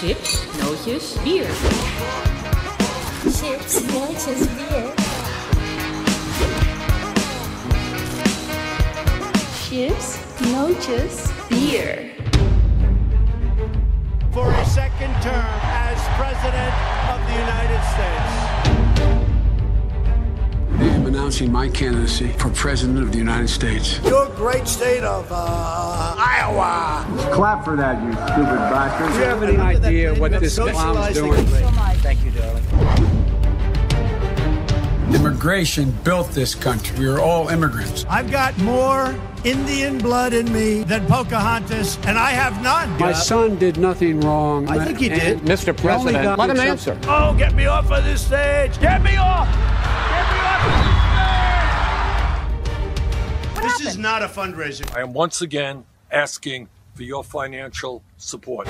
Chips, nootjes, bier. Chips, nootjes, bier. Chips, nootjes, bier. for a second term as President of the United States. I am announcing my candidacy for President of the United States. Your great state of uh, Iowa. Clap for that, you stupid bastard. Do you have any idea what this clown's doing? Thank you, darling. Immigration built this country. We are all immigrants. I've got more Indian blood in me than Pocahontas, and I have none. My son did nothing wrong. I think he did. Mr. President, let him answer. Oh, get me off of this stage! Get me off! Of this stage! This is not a fundraiser. I am once again asking for your financial support.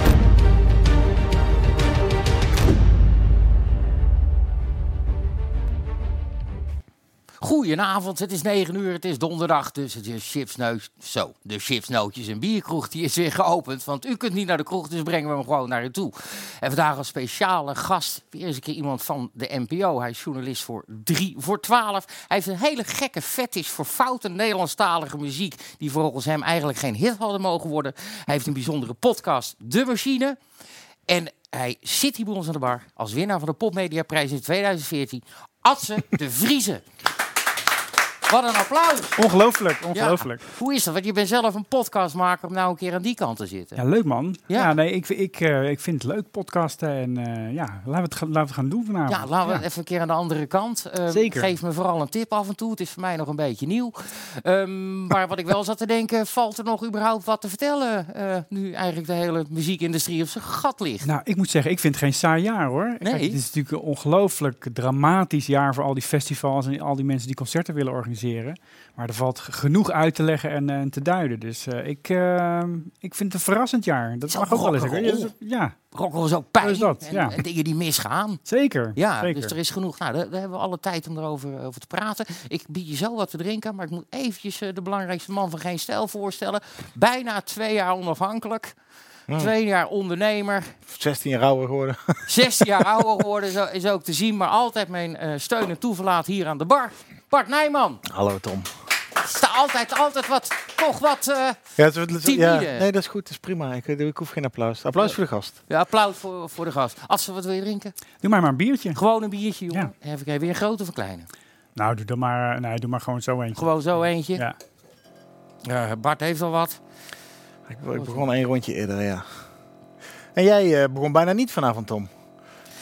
Goedenavond, het is 9 uur, het is donderdag, dus het is chipsneus. Zo, de chipsnootjes en bierkroeg die is weer geopend. Want u kunt niet naar de kroeg, dus brengen we hem gewoon naar u toe. En vandaag als speciale gast, weer eens een keer iemand van de NPO. Hij is journalist voor 3 voor 12. Hij heeft een hele gekke fetish voor foute Nederlandstalige muziek... die volgens hem eigenlijk geen hit hadden mogen worden. Hij heeft een bijzondere podcast, De Machine... En hij zit hier bij ons aan de bar als winnaar van de Popmediaprijs in 2014. Atze de Vriezen. Wat een applaus. Ongelooflijk, Ja. ongelooflijk. Hoe is dat? Want je bent zelf een podcastmaker om nou een keer aan die kant te zitten. Ja, leuk man. Ja. Ja, nee, ik, ik, eh, ik vind het leuk, podcasten. En eh, ja, laten we, het, gaan- laten we het gaan doen vanavond. Ja, laten we even een keer aan de andere kant. Ehm, Zeker. Geef me vooral een tip af en toe. Het is voor mij nog een beetje nieuw. Ehm, maar wat ik wel zat te denken, valt er nog überhaupt wat te vertellen? eh, nu eigenlijk de hele muziekindustrie op zijn gat ligt. Nou, ik moet zeggen, ik vind het geen saai jaar hoor. Nee. Kijk, het is natuurlijk een ongelooflijk dramatisch jaar voor al die festivals en al die mensen die concerten willen organiseren. Maar er valt genoeg uit te leggen en, eh, te duiden. Dus eh, ik, eh, ik vind het een verrassend jaar. Dat mag ook wel eens. Ja, Rock'n'roll is ook pijn Zo is dat, en, ja. en dingen die misgaan. zeker. Ja, zeker. dus er is genoeg. Nou, daar, daar hebben we alle tijd om erover over te praten. Ik bied je zo wat te drinken, maar ik moet eventjes eh, de belangrijkste man van Geen Stijl voorstellen. Bijna twee jaar onafhankelijk. Twee jaar ondernemer. 16 jaar ouder geworden. 16 jaar ouder geworden is, ook- is ook te zien. Maar altijd mijn eh, steun en toeverlaat hier aan de bar. Bart Nijman. Hallo Tom. Sta altijd, altijd wat, toch wat... eh, Ja, het, het- Timide. ja, nee, dat is goed. Dat is prima. Ik, ik hoef geen applaus. Applaus voor de gast. ja, applaus voor, voor de gast. Als ze wat wil je drinken? Doe maar maar een biertje. Gewoon een biertje, jongen. Ja. Even kijken, weer een grote of een kleine? Nou, doe, dan maar, eh, nee, doe maar gewoon zo eentje. Gewoon zo eentje. Ja. Eh, Bart heeft al wat. Ik, ik begon één rondje eerder, ja. En jij eh, begon bijna niet vanavond, Tom.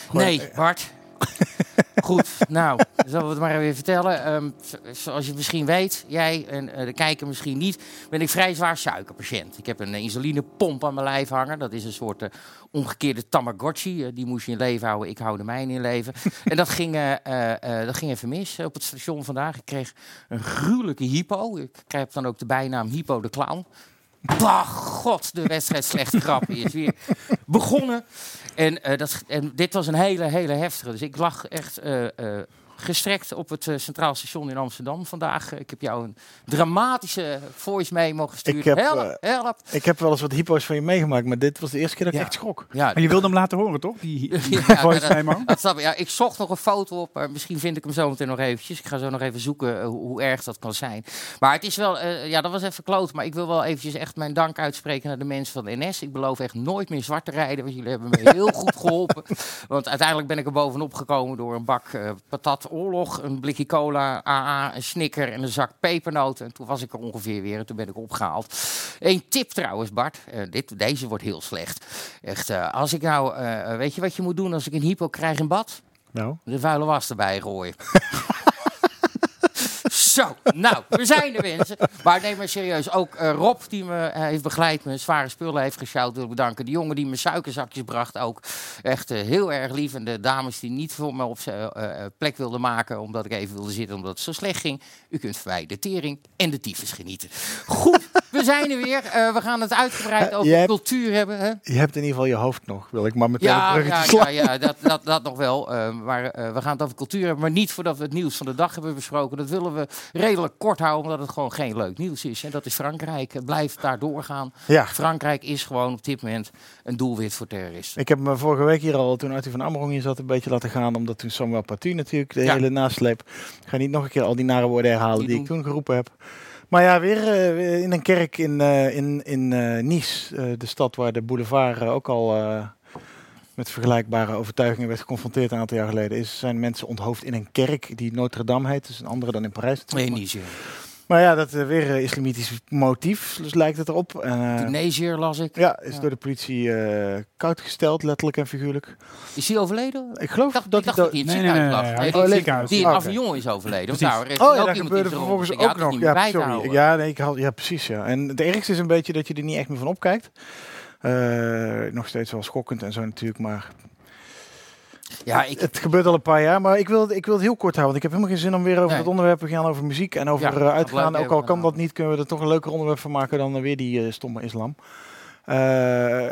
Gewoon, Nee, eh, Bart. Goed, nou, zullen we het maar even vertellen. Z- zoals je misschien weet, jij en eh, de kijker misschien niet, ben ik vrij zwaar suikerpatiënt. Ik heb een insulinepomp aan mijn lijf hangen. Dat is een soort eh, omgekeerde Tamagotchi. Eh, die moest je in leven houden, ik hou de mijne in leven. en dat ging, eh, eh, eh, dat ging even mis op het station vandaag. Ik kreeg een gruwelijke hypo. Ik krijg dan ook de bijnaam Hypo de Clown. Bah, god, de wedstrijd slechte grap is weer begonnen. En, eh, dat, en dit was een hele, hele heftige. Dus ik lag echt eh, eh, gestrekt op het eh, Centraal Station in Amsterdam vandaag. Ik heb jou een dramatische voice memo gestuurd. Ik heb, help, eh, help. Ik heb wel eens wat hypo's van je meegemaakt, maar dit was de eerste keer dat ik echt schrok. Ja, Maar je wilde hem laten horen, toch? Die, die Ja, voice dat- memo. dat snap ik. Ja, ik zocht nog een foto op, maar misschien vind ik hem zo meteen nog eventjes. Ik ga zo nog even zoeken eh, hoe, hoe erg dat kan zijn. Maar het is wel, ja, dat was even kloot. Maar ik wil wel eventjes echt mijn dank uitspreken naar de mensen van de NS. Ik beloof echt nooit meer zwart te rijden, want jullie hebben me heel goed geholpen. Want uiteindelijk ben ik er bovenop gekomen door een bak patat oorlog, een blikje cola, AA, een snicker en een zak pepernoten. En toen was ik er ongeveer weer en toen ben ik opgehaald. Eén tip trouwens, Bart. Eh, dit, deze wordt heel slecht. Echt, eh, als ik nou, eh, weet je wat je moet doen als ik een hypo krijg in bad? Nou, De vuile was erbij gooien. Zo, nou, we zijn er mensen. Maar neem maar serieus. Ook eh, Rob, die me eh, heeft begeleid, me zware spullen heeft gesjouwd, wil ik bedanken. Die jongen die me suikerzakjes bracht ook. Echt eh, heel erg lief. En de dames die niet voor me op plek wilden maken, omdat ik even wilde zitten, omdat het zo slecht ging. U kunt van mij de tering en de tyfus genieten. Goed, we zijn er weer. Eh, we gaan het uitgebreid Eh, over hebt- cultuur hebben. Hè? Je hebt in ieder geval je hoofd nog, wil ik maar meteen Ja, ja, slaan. ja, ja dat, dat, dat nog wel. Eh, maar we gaan het over cultuur hebben. Maar niet voordat we het nieuws van de dag hebben besproken. Dat willen we redelijk kort houden, omdat het gewoon geen leuk nieuws is. En dat is Frankrijk. Het blijft daar doorgaan. Ja. Frankrijk is gewoon op dit moment een doelwit voor terroristen. Ik heb me vorige week hier al, toen Arthur van Amerong hier zat, een beetje laten gaan. Omdat toen Samuel Paty natuurlijk de Ja. hele nasleep. Ik ga niet nog een keer al die nare woorden herhalen die ik toen geroepen heb. Maar ja, weer eh, in een kerk in, eh, in, in eh, Nice. de stad waar de boulevard ook al met vergelijkbare overtuigingen werd geconfronteerd een aantal jaar geleden. Is, zijn mensen onthoofd in een kerk die Notre Dame heet. Dus een andere dan in Parijs. Nee, Niger. Maar ja, dat eh, weer eh, islamitisch motief, dus lijkt het erop. Eh, Tunesiër las ik. ja, is Ja. door de politie eh, koud gesteld, letterlijk en figuurlijk. Is hij overleden? Ik geloof Ik dacht, dat ik dacht dat hij in het Nee, nee, ziekenhuis nee, lag. nee, die- in Oh. Avignon is overleden. Is Oh ook ja, daar iemand gebeurde vervolgens ook nog. dat Ja, sorry. Ja, nee, ik had, ja, precies. Ja. En het ergste is een beetje dat je er niet echt meer van opkijkt. Eh, nog steeds wel schokkend en zo natuurlijk, maar Ja, ik, het gebeurt al een paar jaar. Maar ik wil, het- ik wil het heel kort houden, want ik heb helemaal geen zin om weer over Nee. het onderwerp te gaan, over muziek en over Ja, eh, uitgaan. Ook al kan dat niet, kunnen we er toch een leuker onderwerp van maken dan eh, weer die eh, stomme islam.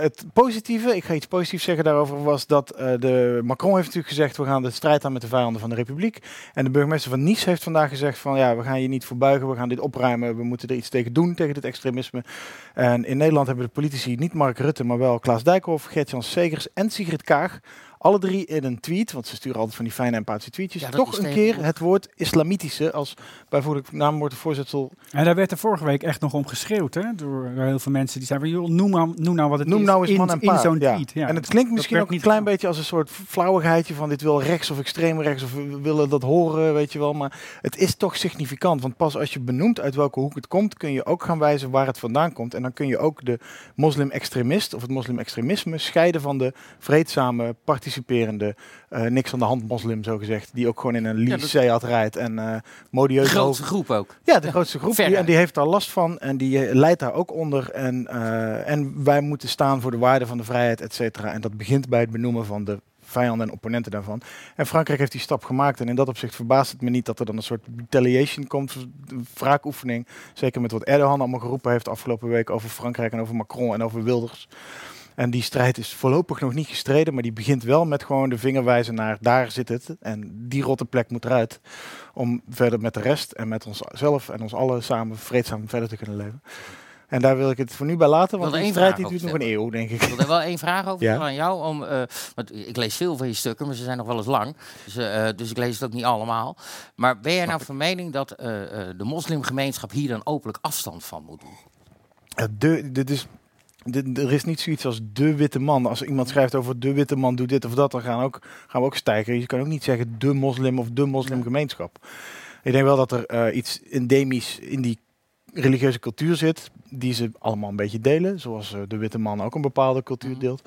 Het positieve, ik ga iets positiefs zeggen daarover, was dat de Macron heeft natuurlijk gezegd: we gaan de strijd aan met de vijanden van de Republiek. En de burgemeester van Nice heeft vandaag gezegd: van ja, we gaan je niet voorbuigen, we gaan dit opruimen, we moeten er iets tegen doen tegen dit extremisme. En in Nederland hebben de politici niet Mark Rutte, maar wel Klaas Dijkhoff, Gert-Jan Segers en Sigrid Kaag. Alle drie in een tweet, want ze sturen altijd van die fijne empathische tweetjes. Ja, toch een keer het woord islamitische als bijvoorbeeld naamwoordvoorzitter En daar werd er vorige week echt nog om geschreeuwd, hè? Door, heel veel mensen die zeiden joh, noem nou, noem nou wat het Noem is nou eens in, man en in zo'n ja. tweet. Ja. En het klinkt misschien ook een klein beetje als een soort flauwigheidje van dit wil rechts of extreem rechts of we willen dat horen, weet je wel. Maar het is toch significant, want pas als je benoemt uit welke hoek het komt, kun je ook gaan wijzen waar het vandaan komt. En dan kun je ook de moslim-extremist of het moslim-extremisme scheiden van de vreedzame, participerende, eh, niks aan de hand moslim, zo gezegd, die ook gewoon in een lycée had rijdt en eh de modieus grootste groep ook. ja, de grootste groep. Die, en die heeft daar last van en die eh, leidt daar ook onder. En, eh, en wij moeten staan voor de waarde van de vrijheid, et cetera. En dat begint bij het benoemen van de vijanden en opponenten daarvan. En Frankrijk heeft die stap gemaakt. En in dat opzicht verbaast het me niet dat er dan een soort retaliation komt, wraakoefening. Zeker met wat Erdogan allemaal geroepen heeft afgelopen week over Frankrijk en over Macron en over Wilders. En die strijd is voorlopig nog niet gestreden, maar die begint wel met gewoon de vinger wijzen naar daar zit het. En die rotte plek moet eruit. Om verder met de rest en met onszelf en ons allen samen vreedzaam verder te kunnen leven. En daar wil ik het voor nu bij laten, want die strijd die duurt nog een eeuw, denk ik. Ik wil er wel één vraag over Ja. aan jou. Om, eh, want ik lees veel van je stukken, maar ze zijn nog wel eens lang. Dus, eh, dus ik lees het ook niet allemaal. Maar ben jij nou van mening dat eh, eh, de moslimgemeenschap hier dan openlijk afstand van moet doen? Dit is, er is niet zoiets als de witte man. Als iemand schrijft over de witte man doet dit of dat, dan gaan, ook, gaan we ook stijgen. Je kan ook niet zeggen de moslim of de moslimgemeenschap. Ik denk wel dat er eh, iets endemisch in die religieuze cultuur zit, die ze allemaal een beetje delen. Zoals eh, de witte man ook een bepaalde cultuur Mhm. deelt.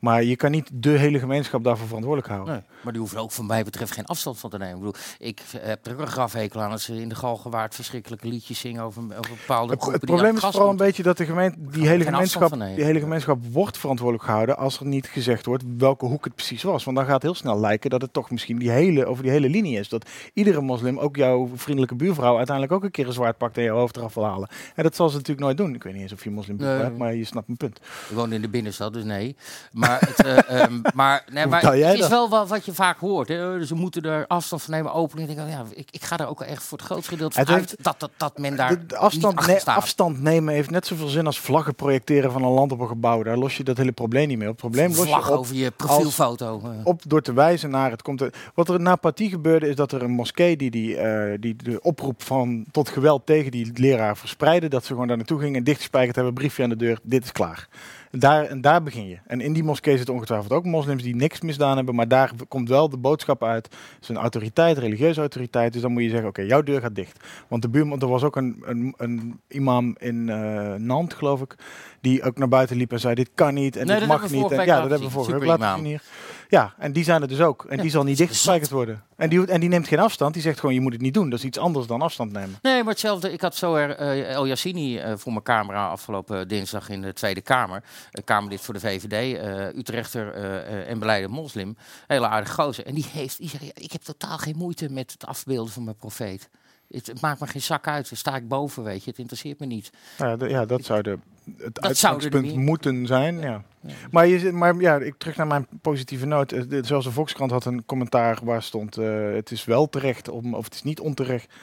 Maar je kan niet de hele gemeenschap daarvoor verantwoordelijk houden. Nee, maar die hoeven ook van mij betreft geen afstand van te nemen. Ik, bedoel, ik heb er ook een grafhekel aan als ze in de Galgenwaard verschrikkelijke liedjes zingen over, over bepaalde Het, groepen het probleem is vooral een beetje dat de gemeente, die hele gemeenschap, die hele gemeenschap wordt verantwoordelijk gehouden als er niet gezegd wordt welke hoek het precies was. Want dan gaat het heel snel lijken dat het toch misschien die hele, over die hele linie is. Dat iedere moslim, ook jouw vriendelijke buurvrouw, uiteindelijk ook een keer een zwaard pakt en jouw hoofd eraf wil halen. En dat zal ze natuurlijk nooit doen. Ik weet niet eens of je moslim Nee. hebt, maar je snapt mijn punt. Ik woon in de binnenstad, dus nee. Maar, het, eh, ehm, maar, nee, maar het is dat? wel wat, wat je vaak hoort. Hè. Dus Ze moeten er afstand van nemen, opening. Ik, denk, oh ja, ik, ik ga er ook echt voor het grootste gedeelte van uit dat, dat, dat men daar De, afstand, nee, afstand nemen heeft net zoveel zin als vlaggen projecteren van een land op een gebouw. Daar los je dat hele probleem niet mee op. Probleem los je vlag op over je profielfoto. eh. op door te wijzen naar het komt. er- Wat er na Paty gebeurde is dat er een moskee die, die, eh, die de oproep van tot geweld tegen die leraar verspreidde, dat ze gewoon daar naartoe gingen, dichtgespijkerd hebben, briefje aan de deur, dit is klaar. Daar, daar begin je. En in die moskee zitten ongetwijfeld ook moslims die niks misdaan hebben, maar daar komt wel de boodschap uit. Het is een autoriteit, religieuze autoriteit, dus dan moet je zeggen, oké, jouw deur gaat dicht. Want de buurman, er was ook een, een, een imam in eh Nantes, geloof ik, die ook naar buiten liep en zei, dit kan niet en Nee, dit mag niet. En, ja, dat hebben we vorige week laten zien hier. Ja, en die zijn er dus ook. En Ja, die zal niet dichtgespijkerd worden. En die, en die neemt geen afstand. Die zegt gewoon, je moet het niet doen. Dat is iets anders dan afstand nemen. Nee, maar hetzelfde. Ik had zo er eh, El Yassini eh, voor mijn camera afgelopen dinsdag in de Tweede Kamer. Uh, Kamerlid voor de VVD, eh, Utrechter eh, eh, en beleide moslim. Hele aardige gozer. En die heeft, die zegt, ik heb totaal geen moeite met het afbeelden van mijn profeet. Het, het maakt me geen zak uit. Dan sta ik boven, weet je. Het interesseert me niet. Ja, de- ja, dat zou de, het uitgangspunt moeten zijn. Ja. Maar, je, maar ja, ik terug naar mijn positieve noot. Eh, de- Zelfs de Volkskrant had een commentaar waar stond: eh, het is wel terecht, om, of het is niet onterecht.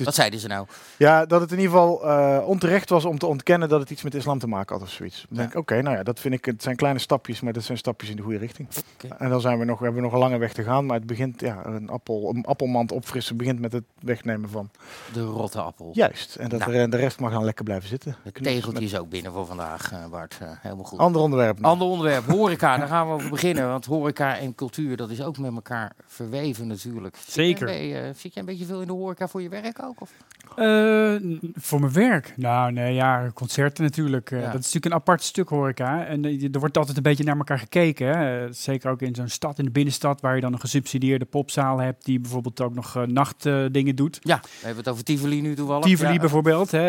Is, Wat zeiden ze nou? ja, dat het in ieder geval eh, onterecht was om te ontkennen dat het iets met islam te maken had of zoiets. Dan denk ik, oké, nou ja, dat vind ik, het zijn kleine stapjes, maar dat zijn stapjes in de goede richting. Oké. En dan zijn we nog, we hebben nog een lange weg te gaan, maar het begint, ja, een, appel, een appelmand opfrissen begint met het wegnemen van. De rotte appel. Juist, en dat Nou. er- de rest mag dan lekker blijven zitten. Het tegeltje is ook binnen voor vandaag, eh, Bart. Eh, helemaal goed. Ander onderwerp. nog. Ander onderwerp, horeca. Daar gaan we over beginnen. Want horeca en cultuur, dat is ook met elkaar verweven natuurlijk. Zit jij Zeker. een beetje, eh, zit jij een beetje veel in de horeca voor je werk ook? Of? Eh, voor mijn werk? Nou, nee, ja, concerten natuurlijk. Eh. Dat is natuurlijk een apart stuk horeca. En eh, er wordt altijd een beetje naar elkaar gekeken. Hè? Zeker ook in zo'n stad, in de binnenstad, waar je dan een gesubsidieerde popzaal hebt, die bijvoorbeeld ook nog nachtdingen doet. Ja, we hebben het over Tivoli nu toevallig. Tivoli Ja. bijvoorbeeld. Hè?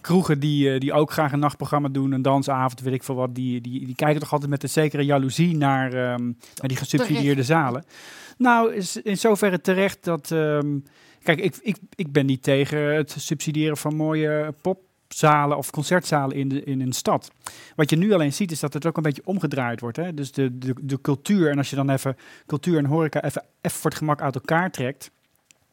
kroegen die, die ook graag een nachtprogramma doen, een dansavond, weet ik veel wat. Die, die, die kijken toch altijd met een zekere jaloezie naar, ehm, naar die gesubsidieerde zalen. Nou, is in zoverre terecht dat... ehm, kijk, ik, ik, ik ben niet tegen het subsidiëren van mooie popzalen of concertzalen in, in een stad. Wat je nu alleen ziet, is dat het ook een beetje omgedraaid wordt. Hè? Dus de, de, de cultuur, en als je dan even cultuur en horeca even, voor het gemak uit elkaar trekt...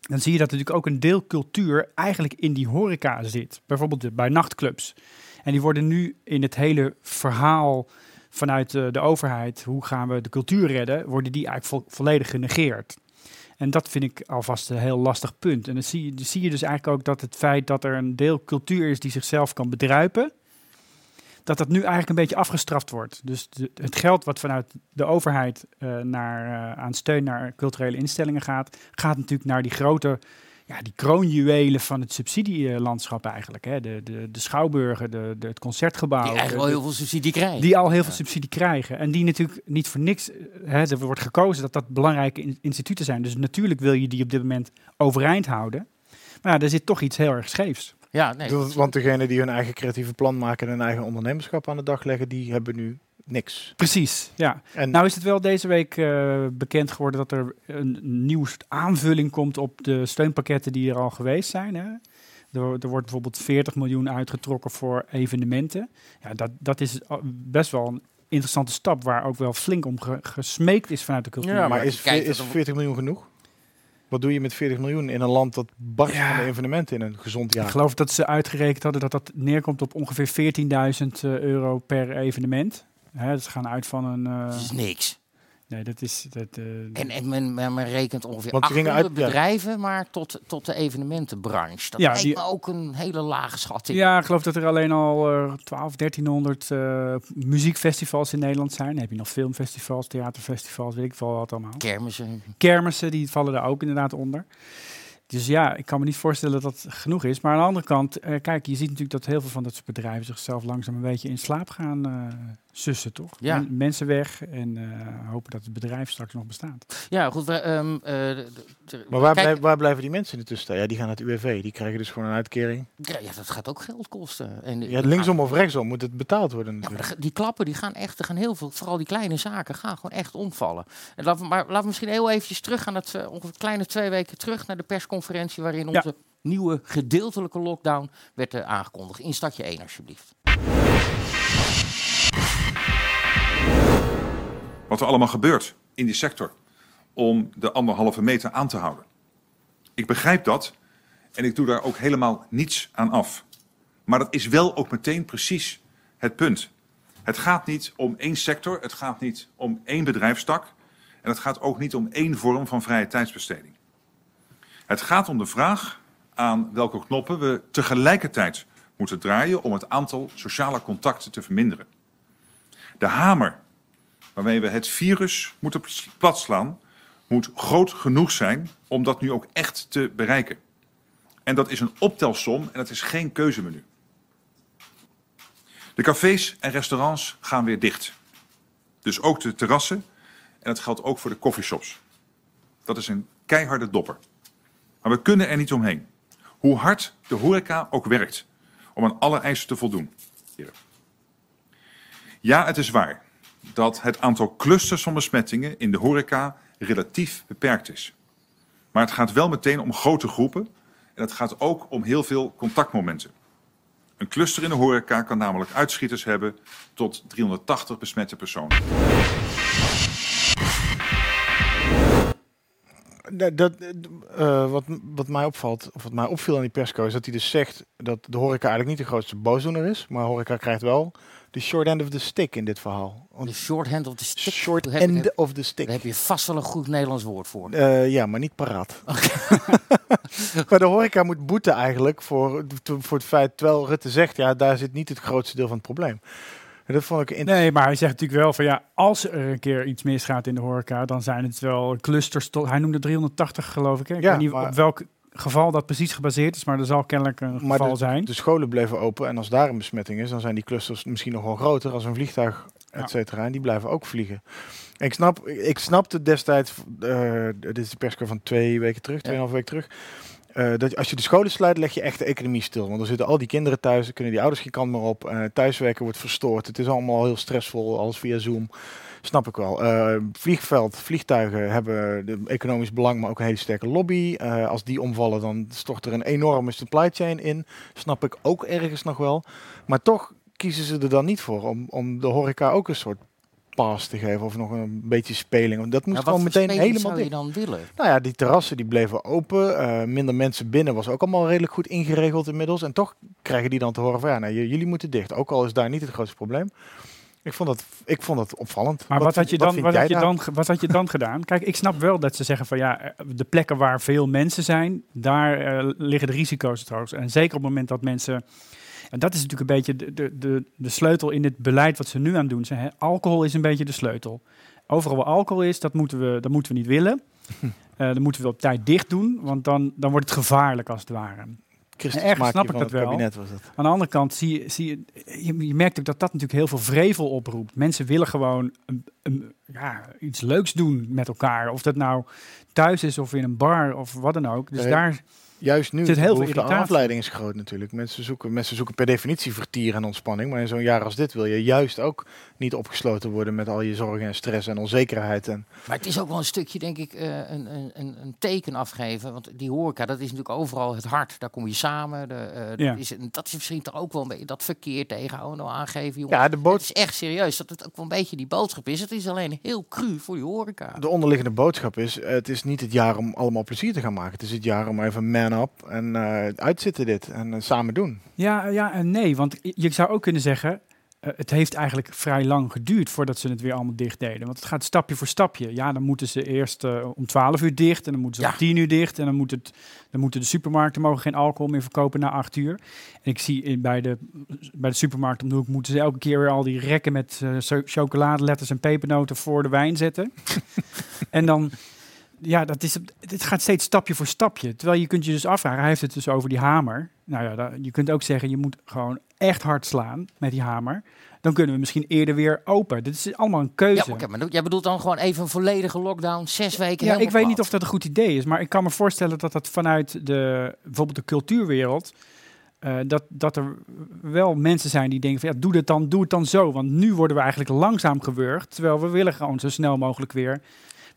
dan zie je dat er natuurlijk ook een deel cultuur eigenlijk in die horeca zit. Bijvoorbeeld bij nachtclubs. En die worden nu in het hele verhaal vanuit de, de overheid, hoe gaan we de cultuur redden, worden die eigenlijk vo- volledig genegeerd. En dat vind ik alvast een heel lastig punt. En dan zie je, zie je dus eigenlijk ook dat het feit dat er een deel cultuur is die zichzelf kan bedruipen, dat dat nu eigenlijk een beetje afgestraft wordt. Dus het geld wat vanuit de overheid eh, naar, eh, aan steun naar culturele instellingen gaat, gaat natuurlijk naar die grote, ja, die kroonjuwelen van het subsidielandschap eigenlijk. Hè? De, de, de schouwburgen, de, de, het concertgebouw. Die eigenlijk de- wel heel veel subsidie krijgen. die al heel veel subsidie krijgen. En die natuurlijk niet voor niks. Hè, er wordt gekozen dat dat belangrijke in- instituten zijn. Dus natuurlijk wil je die op dit moment overeind houden. Maar ja, er zit toch iets heel erg scheefs. Ja, nee. Dat- Want degenen die hun eigen creatieve plan maken en hun eigen ondernemerschap aan de dag leggen, die hebben nu niks. Precies, ja. En Nou is het wel deze week eh, bekend geworden dat er een nieuwe aanvulling komt op de steunpakketten die er al geweest zijn. Hè. Er, er wordt bijvoorbeeld 40 miljoen uitgetrokken voor evenementen. Ja, dat, dat is best wel een interessante stap waar ook wel flink om ge- gesmeekt is vanuit de cultuur. Ja, maar is, is dat- 40 miljoen genoeg? Wat doe je met 40 miljoen in een land dat barst Ja. van de evenementen in een gezond Ik jaar? geloof dat ze uitgerekend hadden dat dat neerkomt op ongeveer 14.000 eh, euro per evenement. Hè, ze gaan uit van een... eh, Dat is niks. nee, dat is... Dat, eh, En, en men, men, men rekent ongeveer Want ze gingen 800 uit- ja. bedrijven, maar tot, tot de evenementenbranche. Dat Ja, lijkt die- me ook een hele lage schatting. Ja, ik geloof dat er alleen al eh 12, 1300 eh, muziekfestivals in Nederland zijn. Dan heb je nog filmfestivals, theaterfestivals, weet ik veel wat allemaal. Kermissen. Kermissen, die vallen daar ook inderdaad onder. Dus ja, ik kan me niet voorstellen dat dat genoeg is. Maar aan de andere kant, eh, kijk, je ziet natuurlijk dat heel veel van dat soort bedrijven zichzelf langzaam een beetje in slaap gaan sussen, toch? Ja. Men- mensen weg en eh, hopen dat het bedrijf straks nog bestaat. Ja, goed. we, ehm, eh, de- de- Maar waar, kijk, blijf- waar blijven die mensen in de tussentijd? Ja, die gaan naar het UWV. Die krijgen dus gewoon een uitkering. Ja, ja, dat gaat ook geld kosten. En, Ja, linksom of rechtsom moet het betaald worden Ja, die klappen die gaan echt, er gaan heel veel, vooral die kleine zaken, gaan gewoon echt omvallen. En laten we, maar laten we misschien heel eventjes terug gaan, dat, ongeveer kleine twee weken terug naar de persconferentie waarin Ja. onze nieuwe gedeeltelijke lockdown werd eh, aangekondigd. In stadje 1 alsjeblieft. Wat er allemaal gebeurt in die sector om de anderhalve meter aan te houden. Ik begrijp dat en ik doe daar ook helemaal niets aan af. Maar dat is wel ook meteen precies het punt. Het gaat niet om één sector, het gaat niet om één bedrijfstak en het gaat ook niet om één vorm van vrije tijdsbesteding. Het gaat om de vraag aan welke knoppen we tegelijkertijd moeten draaien om het aantal sociale contacten te verminderen. De hamer waarmee we het virus moeten platslaan, moet groot genoeg zijn om dat nu ook echt te bereiken. En dat is een optelsom en dat is geen keuzemenu. De cafés en restaurants gaan weer dicht. Dus ook de terrassen en dat geldt ook voor de coffeeshops. Dat is een keiharde dopper. Maar we kunnen er niet omheen. Hoe hard de horeca ook werkt om aan alle eisen te voldoen. Ja, het is waar dat het aantal clusters van besmettingen in de horeca relatief beperkt is. Maar het gaat wel meteen om grote groepen En het gaat ook om heel veel contactmomenten. Een cluster in de horeca kan namelijk uitschieters hebben tot 380 besmette personen. Dat, dat, uh, wat, wat mij opvalt, of wat mij opviel aan die persco, is dat hij dus zegt dat de horeca eigenlijk niet de grootste boosdoener is. Maar horeca krijgt wel de short end of the stick in dit verhaal. De short end of the stick? Short heb, end heb, of the stick. Daar heb je vast wel een goed Nederlands woord voor. Uh, ja, maar niet paraat. Okay. maar de horeca moet boeten eigenlijk voor, voor het feit, terwijl Rutte zegt, ja, daar zit niet het grootste deel van het probleem. Dat vond ik nee, maar hij zegt natuurlijk wel van ja, als er een keer iets misgaat in de horeca, dan zijn het wel clusters. Hij noemde 380 geloof ik. Hè? Ik ja, weet niet op welk geval dat precies gebaseerd is, maar er zal kennelijk een geval de, zijn. De scholen bleven open en als daar een besmetting is, dan zijn die clusters misschien nog wel groter als een vliegtuig, et cetera. En die blijven ook vliegen. Ik snap, ik snapte destijds, uh, dit is de persco van twee weken terug, tweeënhalf ja. weken terug. Uh, dat als je de scholen sluit, leg je echt de economie stil. Want er zitten al die kinderen thuis, kunnen die ouders geen kant meer op. Uh, thuiswerken wordt verstoord. Het is allemaal heel stressvol, alles via Zoom. Snap ik wel. Uh, vliegveld, vliegtuigen hebben de economisch belang, maar ook een hele sterke lobby. Uh, als die omvallen, dan stort er een enorme supply chain in. Snap ik ook ergens nog wel. Maar toch kiezen ze er dan niet voor om, om de horeca ook een soort pass te geven of nog een beetje speling. Want dat moest gewoon meteen helemaal zou je dan willen? Nou ja, die terrassen die bleven open. Uh, minder mensen binnen was ook allemaal redelijk goed ingeregeld inmiddels. En toch krijgen die dan te horen van ja, nou, jullie moeten dicht. Ook al is daar niet het grootste probleem. Ik vond dat, ik vond dat opvallend. Maar wat, had je dan, wat, had je dan, wat had je dan gedaan? Kijk, ik snap wel dat ze zeggen van ja, eh, de plekken waar veel mensen zijn, daar uh, liggen de risico's het hoogst. En zeker op het moment dat mensen en dat is natuurlijk een beetje de, de, de, de sleutel in het beleid wat ze nu aan doen zijn. Hè? Alcohol is een beetje de sleutel. Overal waar alcohol is, dat moeten we, dat moeten we niet willen. Uh, dan moeten we op tijd dicht doen, want dan, dan wordt het gevaarlijk als het ware. Christus snap ik dat wel. Was. Aan de andere kant zie je, zie je, je, merkt ook dat dat natuurlijk heel veel vrevel oproept. Mensen willen gewoon een, een, ja, iets leuks doen met elkaar. Of dat nou thuis is of in een bar of wat dan ook. Dus daar Juist nu, zit heel veel de afleiding is groot natuurlijk. Mensen zoeken, mensen zoeken per definitie vertier en ontspanning. Maar in zo'n jaar als dit wil je juist ook niet opgesloten worden met al je zorgen en stress en onzekerheid. En maar het is ook wel een stukje, denk ik, uh, een, een, een teken afgeven. Want die horeca, dat is natuurlijk overal het hart. Daar kom je samen. De, uh, ja. dat, is, dat is misschien toch ook wel een beetje dat verkeer tegenhouden, aangeven. Jongen. Ja, de boot... Het is echt serieus dat het ook wel een beetje die boodschap is. Het is alleen heel cru voor die horeca. De onderliggende boodschap is, het is niet het jaar om allemaal plezier te gaan maken. Het is het jaar om even man up en uh, uitzitten dit en samen doen. Ja, ja en nee, want je zou ook kunnen zeggen, uh, het heeft eigenlijk vrij lang geduurd voordat ze het weer allemaal dicht deden. Want het gaat stapje voor stapje. Ja, dan moeten ze eerst uh, om 12 uur dicht en dan moeten ze ja. om 10 uur dicht. En dan, moet het, dan moeten de supermarkten mogen geen alcohol meer verkopen na 8 uur. En ik zie in, bij, de, bij de supermarkt om de hoek moeten ze elke keer weer al die rekken met uh, chocoladeletters en pepernoten voor de wijn zetten. en dan ja, dat is, het gaat steeds stapje voor stapje. Terwijl je kunt je dus afvragen, hij heeft het dus over die hamer. Nou ja, je kunt ook zeggen, je moet gewoon echt hard slaan met die hamer. Dan kunnen we misschien eerder weer open. Dit is allemaal een keuze. Ja, maar jij bedoelt dan gewoon even een volledige lockdown, zes weken Ja, ik weet niet of dat een goed idee is. Maar ik kan me voorstellen dat dat vanuit de, bijvoorbeeld de cultuurwereld... Uh, dat, dat er wel mensen zijn die denken van ja, doe het dan, doe het dan zo. Want nu worden we eigenlijk langzaam gewurgd. Terwijl we willen gewoon zo snel mogelijk weer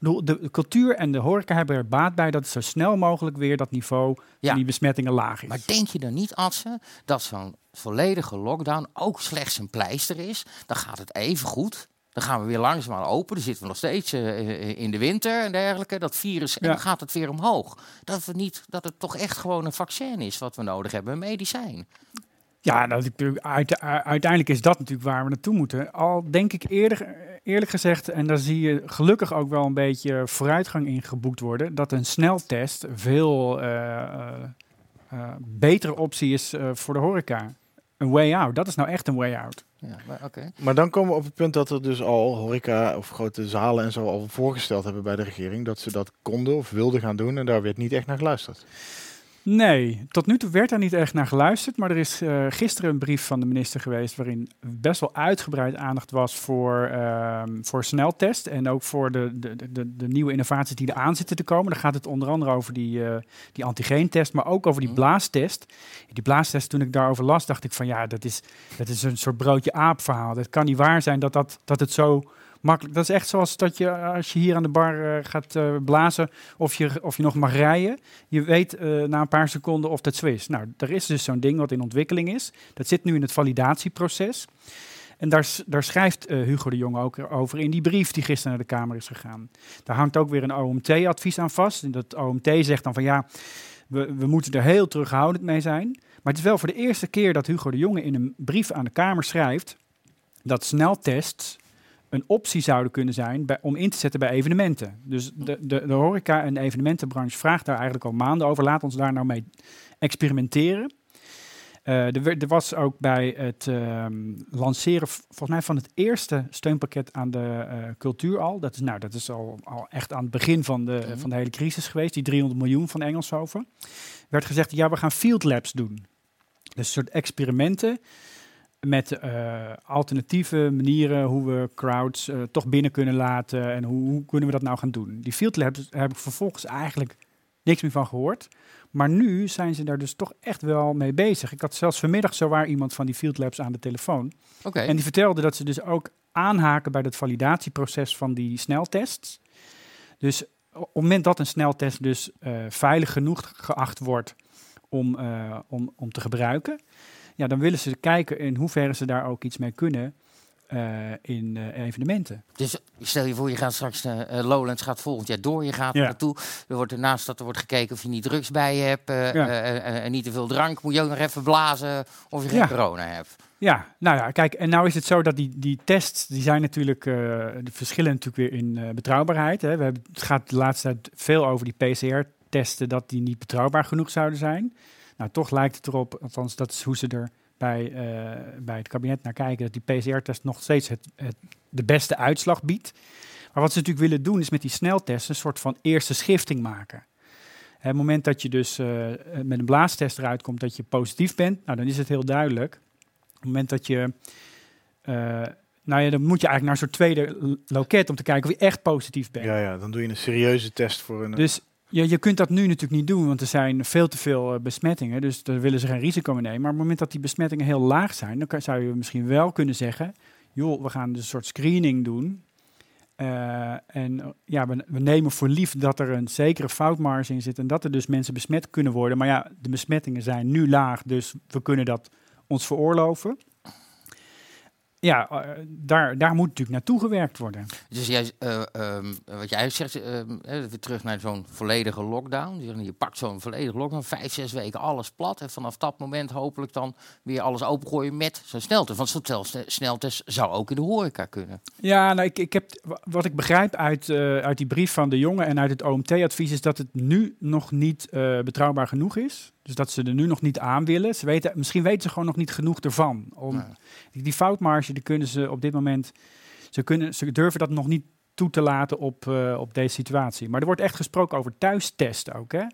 de cultuur en de horeca hebben er baat bij dat het zo snel mogelijk weer dat niveau ja. van die besmettingen laag is. Maar denk je dan niet, Adse, dat zo'n volledige lockdown ook slechts een pleister is? Dan gaat het even goed. Dan gaan we weer langzaam open. Dan zitten we nog steeds uh, in de winter en dergelijke. Dat virus, en dan gaat het weer omhoog. Dat, we niet, dat het toch echt gewoon een vaccin is wat we nodig hebben, een medicijn. Ja, nou, uiteindelijk is dat natuurlijk waar we naartoe moeten. Al denk ik eerder, eerlijk gezegd, en daar zie je gelukkig ook wel een beetje vooruitgang in geboekt worden, dat een sneltest veel uh, uh, betere optie is voor de horeca. Een way out, dat is nou echt een way out. Ja, maar, okay. maar dan komen we op het punt dat er dus al horeca of grote zalen en zo al voorgesteld hebben bij de regering dat ze dat konden of wilden gaan doen en daar werd niet echt naar geluisterd. Nee, tot nu toe werd daar niet echt naar geluisterd. Maar er is uh, gisteren een brief van de minister geweest waarin best wel uitgebreid aandacht was voor, uh, voor sneltest. En ook voor de, de, de, de, nieuwe innovaties die eraan zitten te komen. Dan gaat het onder andere over die, uh, die antigeentest, maar ook over die mhm. blaastest. Die blaastest, toen ik daarover las, dacht ik van ja, dat is, dat is een soort broodje aap verhaal. Dat kan niet waar zijn dat, dat, dat het zo makkelijk. Dat is echt zoals dat je als je hier aan de bar eh, gaat eh, blazen of je, of je nog mag rijden. Je weet eh, na een paar seconden of dat zo is. Nou, er is dus zo'n ding wat in ontwikkeling is. Dat zit nu in het validatieproces. En daar, daar schrijft eh, Hugo de Jong ook over in die brief die gisteren naar de Kamer is gegaan. Daar hangt ook weer een OMT-advies aan vast. En dat OMT zegt dan van ja, we, we moeten er heel terughoudend mee zijn. Maar het is wel voor de eerste keer dat Hugo de Jonge in een brief aan de Kamer schrijft dat sneltests een optie zouden kunnen zijn bij, om in te zetten bij evenementen. Dus de, de, de horeca- en de evenementenbranche vraagt daar eigenlijk al maanden over. Laat ons daar nou mee experimenteren. Eh, er, er was ook bij het ehm, lanceren, volgens mij van het eerste steunpakket aan de eh, cultuur al. Dat is, nou, dat is al, al echt aan het begin van de, Mhm. van de hele crisis geweest, die 300 miljoen van Engelshoven. Werd gezegd, ja, we gaan field labs doen. Dus een soort experimenten met eh, alternatieve manieren hoe we crowds eh, toch binnen kunnen laten en hoe, hoe kunnen we dat nou gaan doen. Die field labs heb ik vervolgens eigenlijk niks meer van gehoord. Maar nu zijn ze daar dus toch echt wel mee bezig. Ik had zelfs vanmiddag zowaar iemand van die field labs aan de telefoon. Oké. En die vertelde dat ze dus ook aanhaken bij het validatieproces van die sneltests. Dus op het moment dat een sneltest dus eh, veilig genoeg geacht wordt om, om, om te gebruiken, ja, dan willen ze kijken in hoeverre ze daar ook iets mee kunnen eh, in eh, evenementen. Dus stel je voor, je gaat straks naar eh, Lowlands, gaat volgend jaar door, je gaat Ja. naartoe. Er wordt ernaast dat er wordt gekeken of je niet drugs bij je hebt Ja. en niet te veel drank. Moet je ook nog even blazen of je geen Ja. corona hebt. Ja, nou ja, kijk, en nou is het zo dat die, die tests, die zijn natuurlijk, de verschillen natuurlijk weer in betrouwbaarheid. Hè. We hebben, het gaat de laatste tijd veel over die PCR-testen, dat die niet betrouwbaar genoeg zouden zijn. Nou, toch lijkt het erop, althans dat is hoe ze er bij, eh, bij het kabinet naar kijken, dat die PCR-test nog steeds het, het, de beste uitslag biedt. Maar wat ze natuurlijk willen doen, is met die sneltests een soort van eerste schifting maken. Hè, het moment dat je dus eh, met een blaastest eruit komt dat je positief bent, nou, dan is het heel duidelijk. Op het moment dat je. eh, nou ja, dan moet je eigenlijk naar een soort tweede loket om te kijken of je echt positief bent. Ja, ja, dan doe je een serieuze test voor een... Dus je, je kunt dat nu natuurlijk niet doen, want er zijn veel te veel eh, besmettingen. Dus daar willen ze geen risico mee nemen. Maar op het moment dat die besmettingen heel laag zijn, dan zou je misschien wel kunnen zeggen: joh, we gaan dus een soort screening doen. Eh, en eh, ja, we nemen voor lief dat er een zekere foutmarge in zit en dat er dus mensen besmet kunnen worden. Maar ja, de besmettingen zijn nu laag, dus we kunnen dat ons veroorloven. Ja, eh, daar, daar moet natuurlijk naartoe gewerkt worden. Dus jij, eh, ehm, wat jij zegt, ehm, eh, weer terug naar zo'n volledige lockdown. Je pakt zo'n volledige lockdown, vijf, zes weken alles plat. En vanaf dat moment hopelijk dan weer alles opengooien met zo'n sneltest. Want zo'n sneltest zou ook in de horeca kunnen. Ja, nou, ik, ik heb, wa- wat ik begrijp uit, eh, uit die brief van de jongen en uit het OMT-advies is dat het nu nog niet eh, betrouwbaar genoeg is. Dus dat ze er nu nog niet aan willen. Ze weten, misschien weten ze gewoon nog niet genoeg ervan. Om, Nee. die, die foutmarge, die kunnen ze op dit moment, ze, kunnen, ze durven dat nog niet toe te laten op, eh, op deze situatie. Maar er wordt echt gesproken over thuistesten ook, hè?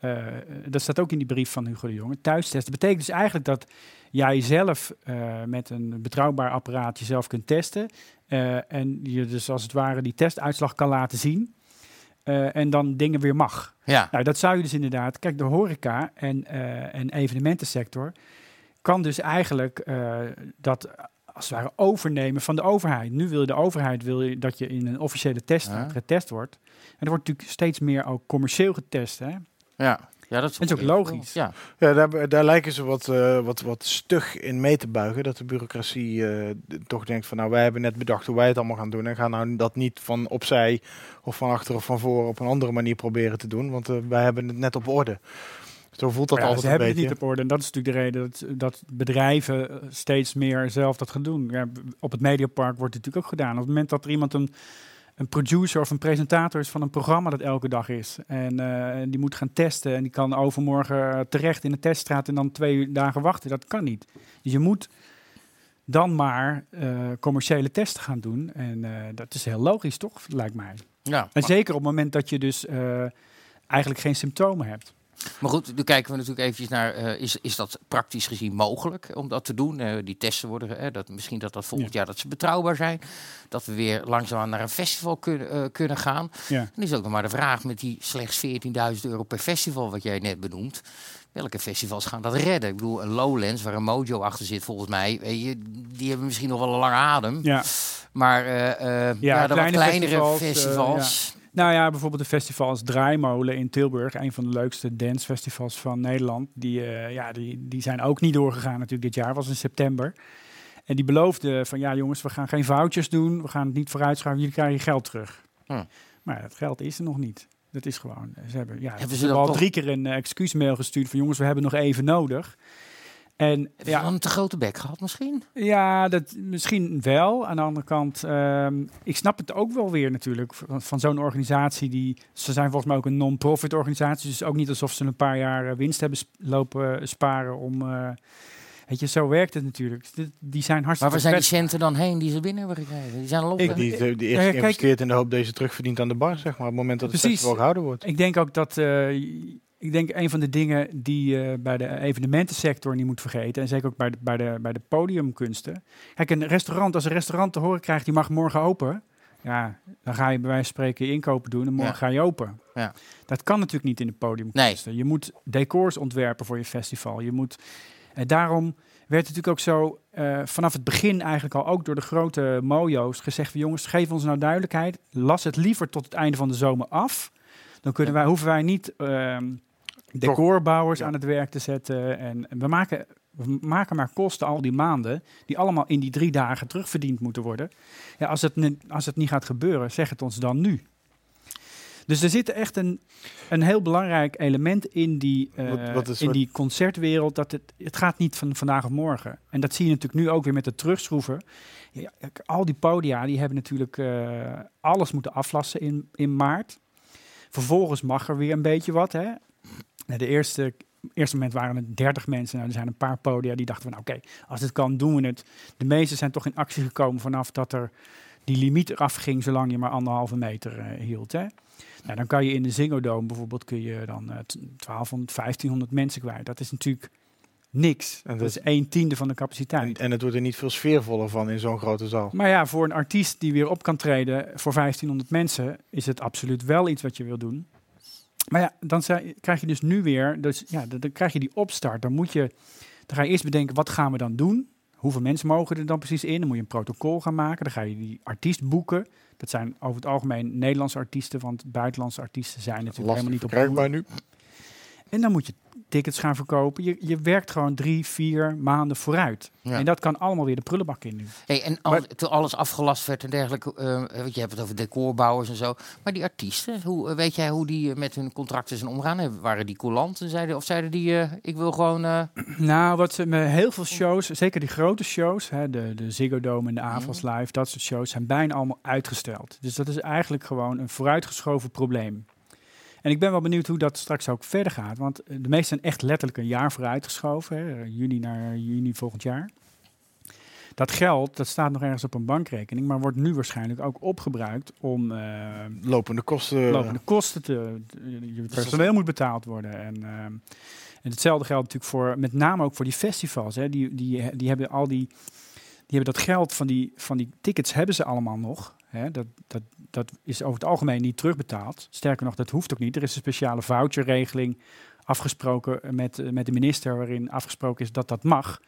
Eh, dat staat ook in die brief van Hugo de Jonge. Thuistesten betekent dus eigenlijk dat jij zelf eh, met een betrouwbaar apparaat jezelf kunt testen. en je dus als het ware die testuitslag kan laten zien. Eh, en dan dingen weer mag. Ja, Nou, dat zou je dus inderdaad. Kijk, de horeca en, eh, en evenementensector kan dus eigenlijk eh, dat als het ware overnemen van de overheid. Nu wil de overheid wil je dat je in een officiële test Ja. getest wordt. En er wordt natuurlijk steeds meer ook commercieel getest. Hè? ja. Ja dat is, Dat is ook logisch. Ja. Ja, daar, daar lijken ze wat, eh, wat, wat stug in mee te buigen. Dat de bureaucratie eh, toch denkt van nou, wij hebben net bedacht hoe wij het allemaal gaan doen. En gaan nou dat niet van opzij of van achter of van voor op een andere manier proberen te doen. Want eh, wij hebben het net op orde. Zo voelt dat Ja, altijd ze een hebben beetje. het niet op orde. En dat is natuurlijk de reden dat, dat bedrijven steeds meer zelf dat gaan doen. Ja, op het Mediapark wordt het natuurlijk ook gedaan. Op het moment dat er iemand een, een producer of een presentator is van een programma dat elke dag is. En eh, die moet gaan testen. En die kan overmorgen terecht in de teststraat en dan twee dagen wachten. Dat kan niet. Dus je moet dan maar eh, commerciële testen gaan doen. En eh, dat is heel logisch, toch? Lijkt mij. Ja. En zeker op het moment dat je dus eigenlijk geen symptomen hebt. Maar goed, nu kijken we natuurlijk eventjes naar, eh, is, is dat praktisch gezien mogelijk om dat te doen? Eh, die testen worden, eh, dat, misschien dat dat volgend jaar dat ze betrouwbaar zijn. Dat we weer langzaamaan naar een festival kunnen, kunnen gaan. Ja. Dan is ook nog maar de vraag met die slechts 14.000 euro per festival, wat jij net benoemt. Welke festivals gaan dat redden? Ik bedoel, een Lowlands, waar een Mojo achter zit volgens mij, weet je, die hebben misschien nog wel een lange adem. Ja. Maar eh, ja, de wat kleine kleinere festivals, festivals. Nou ja, bijvoorbeeld festival als Draaimolen in Tilburg, een van de leukste dancefestivals van Nederland. Die, eh, ja, die, die zijn ook niet doorgegaan natuurlijk dit jaar, was in september. En die beloofden van ja jongens, we gaan geen foutjes doen, we gaan het niet vooruitschuiven, jullie krijgen je geld terug. Hm. Maar dat geld is er nog niet. Dat is gewoon, ze hebben, ja, Hebben ze ze al drie keer een excuusmail gestuurd van jongens, we hebben nog even nodig. En ja, een te grote bek gehad misschien? ja, dat misschien wel. Aan de andere kant, ehm, ik snap het ook wel weer natuurlijk van, van zo'n organisatie die, ze zijn volgens mij ook een non-profit organisatie, dus ook niet alsof ze een paar jaar eh, winst hebben sp- lopen sparen om, eh, weet je, zo werkt het natuurlijk. Die, die zijn Maar hartstikke waar zijn die centen dan heen die ze binnen hebben gekregen? Die zijn al op. Die, die, die kijk- investeert in de hoop deze terugverdient aan de bar, zeg maar. Op het moment dat het Precies. festival gehouden wordt. Ik denk ook dat, eh, ik denk een van de dingen die eh, bij de evenementensector niet moet vergeten, en zeker ook bij de, bij, de, bij de podiumkunsten. Kijk, een restaurant, als een restaurant te horen krijgt, die mag morgen open. Ja, dan ga je bij wijze van spreken je inkopen doen en morgen Ja. ga je open. Ja. Dat kan natuurlijk niet in de podiumkunsten. Je moet decors ontwerpen voor je festival. Je moet, en daarom werd het natuurlijk ook zo eh, vanaf het begin eigenlijk al ook door de grote mojo's gezegd van jongens, geef ons nou duidelijkheid. Las het liever tot het einde van de zomer af. Dan kunnen wij, hoeven wij niet ehm, decorbouwers aan het werk te zetten. En we maken, we maken maar kosten al die maanden, die allemaal in die drie dagen terugverdiend moeten worden. Ja, als, het, als het niet gaat gebeuren, zeg het ons dan nu. Dus er zit echt een, een heel belangrijk element in die, eh, Wat- wat is in die concertwereld. Dat het, het gaat niet van vandaag op morgen. En dat zie je natuurlijk nu ook weer met de terugschroeven. Ja, al die podia die hebben natuurlijk eh, alles moeten aflassen in, in maart. Vervolgens mag er weer een beetje wat. Hè? Nou, de eerste, eerste moment waren het 30 mensen. Nou, er zijn een paar podia die dachten van oké, als het kan, doen we het. De meeste zijn toch in actie gekomen vanaf dat er die limiet eraf ging, zolang je maar anderhalve meter eh, hield. Hè? Nou, dan kan je in de Ziggo Dome bijvoorbeeld kun je dan eh, t- 1200, 1500 mensen kwijt. Dat is natuurlijk niks. En dat, dat- is een tiende van de capaciteit. En, en het wordt er niet veel sfeervoller van in zo'n grote zaal. Maar ja, voor een artiest die weer op kan treden voor 1500 mensen, is het absoluut wel iets wat je wil doen. Maar ja, dan krijg je dus nu weer, dus ja, dan, dan krijg je die opstart. Dan moet je, dan ga je eerst bedenken, wat gaan we dan doen? Hoeveel mensen mogen er dan precies in? Dan moet je een protocol gaan maken. Dan ga je die artiest boeken. Dat zijn over het algemeen Nederlandse artiesten, want buitenlandse artiesten zijn natuurlijk Lastig helemaal niet op nu. En dan moet je tickets gaan verkopen. Je, je werkt gewoon drie, vier maanden vooruit. Ja. En dat kan allemaal weer de prullenbak in nu. Hey, en al, toen alles afgelast werd en dergelijke, want je hebt het over decorbouwers en zo. Maar die artiesten, hoe, eh, weet jij hoe die eh, met hun contracten zijn omgaan? Waren die coulant en zeiden, of zeiden die, ik wil gewoon... Nou, wat ze met heel veel shows, zeker die grote shows, hè, de, de Ziggo Dome en de Avals Live, dat soort shows, zijn bijna allemaal uitgesteld. Dus dat is eigenlijk gewoon een vooruitgeschoven probleem. En ik ben wel benieuwd hoe dat straks ook verder gaat. Want eh, de meeste zijn echt letterlijk een jaar vooruitgeschoven. Hè, juni naar juni volgend jaar. Dat geld, dat staat nog ergens op een bankrekening, maar wordt nu waarschijnlijk ook opgebruikt om eh, Lopende kosten. lopende kosten te. Je personeel moet betaald worden. En, en hetzelfde geldt natuurlijk voor, met name ook voor die festivals. Hè. Die, die, die hebben al die. Die hebben dat geld van die, van die tickets hebben ze allemaal nog. Hè. Dat, dat, dat is over het algemeen niet terugbetaald. Sterker nog, dat hoeft ook niet. Er is een speciale voucherregeling afgesproken met, eh, met de minister, waarin afgesproken is dat dat mag.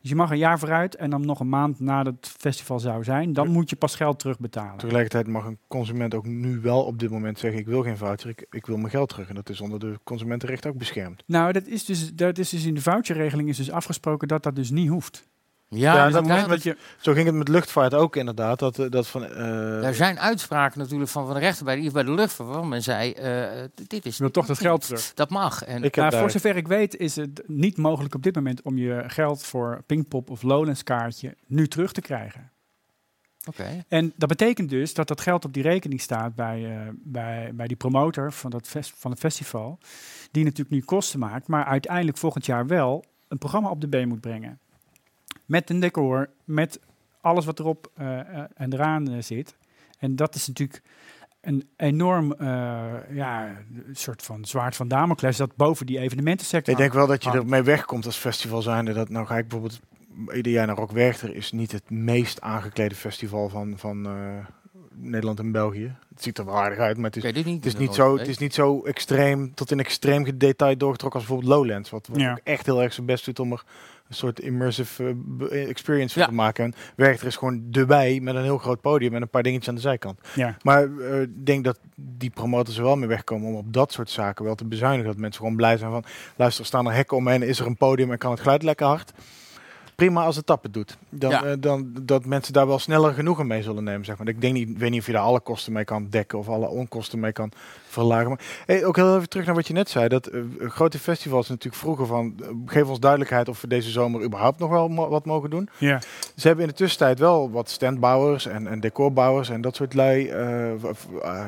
Dus je mag een jaar vooruit en dan nog een maand nadat het festival zou zijn, dan moet je pas geld terugbetalen. Tegelijkertijd mag een consument ook nu wel op dit moment zeggen: ik wil geen voucher, ik, ik wil mijn geld terug. En dat is onder de consumentenrecht ook beschermd. Nou, dat is dus, dat is dus in de voucherregeling is dus afgesproken dat dat dus niet hoeft. Ja, Ja, dat moment dat je, Zo ging het met luchtvaart ook inderdaad. Dat, eh, dat van, eh, Er zijn uitspraken natuurlijk van, van de rechter bij de, bij de luchtvaart. waarvan Men zei, eh, dit is... toch dat geld terug. Dat mag. En, ik Nou, voor zover ik weet is het niet mogelijk op dit moment om je geld voor Pinkpop of Lowlands kaartje nu terug te krijgen. Oké. En dat betekent dus dat dat geld op die rekening staat bij, eh, bij, bij die promotor van, dat fest, van het festival. Die natuurlijk nu kosten maakt, maar uiteindelijk volgend jaar wel een programma op de been moet brengen. Met een decor, met alles wat erop eh, eh, en eraan eh, zit. En dat is natuurlijk een enorm ja, soort van zwaard van Damocles dat boven die evenementensector Ik denk wel dat je ermee wegkomt als festival zijnde. Dat nou ga ik bijvoorbeeld ieder jaar naar Rock Werchter is niet het meest aangeklede festival van, van Nederland en België. Het ziet er wel aardig uit, maar het is, niet. het is niet zo, het is niet zo extreem, tot in extreem detail doorgetrokken als bijvoorbeeld Lowlands. Wat, wat Ja. ook echt heel erg zijn best doet om er een soort immersive eh, experience van Ja. te maken. En Werchter is gewoon erbij met een heel groot podium en een paar dingetjes aan de zijkant. Ja. Maar eh, ik denk dat die promotors er wel mee wegkomen om op dat soort zaken wel te bezuinigen. Dat mensen gewoon blij zijn van, luister, er staan er hekken omheen, is er een podium en kan het geluid lekker hard. Prima als het tappen doet. Dan, Ja. eh, dan dat mensen daar wel sneller genoegen mee zullen nemen. Zeg maar. Ik denk niet, weet niet of je daar alle kosten mee kan dekken of alle onkosten mee kan verlagen. Maar hey, ook heel even terug naar wat je net zei. Dat eh, grote festivals natuurlijk vroegen van, eh, geef ons duidelijkheid of we deze zomer überhaupt nog wel mo- wat mogen doen. Ja. Ze hebben in de tussentijd wel wat standbouwers en, en decorbouwers en dat soort lui,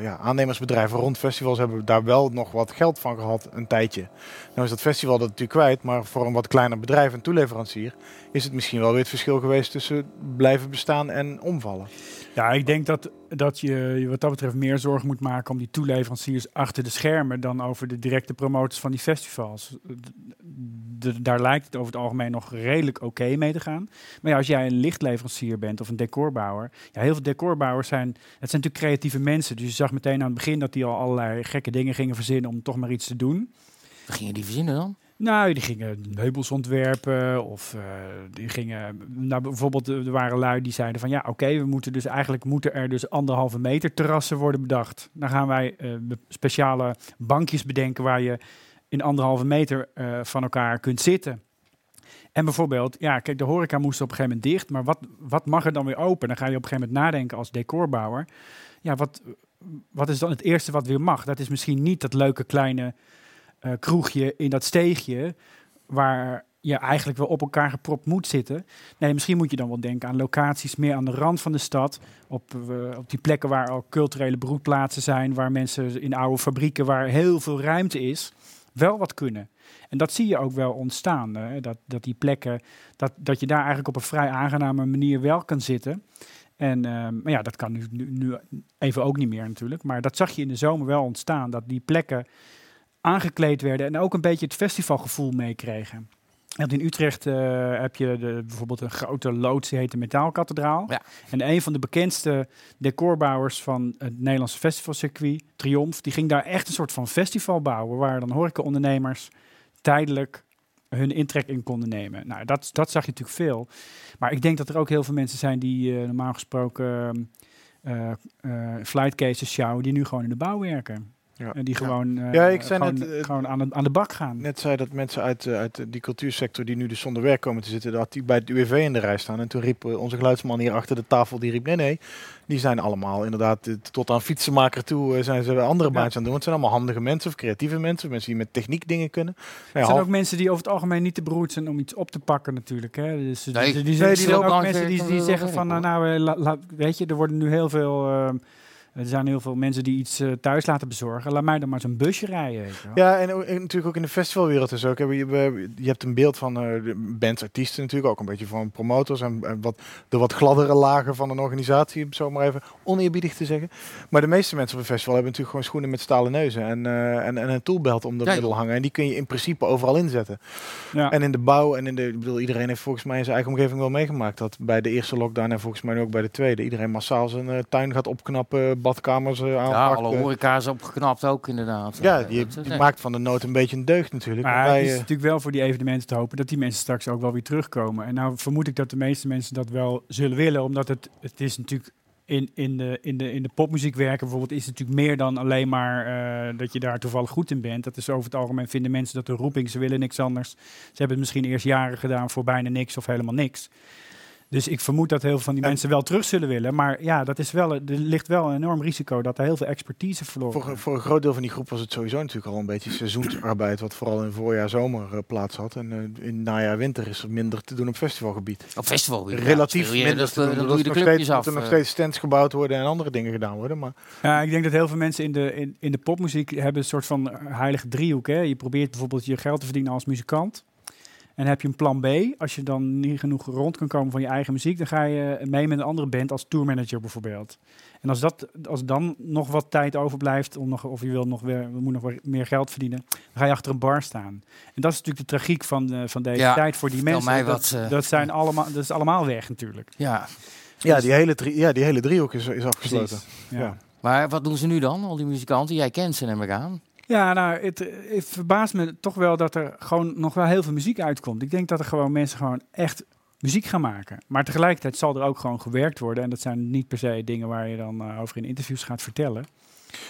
ja, aannemersbedrijven rond festivals hebben daar wel nog wat geld van gehad een tijdje. Nou is dat festival dat natuurlijk kwijt, maar voor een wat kleiner bedrijf en toeleverancier is het misschien wel weer het verschil geweest tussen blijven bestaan en omvallen. Ja, ik denk dat, dat je je wat dat betreft meer zorgen moet maken om die toeleveranciers achter de schermen dan over de directe promotors van die festivals. D- d- daar lijkt het over het algemeen nog redelijk oké mee te gaan. Maar ja, als jij een lichtleverancier bent of een decorbouwer. Ja, heel veel decorbouwers zijn, het zijn natuurlijk creatieve mensen. Dus je zag meteen aan het begin dat die al allerlei gekke dingen gingen verzinnen om toch maar iets te doen. Wat gingen die verzinnen dan? Nou, die gingen meubels ontwerpen of eh, die gingen... Nou, bijvoorbeeld, er waren lui die zeiden van... ja, oké, we moeten dus eigenlijk moeten er dus anderhalve meter terrassen worden bedacht. Dan gaan wij eh, speciale bankjes bedenken... waar je in anderhalve meter eh, van elkaar kunt zitten. En bijvoorbeeld, ja, kijk, de horeca moest op een gegeven moment dicht... maar wat, wat mag er dan weer open? Dan ga je op een gegeven moment nadenken als decorbouwer... ja, wat, wat is dan het eerste wat weer mag? Dat is misschien niet dat leuke kleine eh, kroegje in dat steegje waar je eigenlijk wel op elkaar gepropt moet zitten. Nee, misschien moet je dan wel denken aan locaties meer aan de rand van de stad, op, eh, op die plekken waar al culturele broedplaatsen zijn, waar mensen in oude fabrieken waar heel veel ruimte is, wel wat kunnen. En dat zie je ook wel ontstaan, hè, dat, dat die plekken, dat, dat je daar eigenlijk op een vrij aangename manier wel kan zitten. En, ehm, maar ja, dat kan nu, nu even ook niet meer natuurlijk. Maar dat zag je in de zomer wel ontstaan, dat die plekken aangekleed werden en ook een beetje het festivalgevoel meekregen. Want in Utrecht eh, heb je de, bijvoorbeeld een grote loods, die heet de Metaalkathedraal. Ja. En een van de bekendste decorbouwers van het Nederlandse festivalcircuit, Triomf, die ging daar echt een soort van festival bouwen, waar dan horecaondernemers tijdelijk hun intrek in konden nemen. Nou, dat, dat zag je natuurlijk veel. Maar ik denk dat er ook heel veel mensen zijn die eh, normaal gesproken eh eh flight cases sjouwen, die nu gewoon in de bouw werken. Ja. En die gewoon, eh, Ja, ik zei gewoon, net, eh, gewoon aan, de, aan de bak gaan. Net zei dat mensen uit, eh, uit die cultuursector die nu dus zonder werk komen te zitten, dat die bij het UWV in de rij staan. En toen riep eh, onze geluidsman hier achter de tafel, die riep nee nee, die zijn allemaal inderdaad eh, tot aan fietsenmaker toe eh, zijn ze andere Ja. baantjes aan het doen. Het zijn allemaal handige mensen of creatieve mensen, mensen die met techniek dingen kunnen. Nou ja, Er zijn half- ook mensen die over het algemeen niet te beroerd zijn om iets op te pakken natuurlijk. Hè. Dus, Nee. die, die, Nee, die die zijn ook mensen die, zeggen van, nou, nou eh, la- la- weet je, er worden nu heel veel, eh, er zijn heel veel mensen die iets eh, thuis laten bezorgen. Laat mij dan maar zo'n busje rijden. Weet je wel. Ja, en, natuurlijk ook in de festivalwereld is ook. Je, je, hebt een beeld van eh, de bands, artiesten natuurlijk, ook een beetje van promotors en, en wat, de wat gladdere lagen van een organisatie, om het zo maar even oneerbiedig te zeggen. Maar de meeste mensen op een festival hebben natuurlijk gewoon schoenen met stalen neuzen en, eh, en, en een toolbelt om de Ja. middel hangen. En die kun je in principe overal inzetten. Ja. En in de bouw en in de, ik bedoel, iedereen heeft volgens mij in zijn eigen omgeving wel meegemaakt dat bij de eerste lockdown en volgens mij ook bij de tweede, iedereen massaal zijn eh, tuin gaat opknappen, badkamers eh, Ja, alle horeca is opgeknapt ook inderdaad. ja, die, maakt van de nood een beetje een deugd natuurlijk. Maar Wij, het is eh, natuurlijk wel voor die evenementen te hopen dat die mensen straks ook wel weer terugkomen. En nou vermoed ik dat de meeste mensen dat wel zullen willen, omdat het, het is natuurlijk in, in, de, in, de, in de popmuziek werken bijvoorbeeld is het natuurlijk meer dan alleen maar eh, dat je daar toevallig goed in bent. Dat is over het algemeen vinden mensen dat de roeping, ze willen niks anders. Ze hebben het misschien eerst jaren gedaan voor bijna niks of helemaal niks. Dus ik vermoed dat heel veel van die En- mensen wel terug zullen willen. Maar ja, dat is wel, er ligt wel een enorm risico dat er heel veel expertise verloren Voor, gaat. voor een groot deel van die groep was het sowieso natuurlijk al een beetje seizoensarbeid, wat vooral in voorjaar, zomer eh, plaats had. En eh, in najaar, winter is er minder te doen op festivalgebied. Op festival weer. Relatief minder dat- te doen. Dan Er doe je de nog steeds- clubjes af. moeten nog eh. steeds stands gebouwd worden en andere dingen gedaan worden. Maar Ja, ik denk dat heel veel mensen in de, in, in de popmuziek hebben een soort van heilige driehoek. Hè? Je probeert bijvoorbeeld je geld te verdienen als muzikant. En heb je een plan B, als je dan niet genoeg rond kan komen van je eigen muziek, dan ga je mee met een andere band als tourmanager bijvoorbeeld. En als, dat, als dan nog wat tijd overblijft, om nog, of je wil nog weer, we moeten nog meer geld verdienen, dan ga je achter een bar staan. En dat is natuurlijk de tragiek van, eh, van deze Ja, tijd voor die mensen. mij dat, wat, eh. dat, zijn allemaal, dat is allemaal weg natuurlijk. Ja. Ja, die hele, drie, ja, die hele driehoek is, is afgesloten. Precies, Ja. ja. Maar wat doen ze nu dan, al die muzikanten? Jij kent ze, neem ik aan. Ja, nou, het, verbaast me toch wel dat er gewoon nog wel heel veel muziek uitkomt. Ik denk dat er gewoon mensen gewoon echt muziek gaan maken. Maar tegelijkertijd zal er ook gewoon gewerkt worden. En dat zijn niet per se dingen waar je dan eh, over in interviews gaat vertellen.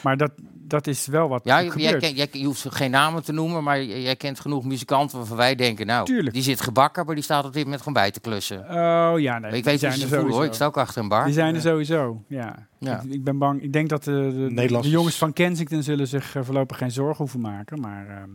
Maar dat, dat is wel wat Ja, jij, gebeurt. ken- jij, je hoeft geen namen te noemen, maar jij, jij kent genoeg muzikanten waarvan wij denken, nou, Tuurlijk. die zit gebakken, maar die staat op dit moment gewoon bij te klussen. Oh ja, nee. ik weet zijn ze er voelen hoor, ik sta ook achter een bar. Die zijn er sowieso, ja. Ja. Ik, ik ben bang. Ik denk dat de, de, jongens van Kensington zullen zich eh, voorlopig geen zorgen hoeven maken. Maar ehm,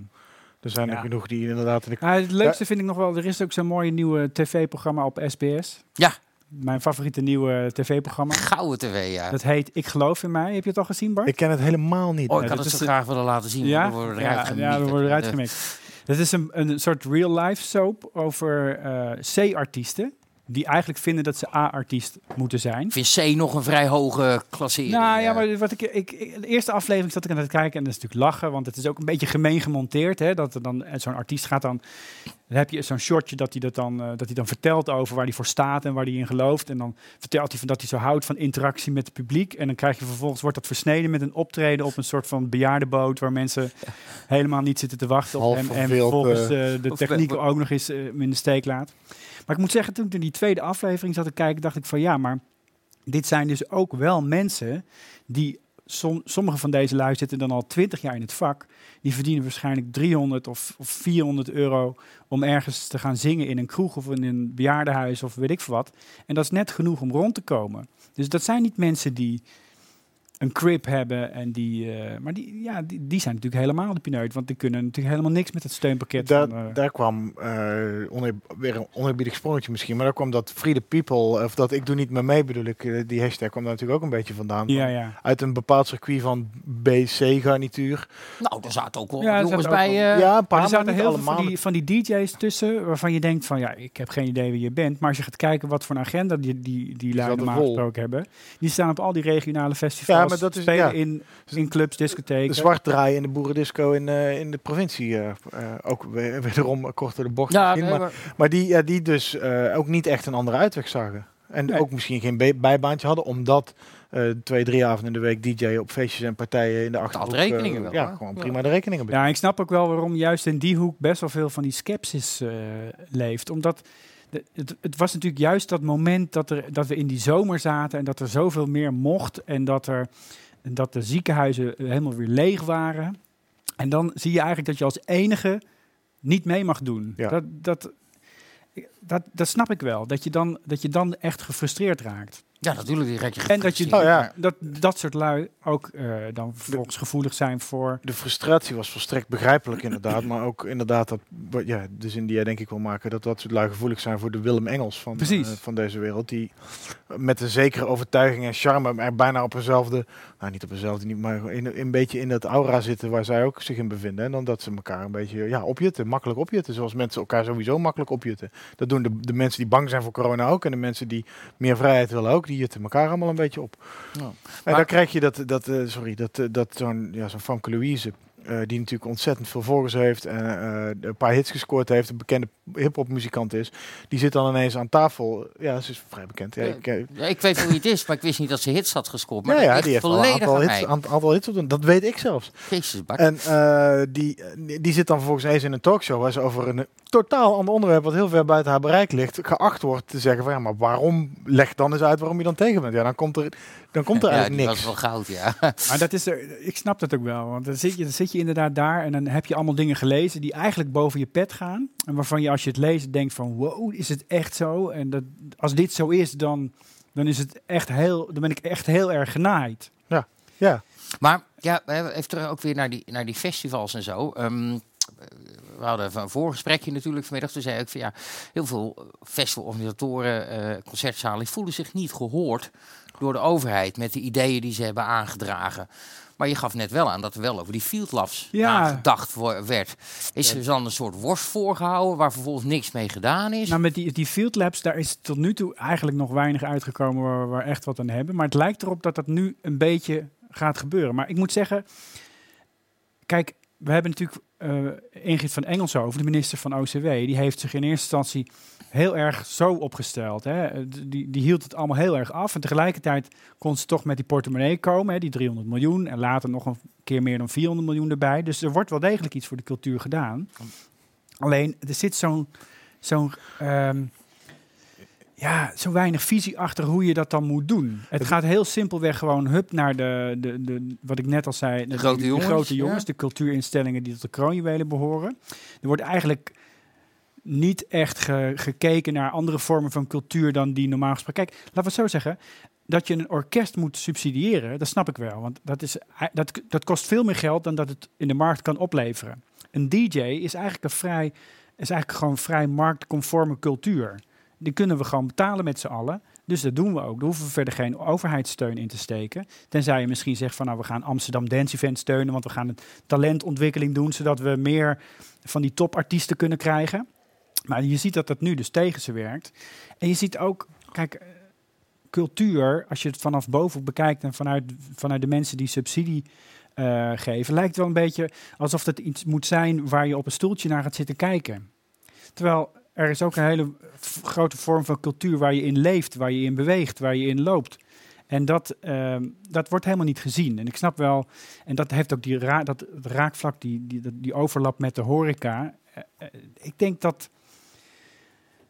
Er zijn er genoeg die inderdaad... in de- ah, het leukste vind ik nog wel, er is ook zo'n mooie nieuwe tv-programma op SBS. Ja. Mijn favoriete nieuwe tv-programma. Gouden tv, ja. Dat heet Ik geloof in mij. Heb je het al gezien, Bart? Ik ken het helemaal niet. oh, ik had dat het zo graag willen laten zien. Ja, maar we worden ja, eruit ja, we gemieterd. worden eruit gemikt. Dat is een, een soort real-life soap over eh, C-artiesten. Die eigenlijk vinden dat ze A-artiest moeten zijn. Vind C nog een vrij hoge klassering. Nou ja, eh. maar wat ik, ik, ik- de eerste aflevering zat ik aan het kijken en dat is natuurlijk lachen, want het is ook een beetje gemeen gemonteerd. Hè, dat er dan en zo'n artiest gaat dan, dan heb je zo'n shotje dat hij dat dan, eh, dat hij dan vertelt over waar hij voor staat en waar hij in gelooft. En dan vertelt hij van dat hij zo houdt van interactie met het publiek. En dan krijg je vervolgens wordt dat versneden met een optreden op een soort van bejaardenboot waar mensen helemaal niet zitten te wachten op Half hem en vervolgens eh, eh, de techniek ook nog eens eh, in de steek laat. Maar ik moet zeggen, toen ik in die tweede aflevering zat te kijken, dacht ik van ja, maar dit zijn dus ook wel mensen die, som, sommige van deze lui zitten dan al twintig jaar in het vak. Die verdienen waarschijnlijk 300 of, of 400 euro om ergens te gaan zingen in een kroeg of in een bejaardenhuis of weet ik veel wat. En dat is net genoeg om rond te komen. Dus dat zijn niet mensen die een crib hebben en die, eh, maar die, ja, die, die zijn natuurlijk helemaal de pineut, want die kunnen natuurlijk helemaal niks met het steunpakket. Daar, van, eh, daar kwam eh, oneer- weer een oneerbiedig sprongetje misschien, maar daar kwam dat Free the People, of dat ik doe niet meer mee bedoel ik, die hashtag kwam daar natuurlijk ook een beetje vandaan. ja, ja. Uit een bepaald circuit van BC-garnituur. Nou, er zaten ook wel Ja, jongens bij... eh, ja, een Maar paar, er maar zaten heel veel van die, van die DJ's tussen waarvan je denkt van ja, ik heb geen idee wie je bent. Maar als je gaat kijken wat voor een agenda die, die, die lui zaten normaal vol. gesproken hebben. Die staan op al die regionale festivals. Ja, maar dat is- spelen ja. in, in clubs, discotheken. zwart draaien in de boerendisco in, eh, in de provincie. eh, eh, ook we- wederom kort door de bocht. ja, misschien, nee, maar, maar- maar die, ja, die dus ook niet echt een andere uitweg zagen. En Nee. ook misschien geen bij- bijbaantje hadden, omdat twee, drie avonden in de week DJ op feestjes en partijen in de achterhoek. rekeningen wel, Ja, gewoon Ja. prima de rekeningen. Ja, ik snap ook wel waarom juist in die hoek best wel veel van die skepsis eh, leeft. Omdat de, het, het was natuurlijk juist dat moment dat, er, dat we in die zomer zaten en dat er zoveel meer mocht en dat, er, dat de ziekenhuizen helemaal weer leeg waren. En dan zie je eigenlijk dat je als enige niet mee mag doen. Ja. Dat, dat, dat, dat snap ik wel. Dat je, dan, dat je dan echt gefrustreerd raakt. Ja, natuurlijk, die je En dat je Oh ja. dat, dat soort lui ook eh, dan vervolgens gevoelig zijn voor De frustratie was volstrekt begrijpelijk inderdaad, maar ook inderdaad dat, ja, de zin die jij denk ik wil maken, dat dat soort lui gevoelig zijn voor de Willem Engels van, eh, van deze wereld, die met een zekere overtuiging en charme er bijna op eenzelfde, nou niet op eenzelfde, niet, maar in, in een beetje in dat aura zitten waar zij ook zich in bevinden. En dan dat ze elkaar een beetje ja, opjutten, makkelijk opjutten, zoals mensen elkaar sowieso makkelijk opjutten. Dat doen de, de mensen die bang zijn voor corona ook. En de mensen die meer vrijheid willen ook, die jutten elkaar allemaal een beetje op. Ja. En Maar- dan krijg je dat, dat eh, sorry, dat, eh, dat zo'n ja, zo'n Famke Louise, eh, die natuurlijk ontzettend veel volgers heeft en een paar hits gescoord heeft, een bekende hip-hop muzikant is, die zit dan ineens aan tafel. Ja, ze is vrij bekend. Ja, ik, Ja, ik weet wie het is, maar ik wist niet dat ze hits had gescoord. Maar ja, ja, die heeft al een aantal aan hits, aantal hits op doen. Dat weet ik zelfs. Jezus, bak. En die, die zit dan vervolgens eens in een talkshow waar ze over een totaal ander onderwerp, wat heel ver buiten haar bereik ligt, geacht wordt te zeggen van ja, maar waarom, leg dan eens uit waarom je dan tegen bent. Ja, dan komt er, dan komt er ja, eigenlijk niks. was wel goud, ja. Maar dat is er, ik snap dat ook wel. Want dan zit, je, dan zit je inderdaad daar en dan heb je allemaal dingen gelezen die eigenlijk boven je pet gaan. En waarvan je als je het leest denkt van wow, is het echt zo? En dat, als dit zo is, dan, dan, is het echt heel, dan ben ik echt heel erg genaaid. Ja, Maar ja, we hebben even terug ook weer naar die, naar die festivals en zo. Ehm, we hadden een voorgesprekje natuurlijk vanmiddag. Toen zei ik van ja, heel veel eh, festivalorganisatoren, eh concertzalen, die voelen zich niet gehoord door de overheid met de ideeën die ze hebben aangedragen. Maar je gaf net wel aan dat er wel over die field labs Ja. nagedacht wo- werd. Is er dan een soort worst voorgehouden waar vervolgens niks mee gedaan is? Nou, met die, die field labs, daar is tot nu toe eigenlijk nog weinig uitgekomen waar we waar echt wat aan hebben. Maar het lijkt erop dat dat nu een beetje gaat gebeuren. Maar ik moet zeggen, kijk, we hebben natuurlijk eh Ingrid van Engelshoven, de minister van OCW, die heeft zich in eerste instantie heel erg zo opgesteld. Hè. Die, die hield het allemaal heel erg af. En tegelijkertijd kon ze toch met die portemonnee komen, hè, die 300 miljoen. En later nog een keer meer dan 400 miljoen erbij. Dus er wordt wel degelijk iets voor de cultuur gedaan. Alleen, er zit zo'n zo'n ehm, ja, zo weinig visie achter hoe je dat dan moet doen. Het gaat heel simpelweg gewoon hup naar de, de, de wat ik net al zei, de, grote jongens, grote ja. jongens de cultuurinstellingen die tot de kroonjuwelen behoren. Er wordt eigenlijk niet echt ge- gekeken naar andere vormen van cultuur dan die normaal gesproken. Kijk, laten we het zo zeggen. Dat je een orkest moet subsidiëren, dat snap ik wel. Want dat, is, dat, dat kost veel meer geld dan dat het in de markt kan opleveren. Een DJ is eigenlijk, een vrij, is eigenlijk gewoon vrij marktconforme cultuur. Die kunnen we gewoon betalen met z'n allen. Dus dat doen we ook. Daar hoeven we verder geen overheidssteun in te steken. Tenzij je misschien zegt van nou we gaan Amsterdam Dance Event steunen. Want we gaan een talentontwikkeling doen. Zodat we meer van die topartiesten kunnen krijgen. Maar je ziet dat dat nu dus tegen ze werkt. En je ziet ook, kijk, eh, cultuur, als je het vanaf boven bekijkt en vanuit, vanuit de mensen die subsidie eh, geven, lijkt wel een beetje alsof het iets moet zijn waar je op een stoeltje naar gaat zitten kijken. Terwijl er is ook een hele grote vorm van cultuur waar je in leeft, waar je in beweegt, waar je in loopt. En dat, ehm, dat wordt helemaal niet gezien. En ik snap wel, en dat heeft ook die ra dat raakvlak, die, die, die overlap met de horeca. Eh, eh, ik denk dat,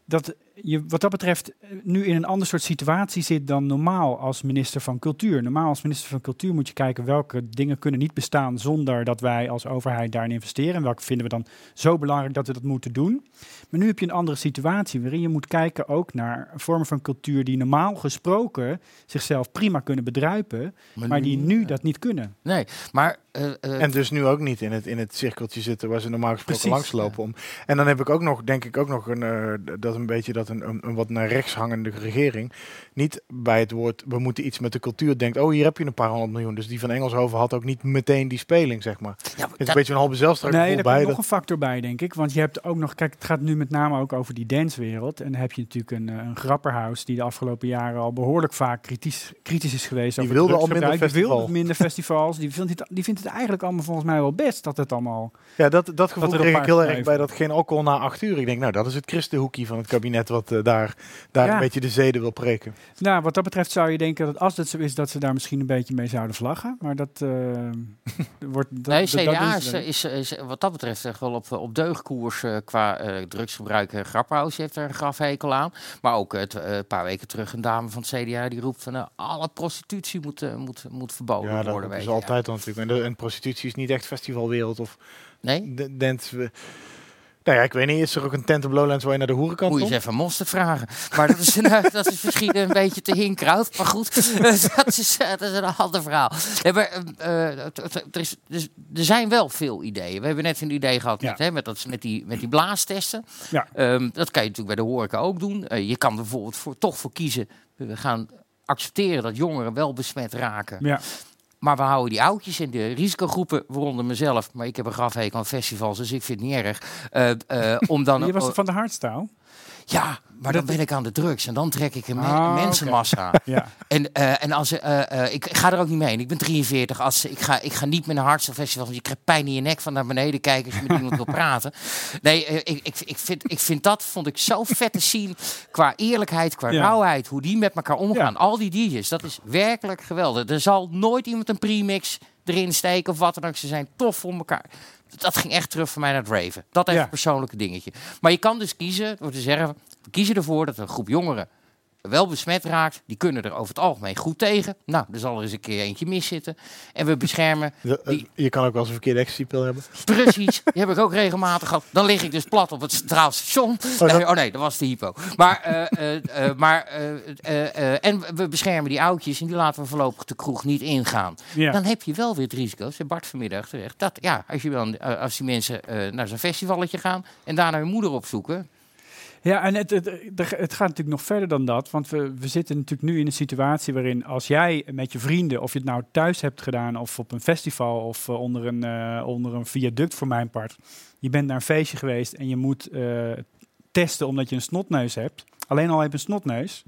dat je wat dat betreft eh, nu in een ander soort situatie zit dan normaal als minister van Cultuur. Normaal als minister van Cultuur moet je kijken welke dingen kunnen niet bestaan zonder dat wij als overheid daarin investeren. En welke vinden we dan zo belangrijk dat we dat moeten doen. Maar nu heb je een andere situatie waarin je moet kijken ook naar vormen van cultuur die normaal gesproken zichzelf prima kunnen bedruipen, maar, die nu dat niet kunnen. Nee, maar... eh, eh, En dus nu ook niet in het, in het cirkeltje zitten waar ze normaal gesproken Precies, langslopen. Om. En dan heb ik ook nog, denk ik ook nog een, eh, dat een beetje dat een, een, een wat naar rechts hangende regering niet bij het woord we moeten iets met de cultuur denkt. Oh, hier heb je een paar honderd miljoen. Dus die van Engelshoven had ook niet meteen die speling, zeg maar. ja, Het is dat- een beetje een halve zelfstrijd Nee, er komt dat- nog een factor bij, denk ik. Want je hebt ook nog, kijk, het gaat nu met name ook over die dancewereld. En dan heb je natuurlijk een, eh, een grapperhaus die de afgelopen jaren al behoorlijk vaak kritisch, kritisch is geweest. Die over wilde al minder Die wilde minder festivals. Die vindt, het, die vindt het eigenlijk allemaal volgens mij wel best dat het allemaal... Ja, dat, dat gevoel een kreeg ik heel erg bij dat geen alcohol na acht uur. Ik denk, nou, dat is het christenhoekie van het kabinet wat eh, daar, daar Ja. een beetje de zeden wil preken. Nou, wat dat betreft zou je denken dat als dat zo is, dat ze daar misschien een beetje mee zouden vlaggen. Maar dat eh, wordt... Dat, Nee, dat- dat CDA doen is, ze dan. is, is wat dat betreft echt wel op, op deugdkoers eh, qua eh, drugsgebruik. Uh, Grapperhaus heeft er een grafhekel aan. Maar ook eh, eh, een paar weken terug een dame van het CDA die roept van eh, alle prostitutie moet, eh, moet, moet verboden Ja, dat, worden. dat is altijd al natuurlijk. En, de, en prostitutie is niet echt festivalwereld of Nee? de- dance. we- Nou ja, ik weet niet. Is er ook een tent op Lowlands waar je naar de hoerenkant Moet je eens even Mosterd vragen. Maar dat is, een, eh, dat is misschien een beetje te hinkrout. Maar goed, dat, is, eh, dat is een ander verhaal. Nee, maar, eh, eh, er, is, dus, er zijn wel veel ideeën. We hebben net een idee gehad Ja. met, hè, met, dat, met, die, met die blaastesten. Ja. Ehm, dat kan je natuurlijk bij de horeca ook doen. Eh, je kan er bijvoorbeeld voor, toch voor kiezen. We gaan accepteren dat jongeren wel besmet raken. Ja. Maar we houden die oudjes in de risicogroepen, waaronder mezelf. Maar ik heb een grafhekel aan festivals, dus ik vind het niet erg. Eh, om dan, Je was er van de hardstyle? Ja, maar dan ben ik aan de drugs en dan trek ik een, Ah, mensenmassa. Ja. En, eh, en als eh, eh, ik, ga er ook niet mee. Ik ben 43. Als, ik, ga, ik ga niet met een hardstyle festival. Want je krijgt pijn in je nek van naar beneden kijken als je met iemand wil praten. Nee, ik, ik, ik, vind, ik vind dat vond ik zo vet te zien. Qua eerlijkheid, qua Ja. rauwheid. Hoe die met elkaar omgaan. Ja. Al die DJ's. Dat is werkelijk geweldig. Er zal nooit iemand een premix erin steken of wat dan ook. Ze zijn tof voor elkaar. Dat ging echt terug voor mij naar het raven. Dat even Ja. een persoonlijke dingetje. Maar je kan dus kiezen door te zeggen... we kiezen ervoor dat een groep jongeren wel besmet raakt. Die kunnen er over het algemeen goed tegen. Nou, er zal er eens een keer eentje miszitten. En we beschermen De- eh, die- je kan ook wel eens een verkeerde ecstasy-pil hebben. Precies, die heb ik ook regelmatig gehad. Dan lig ik dus plat op het Centraal Station. dat- Nee, oh nee, dat was de hypo. Maar, eh, eh, maar eh, eh, eh, en we beschermen die oudjes en die laten we voorlopig de kroeg niet ingaan. Ja. Dan heb je wel weer het risico, zei Bart vanmiddag terecht, dat ja, als, je dan, als die mensen eh, naar zo'n festivalletje gaan en daarna hun moeder opzoeken. Ja, en het, het, het gaat natuurlijk nog verder dan dat. Want we, we zitten natuurlijk nu in een situatie waarin als jij met je vrienden, of je het nou thuis hebt gedaan of op een festival of eh, onder, een, eh, onder een viaduct voor mijn part. Je bent naar een feestje geweest en je moet eh, testen omdat je een snotneus hebt. Alleen al heb je een snotneus.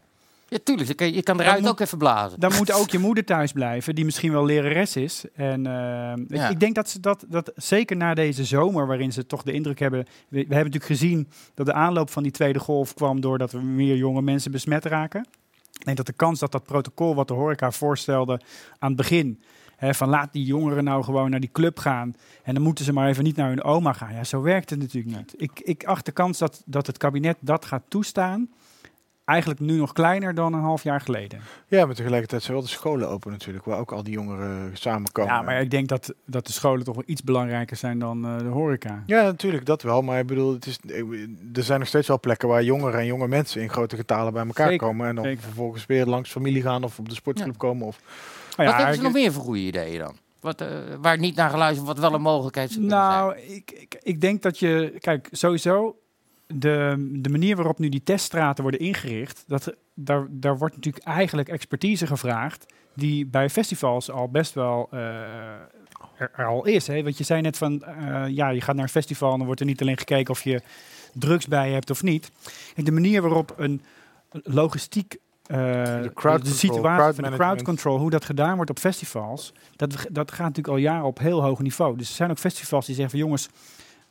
Ja, tuurlijk. Je kan, je kan eruit moet- ook even blazen. Dan moet ook je moeder thuis blijven, die misschien wel lerares is. En eh, ik- Ja. ik, denk dat ze dat, dat zeker na deze zomer, waarin ze toch de indruk hebben. We, we hebben natuurlijk gezien dat de aanloop van die tweede golf kwam doordat we meer jonge mensen besmet raken. Ik denk dat de kans dat dat protocol wat de horeca voorstelde aan het begin. Hè, van laat die jongeren nou gewoon naar die club gaan. En dan moeten ze maar even niet naar hun oma gaan. Ja, zo werkt het natuurlijk niet. Ik, ik acht de kans dat, dat het kabinet dat gaat toestaan. Eigenlijk nu nog kleiner dan een half jaar geleden. Ja, maar tegelijkertijd zijn wel de scholen open natuurlijk, waar ook al die jongeren samenkomen. Ja, maar ik denk dat, dat de scholen toch wel iets belangrijker zijn dan eh, de horeca. Ja, natuurlijk, dat wel. Maar ik bedoel, het is, er zijn nog steeds wel plekken waar jongeren en jonge mensen in grote getalen bij elkaar Zeker, komen. En dan zeker. vervolgens weer langs familie gaan of op de sportclub komen. Of, Nou Wat ja, hebben ze nog meer voor goede ideeën dan? Wat, eh, waar niet naar geluisterd wordt, wat wel een mogelijkheid zou kunnen Nou, ik, ik, ik denk dat je, kijk, sowieso de, de manier waarop nu die teststraten worden ingericht, dat, daar, daar wordt natuurlijk eigenlijk expertise gevraagd die bij festivals al best wel eh, er, er al is. Hè? Want je zei net van, eh, ja, je gaat naar een festival en dan wordt er niet alleen gekeken of je drugs bij je hebt of niet. En de manier waarop een logistiek eh, de, crowd control, situatie crowd van de crowd control, hoe dat gedaan wordt op festivals, dat, dat gaat natuurlijk al jaren op heel hoog niveau. Dus er zijn ook festivals die zeggen van jongens,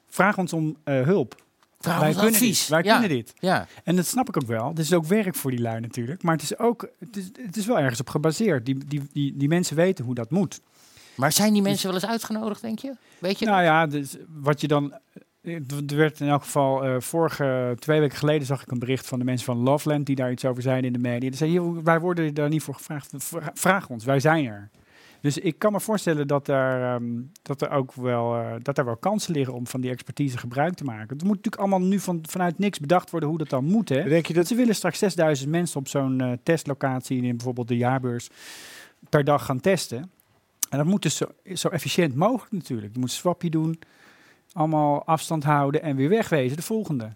vraag ons om hulp. Vraag wij kunnen advies. dit. Wij Ja. kunnen dit. Ja. En dat snap ik ook wel. Het is ook werk voor die lui natuurlijk. Maar het is ook, het is, het is wel ergens op gebaseerd. Die, die, die, die mensen weten hoe dat moet. Maar zijn die mensen wel eens uitgenodigd, denk je? Weet je? Nou ja, dus wat je dan. Er werd in elk geval eh, vorige twee weken geleden zag ik een bericht van de mensen van Loveland die daar iets over zeiden in de media. Die zeiden, "Joh, wij worden daar niet voor gevraagd. Vra- Vraag ons, wij zijn er. Dus ik kan me voorstellen dat er, ehm, dat er ook wel, eh, dat er wel kansen liggen om van die expertise gebruik te maken. Het moet natuurlijk allemaal nu van, vanuit niks bedacht worden hoe dat dan moet. Hè? denk je dat... Ze willen straks 6000 mensen op zo'n eh, testlocatie in bijvoorbeeld de jaarbeurs per dag gaan testen. En dat moet dus zo, zo efficiënt mogelijk natuurlijk. Je moet een swapje doen, allemaal afstand houden en weer wegwezen, de volgende.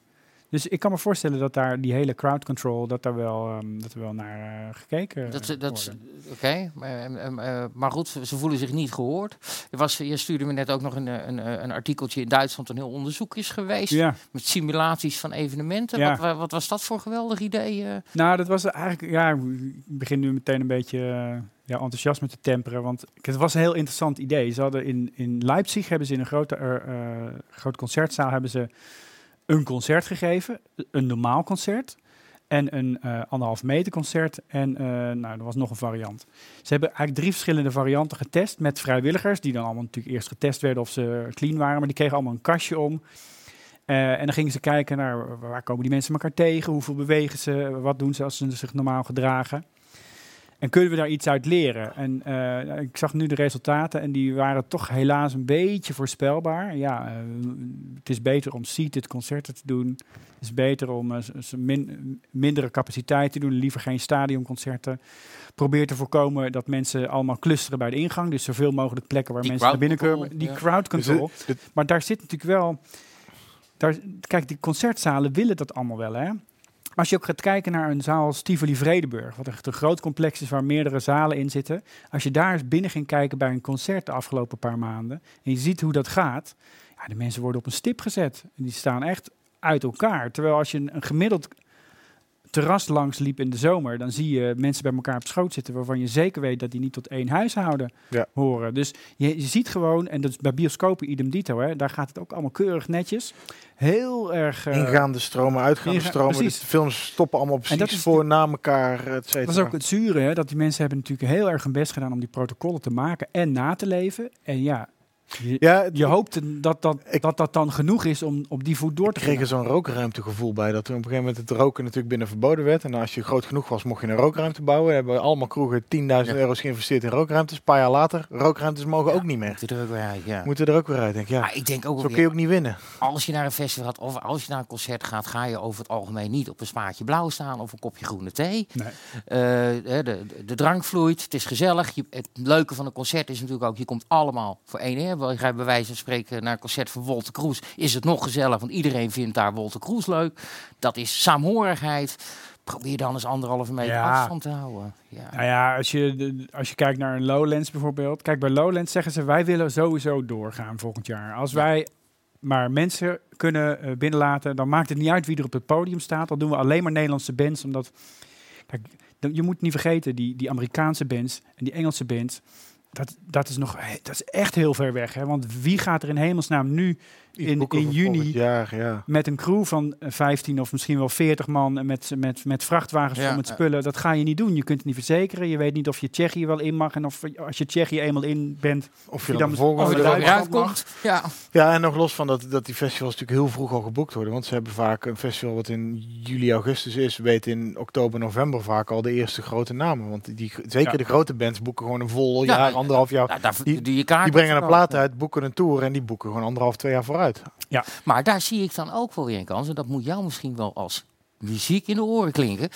Dus ik kan me voorstellen dat daar die hele crowd control, dat daar wel, ehm, dat er wel naar eh, gekeken Dat, ze- dat, Oké, maar, ehm, eh, maar goed, ze, voelen zich niet gehoord. Er was, je stuurde me net ook nog een, eh, een, een artikeltje in Duitsland, een heel onderzoek is geweest. Ja. Met simulaties van evenementen. Ja. Wat, wa- wat was dat voor geweldig idee? Nou, dat was eigenlijk, ja, ik begin nu meteen een beetje ja, enthousiasme te temperen, want het was een heel interessant idee. Ze hadden in, in Leipzig hebben ze in een grote, eh, grote concertzaal hebben ze een concert gegeven, een normaal concert en een eh, anderhalf meter concert en eh, nou, er was nog een variant. Ze hebben eigenlijk drie verschillende varianten getest met vrijwilligers, die dan allemaal natuurlijk eerst getest werden of ze clean waren, maar die kregen allemaal een kastje om. Eh, en dan gingen ze kijken naar waar komen die mensen elkaar tegen, hoeveel bewegen ze, wat doen ze als ze zich normaal gedragen. En kunnen we daar iets uit leren? En eh, ik zag nu de resultaten en die waren toch helaas een beetje voorspelbaar. Ja, eh, het is beter om seated concerten te doen. Het is beter om eh, min, mindere capaciteit te doen, liever geen stadionconcerten. Probeer te voorkomen dat mensen allemaal clusteren bij de ingang. Dus zoveel mogelijk plekken waar Die mensen naar binnen control, Die ja. crowd control. Dus Maar daar zit natuurlijk wel. Daar, kijk, die concertzalen willen dat allemaal wel, hè? Als je ook gaat kijken naar een zaal als Tivoli Vredenburg, wat echt een groot complex is waar meerdere zalen in zitten. Als je daar eens binnen ging kijken bij een concert de afgelopen paar maanden en je ziet hoe dat gaat, ja, de mensen worden op een stip gezet. En die staan echt uit elkaar. Terwijl als je een, een gemiddeld terras langs liep in de zomer, dan zie je mensen bij elkaar op schoot zitten waarvan je zeker weet dat die niet tot één huishouden Ja. horen. Dus je, je ziet gewoon, en dat is bij bioscopen idem dito, hè, daar gaat het ook allemaal keurig netjes. Heel erg... eh, Ingaande stromen, uitgaande inga- stromen. precies. De films stoppen allemaal precies dat is voor na elkaar, et cetera. Dat is ook het zure, hè, dat die mensen hebben natuurlijk heel erg hun best gedaan om die protocollen te maken en na te leven. En ja, je, Ja, het- je hoopt dat dat, Ik- dat dat dan genoeg is om op die voet door te Ik kreeg gaan. er zo'n rookruimtegevoel bij. Dat er op een gegeven moment het roken natuurlijk binnen verboden werd. En als je groot genoeg was, mocht je een rookruimte bouwen. We hebben allemaal kroegen 10.000 Ja. euro's geïnvesteerd in rookruimtes. Een paar jaar later, rookruimtes mogen ook niet meer. Moet er ook weer uit, ja. Moeten er ook weer uit. Denk, ik. ja, Maar ik denk ook zo kun je ook niet winnen. als je naar een festival gaat of als je naar een concert gaat, ga je over het algemeen niet op een spaatje blauw staan of een kopje groene thee. Nee. Eh, de, de, de drank vloeit, het is gezellig. Je, het leuke van een concert is natuurlijk ook, je komt allemaal voor één. Hè? Bij wijze van spreken naar een concert van Wolter Kroes. Is het nog gezellig, want iedereen vindt daar Wolter Kroes leuk. Dat is saamhorigheid. Probeer dan eens anderhalve meter Ja. afstand te houden. Ja. Nou ja, als je, als je kijkt naar een Lowlands bijvoorbeeld. Kijk, bij Lowlands zeggen ze, wij willen sowieso doorgaan volgend jaar. Als wij maar mensen kunnen eh, binnenlaten, dan maakt het niet uit wie er op het podium staat. Dan doen we alleen maar Nederlandse bands, omdat... Kijk, je moet niet vergeten, die, die Amerikaanse bands en die Engelse bands, dat, dat, is nog, dat is echt heel ver weg. Hè? Want wie gaat er in hemelsnaam nu in, juni jaar, ja. met een crew van eh, 15 of misschien wel 40 man en met, met, met vrachtwagens Ja, vol met ja. spullen. Dat ga je niet doen. Je kunt het niet verzekeren. Je weet niet of je Tsjechië wel in mag. En of als je Tsjechië eenmaal in bent, Of je je dan dan weer mag. uitkomt. Ja. Ja, en nog los van dat, dat die festivals natuurlijk heel vroeg al geboekt worden. Want ze hebben vaak een festival wat in juli, augustus is, weet in oktober, november vaak al de eerste grote namen. Want die, zeker Ja. de grote bands boeken gewoon een vol Ja, jaar, ja, anderhalf jaar. Daar Die- doe je kaart Die brengen een plaat uit, boeken een tour en die boeken gewoon anderhalf, twee jaar vooruit. Maar daar zie ik dan ook wel weer een kans. En dat moet jou misschien wel als muziek in de oren klinken.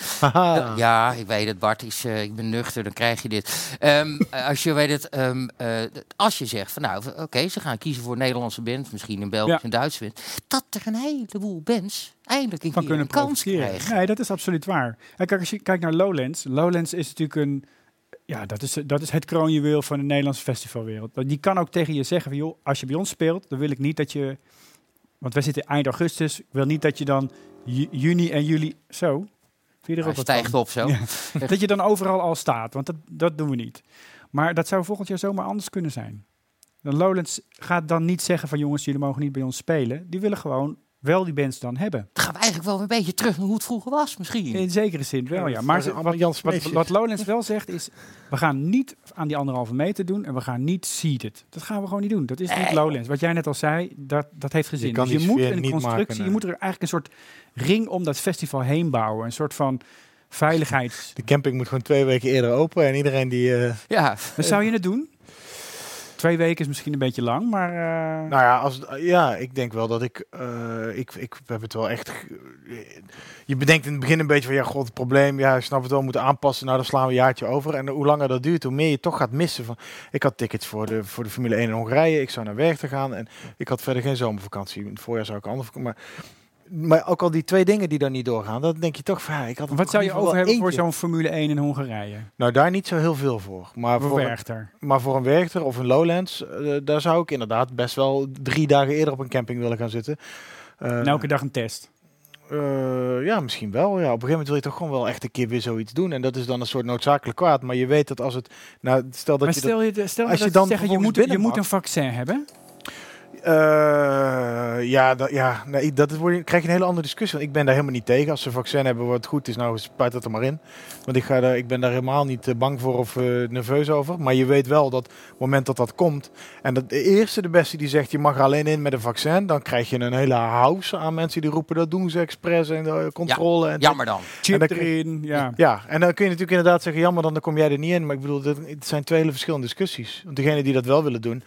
Ja, ik weet het, Bart. Is, eh, ik ben nuchter, dan krijg je dit. Ehm, eh, als je weet het, ehm, eh, als je zegt van nou, oké, ze gaan kiezen voor een Nederlandse band, misschien een Belgische Ja. en Duitse band, dat er een heleboel bands eindelijk een van keer kunnen een kans krijgen. Nee, dat is absoluut waar. En kijk, als je kijkt naar Lowlands. Lowlands is natuurlijk een... Ja, dat is, dat is het kroonjuweel van de Nederlandse festivalwereld. Die kan ook tegen je zeggen van, joh, als je bij ons speelt, dan wil ik niet dat je... Want wij zitten eind augustus. Ik wil niet dat je dan ju- juni en juli... Zo, vind je er Hij ook wat stijgt van? op zo. Ja. Dat je dan overal al staat, want dat, dat doen we niet. Maar dat zou volgend jaar zomaar anders kunnen zijn. De Lowlands gaat dan niet zeggen van jongens, jullie mogen niet bij ons spelen. Die willen gewoon wel die bands dan hebben. Dan gaan we eigenlijk wel een beetje terug naar hoe het vroeger was, misschien. In zekere zin wel, ja. dat Maar is ze- allemaal wat, wat, wat Lowlands wel zegt is, we gaan niet aan die anderhalve meter doen en we gaan niet seeded. Dat gaan we gewoon niet doen. Dat is niet. Lowlands. Wat jij net al zei, dat, dat heeft geen Je kan dus je moet een constructie, maken, je moet er eigenlijk een soort ring om dat festival heen bouwen. Een soort van veiligheids... De camping moet gewoon twee weken eerder open en iedereen die... eh, Ja, Dan zou je het doen? Twee weken is misschien een beetje lang, maar... eh, Nou ja, als, ja, ik denk wel dat ik, eh, ik, ik heb het wel echt. Je bedenkt in het begin een beetje van ja, god, het probleem, ja, snap het wel, we moeten aanpassen. Nou, dan slaan we een jaartje over. En hoe langer dat duurt, hoe meer je toch gaat missen. Van, ik had tickets voor de, voor de Formule 1 in Hongarije. Ik zou naar Werchter gaan en ik had verder geen zomervakantie. In het voorjaar zou ik vakantie. Maar, maar ook al die twee dingen die dan niet doorgaan, dan denk je toch van ja, ik had wat zou je over hebben voor zo'n Formule 1 in Hongarije? Nou, daar niet zo heel veel voor. Maar Voor voor, een, maar voor een Werchter of een Lowlands, eh, daar zou ik inderdaad best wel drie dagen eerder op een camping willen gaan zitten. En elke dag een test. Eh, ja, misschien wel. Ja. Op een gegeven moment wil je toch gewoon wel echt een keer weer zoiets doen. En dat is dan een soort noodzakelijk kwaad. Maar je weet dat als het... Nou, stel dat maar je stel je, de- stel als dat je dan zeggen, je moet, je moet een vaccin hebben. Eh, ja, dat, ja nee, dat krijg je een hele andere discussie. Want ik ben daar helemaal niet tegen. Als ze een vaccin hebben wat goed is, nou spuit het er maar in. Want ik, ga daar, ik ben daar helemaal niet eh, bang voor of eh, nerveus over. Maar je weet wel dat op het moment dat dat komt... En dat de eerste, de beste die zegt, je mag er alleen in met een vaccin... dan krijg je een hele house aan mensen die roepen... dat doen ze expres en de controle. en jammer dan. Chip dan erin, ja. Ja, en dan kun je natuurlijk inderdaad zeggen, jammer, dan kom jij er niet in. Maar ik bedoel, dat, het zijn twee hele verschillende discussies. Want degene die dat wel willen doen,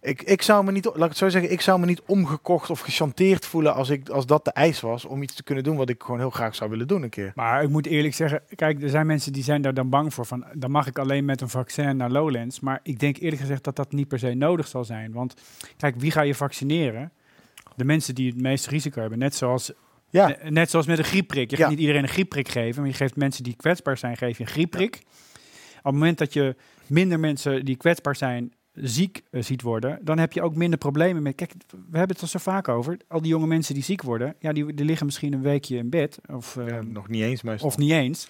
ik, ik zou me niet, laat ik het zo zeggen, ik zou me niet omgekocht of gechanteerd voelen als, ik, als dat de eis was om iets te kunnen doen wat ik gewoon heel graag zou willen doen een keer. Maar ik moet eerlijk zeggen, kijk, er zijn mensen die zijn daar dan bang voor. Van, dan mag ik alleen met een vaccin naar Lowlands. Maar ik denk eerlijk gezegd dat dat niet per se nodig zal zijn. Want kijk, wie ga je vaccineren? De mensen die het meeste risico hebben. Net zoals, Ja, ne- net zoals met een griepprik. Je Ja. gaat niet iedereen een griepprik geven. Maar je geeft mensen die kwetsbaar zijn, geef je een griepprik. Op het moment dat je minder mensen die kwetsbaar zijn ziek eh, ziet worden, dan heb je ook minder problemen met. Kijk, we hebben het er zo vaak over. Al die jonge mensen die ziek worden, ja, die, die liggen misschien een weekje in bed. Of, ja, ehm, nog niet eens meestal. of niet eens.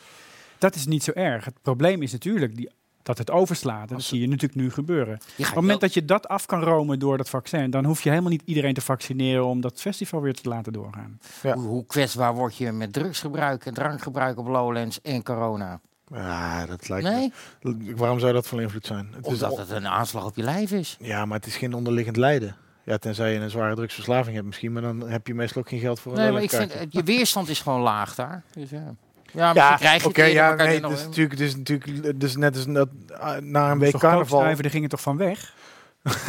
Dat is niet zo erg. Het probleem is natuurlijk die, dat het overslaat. En dat zie je natuurlijk nu gebeuren. Je Op gaat het moment dat je dat af kan romen door dat vaccin, dan hoef je helemaal niet iedereen te vaccineren om dat festival weer te laten doorgaan. Ja. hoe, hoe kwetsbaar word je met drugsgebruik en drankgebruik op Lowlands en corona? Ja, dat lijkt Nee, me. Waarom zou dat van invloed zijn? Het is omdat het een aanslag op je lijf is. Ja, maar het is geen onderliggend lijden. Ja, tenzij je een zware drugsverslaving hebt misschien, maar dan heb je meestal ook geen geld voor een Nee, maar ik vind, eh, je weerstand is gewoon laag daar. Dus ja. Ja, Ja, krijg je eerder, ja, maar kan je nee, is natuurlijk, het is natuurlijk, dus net als dat, ah, na een week carnaval. koopschrijven, daar ging het toch van weg?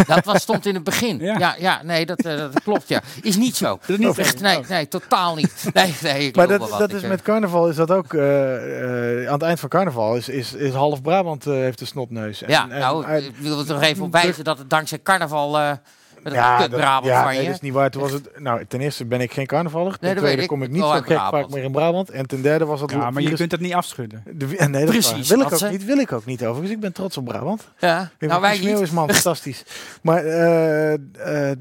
Dat was, stond in het begin. Ja. Ja, ja, nee, dat, eh, dat klopt, ja. Is niet zo. Dat is niet. Echt, nee, nee, totaal niet. Nee, nee, ik Maar dat, wel wat. dat Ik, is eh, met carnaval is dat ook. eh, eh, aan het eind van carnaval is, is, is half Brabant eh, heeft een snotneus. En- Ja, en- nou, en- ik wil er toch even op wijzen dat het dankzij carnaval... met ja, dat, Brabant ja, van nee, je... dat is niet waar. Toen was het, nou, ten eerste ben ik geen carnavaller. Ten Nee, dat tweede ik. kom ik niet zo gek vaak meer in Brabant. En ten derde was het. Ja, maar je kunt het niet afschudden. de, nee, dat is Precies. Wil ik dat ook ze- niet. Wil ik ook niet overigens. Ik ben trots op Brabant. Ja, nou wij Smeeuw niet. is man fantastisch. Maar eh, eh,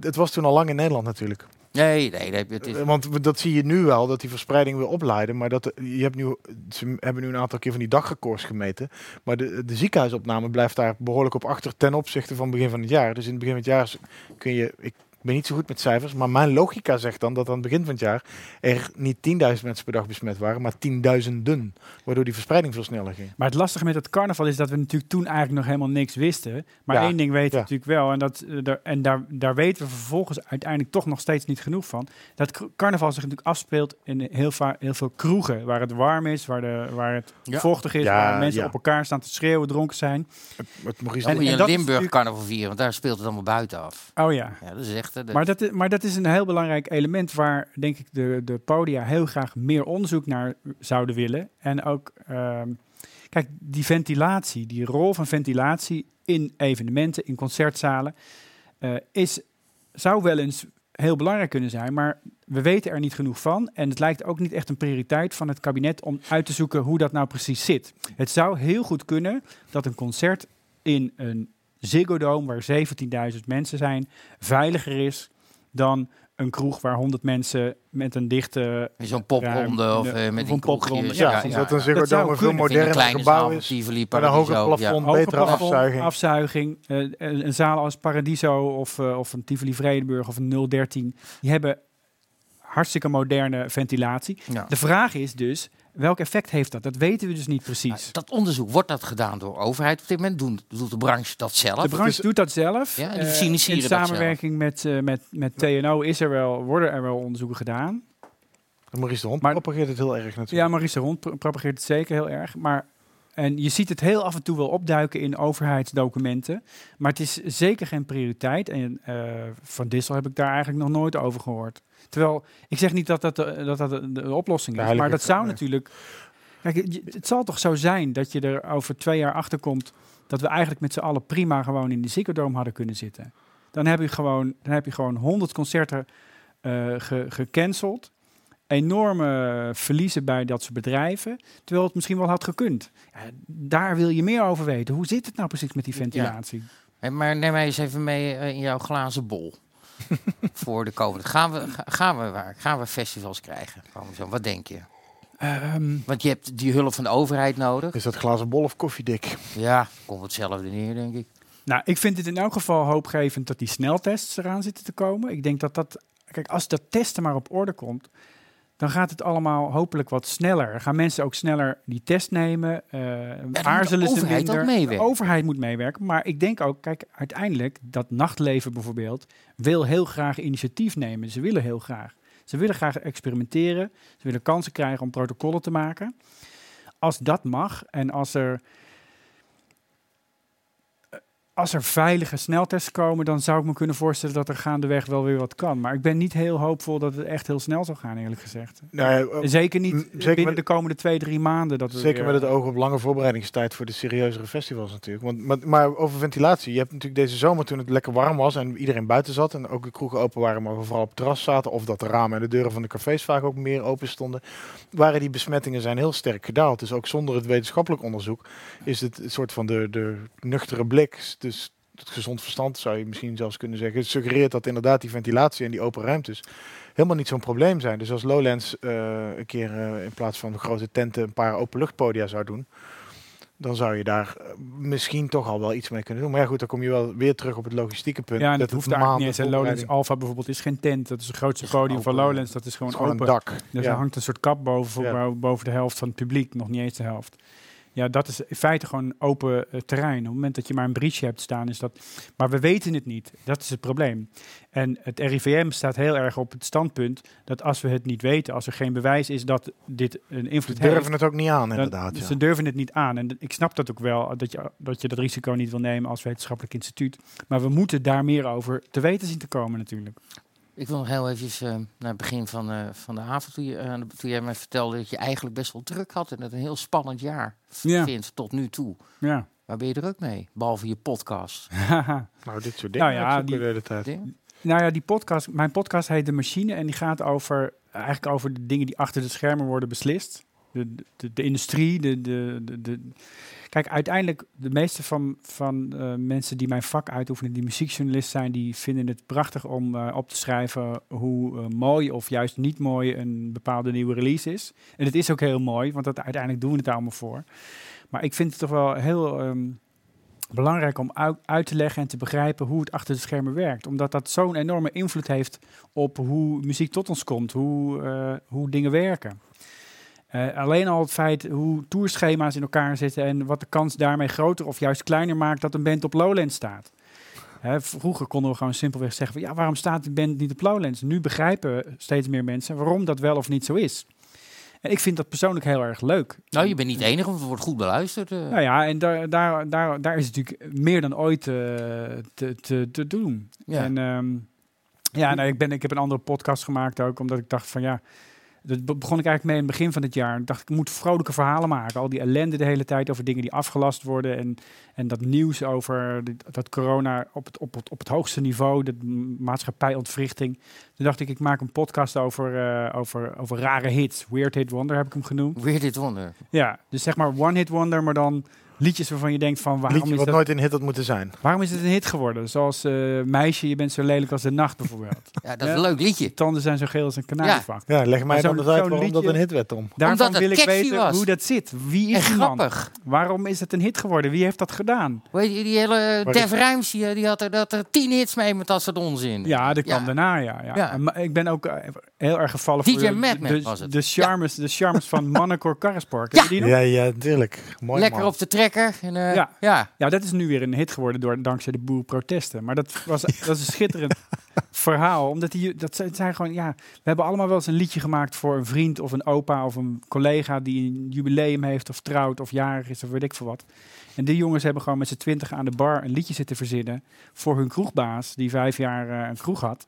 het was toen al lang in Nederland natuurlijk. Nee, nee, nee. Eh, Want dat zie je nu wel, dat die verspreiding weer opleiden. Maar dat, je hebt nu, ze hebben nu een aantal keer van die dagrecords gemeten. Maar de, de ziekenhuisopname blijft daar behoorlijk op achter ten opzichte van begin van het jaar. Dus in het begin van het jaar kun je... Ik, ben niet zo goed met cijfers, maar mijn logica zegt dan dat aan het begin van het jaar er niet 10.000 mensen per dag besmet waren, maar tienduizenden. Waardoor die verspreiding veel sneller ging. Maar het lastige met het carnaval is dat we natuurlijk toen eigenlijk nog helemaal niks wisten. Maar Ja, één ding weten we ja. natuurlijk wel, en, dat, eh, daar, en daar, daar weten we vervolgens uiteindelijk toch nog steeds niet genoeg van. Dat carnaval zich natuurlijk afspeelt in heel, va- heel veel kroegen, waar het warm is, waar, de, waar het Ja. vochtig is, Ja, waar mensen ja. op elkaar staan te schreeuwen, dronken zijn. Het Dan En- moet je en in Limburg natuurlijk- carnaval vieren, want daar speelt het allemaal buiten af. Oh ja. Ja, dat is echt... Maar dat, is, maar dat is een heel belangrijk element waar, denk ik, de, de podia heel graag meer onderzoek naar zouden willen. En ook, ehm, kijk, die ventilatie, die rol van ventilatie in evenementen, in concertzalen, eh, is, zou wel eens heel belangrijk kunnen zijn, maar we weten er niet genoeg van. En het lijkt ook niet echt een prioriteit van het kabinet om uit te zoeken hoe dat nou precies zit. Het zou heel goed kunnen dat een concert in een Ziggo Dome, waar 17.000 mensen zijn, veiliger is dan een kroeg waar 100 mensen met een dichte... Met zo'n popronde of ruim- eh, met of een popronde, Ja, ja, ja. dat een Ziggo Dome een veel. Of moderner kleine gebouw zaal, is. Tivoli, Met een hoger plafond, Hoger betere plafond, afzuiging. afzuiging. Eh, een, een zaal als Paradiso of, eh, of een Tivoli Vredenburg of een 013, die hebben hartstikke moderne ventilatie. Ja. De vraag is dus, welk effect heeft dat? Dat weten we dus niet precies. Dat onderzoek, wordt dat gedaan door de overheid op dit moment? Doen, doet de branche dat zelf? De branche doet dat zelf. Ja, die Eh, in dat samenwerking met, eh, met, met TNO is er wel, worden er wel onderzoeken gedaan. Maurice de Hond Maar- propageert het heel erg natuurlijk. Ja, Maurice de Hond pro- propageert het zeker heel erg. Maar, en je ziet het heel af en toe wel opduiken in overheidsdocumenten. Maar het is zeker geen prioriteit. En eh, Van Dissel heb ik daar eigenlijk nog nooit over gehoord. Terwijl, ik zeg niet dat dat de, dat, dat de, de oplossing is. Maar dat zou nee. natuurlijk... Kijk, het zal toch zo zijn dat je er over twee jaar achter komt... dat we eigenlijk met z'n allen prima gewoon in de Ziggo hadden kunnen zitten. Dan heb je gewoon, dan heb je gewoon 100 concerten eh, ge- gecanceld enorme verliezen bij dat soort bedrijven, terwijl het misschien wel had gekund. Ja, daar wil je meer over weten. Hoe zit het nou precies met die ventilatie? Hey, maar neem mij eens even mee eh, in jouw glazen bol. voor de komende. Gaan we, ga- gaan we waar? Gaan we festivals krijgen? Zo, Wat denk je? Ehm, Want je hebt die hulp van de overheid nodig. Is dat glazen bol of koffiedik? Ja, komt hetzelfde neer, denk ik. nou, ik vind het in elk geval hoopgevend dat die sneltests eraan zitten te komen. Ik denk dat dat, kijk, als dat testen maar op orde komt, dan gaat het allemaal hopelijk wat sneller. Gaan mensen ook sneller die test nemen? eh moet aarzelen ze minder? De overheid moet meewerken. Maar ik denk ook, kijk, uiteindelijk dat nachtleven bijvoorbeeld wil heel graag initiatief nemen. Ze willen heel graag. Ze willen graag experimenteren. Ze willen kansen krijgen om protocollen te maken. Als dat mag en als er als er veilige sneltests komen, dan zou ik me kunnen voorstellen dat er gaandeweg wel weer wat kan. Maar ik ben niet heel hoopvol dat het echt heel snel zal gaan, eerlijk gezegd. Nou, ja, Zeker niet zeker binnen met- de komende twee, drie maanden. Dat we Zeker weer- met het oog op lange voorbereidingstijd voor de serieuzere festivals natuurlijk. Want, maar, maar over ventilatie. Je hebt natuurlijk deze zomer toen het lekker warm was en iedereen buiten zat. En ook de kroegen open waren, maar vooral op het terras zaten. Of dat de ramen en de deuren van de cafés vaak ook meer open stonden. Waren die besmettingen zijn heel sterk gedaald. Dus ook zonder het wetenschappelijk onderzoek is het een soort van de, de nuchtere blik. Dus het gezond verstand zou je misschien zelfs kunnen zeggen. Het suggereert dat inderdaad die ventilatie en die open ruimtes helemaal niet zo'n probleem zijn. Dus als Lowlands eh, een keer eh, in plaats van grote tenten een paar openluchtpodia zou doen, dan zou je daar eh, misschien toch al wel iets mee kunnen doen. Maar ja, goed, dan kom je wel weer terug op het logistieke punt. Ja, en dat het hoeft maanden niet eens. En Lowlands Alpha bijvoorbeeld is geen tent. Dat is het grootste podium van open. Lowlands. Dat is gewoon, is gewoon open. een dak. Dus Ja. er hangt een soort kap boven, Ja. boven de helft van het publiek. Nog niet eens de helft. Ja, dat is in feite gewoon open eh, terrein. Op het moment dat je maar een breach hebt staan, is dat... Maar we weten het niet. Dat is het probleem. En het RIVM staat heel erg op het standpunt dat als we het niet weten, als er geen bewijs is dat dit een Ze invloed durven heeft... het ook niet aan, inderdaad. ja. Ze durven het niet aan. En ik snap dat ook wel, dat je, dat je dat risico niet wil nemen als wetenschappelijk instituut. Maar we moeten daar meer over te weten zien te komen natuurlijk. Ik wil nog heel even naar het begin van, eh, van de avond, toen, je, eh, toen jij mij vertelde dat je eigenlijk best wel druk had en het een heel spannend jaar Ja. vindt tot nu toe. Ja. Waar ben je druk mee? Behalve je podcast. Nou, dit soort dingen Nou ja, die- de hele tijd. Dingen? Nou ja, die podcast, mijn podcast heet De Machine en die gaat over, eigenlijk over de dingen die achter de schermen worden beslist. De, de, de industrie, de, de, de, Kijk, uiteindelijk, de meeste van, van eh, mensen die mijn vak uitoefenen, die muziekjournalist zijn, die vinden het prachtig om eh, op te schrijven hoe eh, mooi of juist niet mooi een bepaalde nieuwe release is. En het is ook heel mooi, want dat, uiteindelijk doen we het allemaal voor. Maar ik vind het toch wel heel ehm, belangrijk om uit, te leggen en te begrijpen hoe het achter de schermen werkt. Omdat dat zo'n enorme invloed heeft op hoe muziek tot ons komt, hoe, hoe dingen werken. Eh, alleen al het feit hoe tourschema's in elkaar zitten en wat de kans daarmee groter of juist kleiner maakt dat een band op Lowlands staat. Hè, vroeger konden we gewoon simpelweg zeggen van ja, waarom staat die band niet op Lowlands? Nu begrijpen steeds meer mensen waarom dat wel of niet zo is. En ik vind dat persoonlijk heel erg leuk. Nou, je bent niet de enige, want het wordt goed beluisterd. eh. Nou ja, en daar, daar, daar, daar is het natuurlijk meer dan ooit eh, te, te, te doen. Ja. En ehm, ja, nou, ik, ben, ik heb een andere podcast gemaakt ook, omdat ik dacht van ja, dat be- begon ik eigenlijk mee in het begin van het jaar. Ik dacht, ik moet vrolijke verhalen maken. Al die ellende de hele tijd over dingen die afgelast worden. En, en dat nieuws over dat corona op het, op, het, op het hoogste niveau, de maatschappijontwrichting. Toen dacht ik, ik maak een podcast over, eh, over, over rare hits. Weird Hit Wonder heb ik hem genoemd. Weer dit wonder. Ja, dus zeg maar One Hit Wonder, maar dan liedjes waarvan je denkt van waarom Liedje is, wat dat, nooit een hit had moeten zijn. waarom is het een hit geworden? Zoals eh, Meisje, je bent zo lelijk als de nacht bijvoorbeeld. Ja, dat is een leuk liedje. Tanden zijn zo geel als een kanarievak. Ja, leg mij Maar dan eens uit waarom dat liedje- een hit werd, Tom. Daarvan Omdat het wil ik weten was. hoe dat zit. Wie is die man? grappig. Waarom is het een hit geworden? Wie heeft dat gedaan? Weet je, die hele Waar Def Rijms, die, die had er, dat er tien hits mee met dat soort onzin. Ja, dat kwam Ja. daarna, ja. ja. Ja. En ma- ik ben ook eh, heel erg gevallen DJ voor de, Madman de, was het. de charmes, de charmes van Mannekor Karrespark. Ja. Heb je die nog? Ja, ja. Mooi Lekker op de En, eh, Ja. ja. Ja, dat is nu weer een hit geworden door, dankzij de boerprotesten. Maar dat, was, dat is een schitterend verhaal. Omdat die, dat zijn, gewoon, ja, we hebben allemaal wel eens een liedje gemaakt voor een vriend of een opa of een collega die een jubileum heeft of trouwt of jarig is of weet ik veel wat. En die jongens hebben gewoon met z'n twintig aan de bar een liedje zitten verzinnen voor hun kroegbaas die vijf jaar eh, een kroeg had.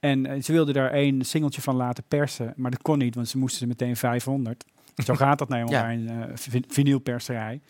En eh, ze wilden daar één singeltje van laten persen, maar dat kon niet, want ze moesten er meteen 500. Zo gaat dat nou Ja. bij een eh, vinylperserij.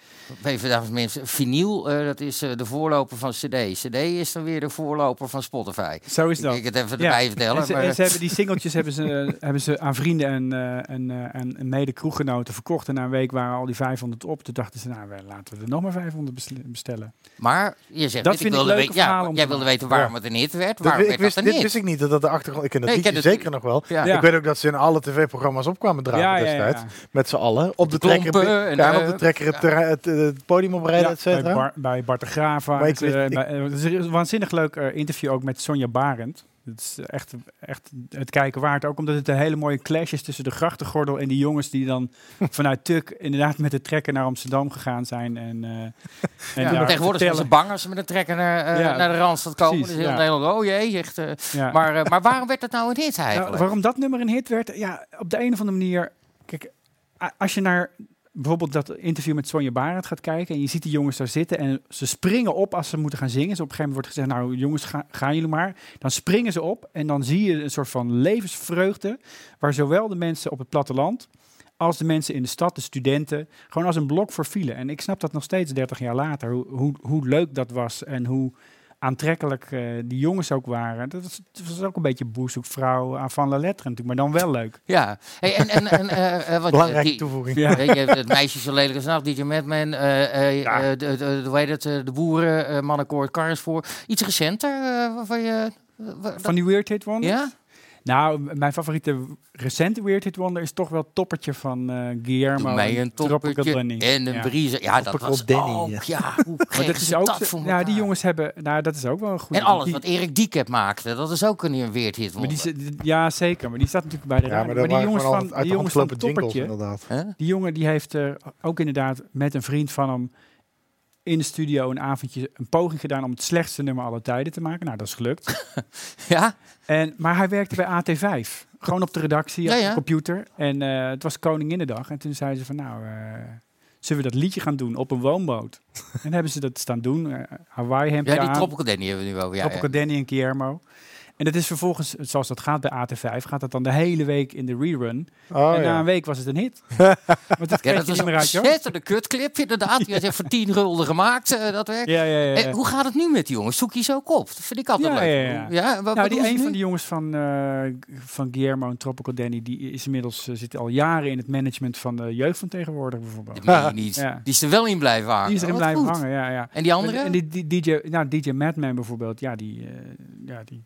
Even dames en mensen, vinyl, eh, dat is eh, de voorloper van CD. CD is dan weer de voorloper van Spotify. Zo is Ik, dat. ik het even Ja. erbij vertellen. En ze, maar, en ze hebben die singeltjes hebben ze, eh, hebben ze aan vrienden en, eh, en, eh, en, en mede kroeggenoten verkocht. En na een week waren al die 500 op. Toen dachten ze, nou, we- laten we er nog maar 500 besle- bestellen. maar je zegt, Dat vind ik wilde leuke weten- ja, verhalen om jij wilde weten waarom Ja. het een hit werd. Dat, Waarom ik werd wist, dat dit een hit? wist ik niet, dat dat de achtergrond... Ik ken dat Nee, ik ken liedje het- zeker nog wel. Ja. Ja. Ik weet ook dat ze in alle tv-programma's op kwamen dragen Ja, ja, ja, destijds. Met z'n allen. Op de, De trekker, klompen en, ja, en op eh, de trekker het, eh, het podium oprijden, et bij, cetera. Bar, bij Bart de Grava. Eh, bij- het is een waanzinnig leuk interview ook met Sonja Barend. Het is echt, echt het kijken waard. Ook omdat het een hele mooie clash is tussen de grachtengordel en die jongens die dan vanuit Tuk inderdaad met de trekker naar Amsterdam gegaan zijn. En, eh en Ja, daar tegenwoordig zijn ze bang als ze met een trekker naar, eh, Ja, naar de Randstad komen. precies, dus heel ja. Nederland, oh jee, echt. eh, Ja. maar, maar waarom werd dat nou een hit Nou, eigenlijk? waarom dat nummer een hit werd? Ja, op de een of andere manier. Kijk, als je naar bijvoorbeeld dat interview met Sonja Barend gaat kijken en je ziet die jongens daar zitten en ze springen op als ze moeten gaan zingen. Dus op een gegeven moment wordt gezegd, nou jongens, ga, gaan jullie maar. Dan springen ze op en dan zie je een soort van levensvreugde waar zowel de mensen op het platteland als de mensen in de stad, de studenten, gewoon als een blok voor vielen. En ik snap dat nog steeds 30 jaar later, hoe, hoe, hoe leuk dat was en hoe aantrekkelijk eh, die jongens ook waren. Dat was, dat was ook een beetje boerzoekvrouw aan van la lettre natuurlijk, maar dan wel leuk. Ja, hey, en, en, en eh, eh, wat, Belangrijke die- toevoeging. Ja. Je, het meisje zo lelijk als nacht, DJ Madman, eh eh Ja. eh, de, de, de, eh, boeren, eh mannenkoord, Cars voor. Iets recenter eh, waarvan je... Van die Weird Hit Wonders? ja? Nou, mijn favoriete recente Weird Hit Wonder is toch wel het toppertje van eh Guillermo. Doe mij een toppertje en een Ja. brie. Ja, dat was Danny, ook, ja. ja. Hoe Maar dat is ook, dat zo- voor ja, die jongens hebben, nou dat is ook wel een goede. En alles die, wat Erik Diekep maakte, dat is ook een een weird hit. maar die, ja, zeker, maar die staat natuurlijk bij de Ja, radio. maar die jongens van, die de jongens van jingles, Toppertje, inderdaad. Hè? die jongen die heeft eh, ook inderdaad met een vriend van hem in de studio een avondje een poging gedaan om het slechtste nummer aller tijden te maken. Nou, dat is gelukt. Ja? En, maar hij werkte bij AT5. Gewoon op de redactie, op ja. de computer. En eh, het was Koninginnedag. En toen zeiden ze van, nou, eh, zullen we dat liedje gaan doen op een woonboot? en hebben ze dat staan doen. eh Hawaii hemdje Ja, die aan. Tropical Danny hebben we nu over. Ja, Tropical ja. Danny en Guillermo. En dat is vervolgens, zoals dat gaat bij AT5, gaat dat dan de hele week in de rerun. Oh, en na ja. een week was het een hit. Want het Ja, dat je was niet meer uit je een ontzettende kutclip, inderdaad. Die had je voor tien gulden gemaakt, eh, dat werk. Ja, ja, ja. ja. Eh, hoe gaat het nu met die jongens? Zoek je ze ook op? Dat vind ik altijd Ja, leuk. ja, ja. en wat, nou, wat die een nu? van die jongens van, eh, van Guillermo en Tropical Danny, die is inmiddels zit al jaren in het management van de jeugd van tegenwoordig bijvoorbeeld. Dat meen je niet. Ja. Die is er wel in blijven hangen. Die is erin Oh, blijven goed. hangen, ja, ja. En die andere? En die, die DJ, nou, DJ Madman bijvoorbeeld, ja, die, ja, die,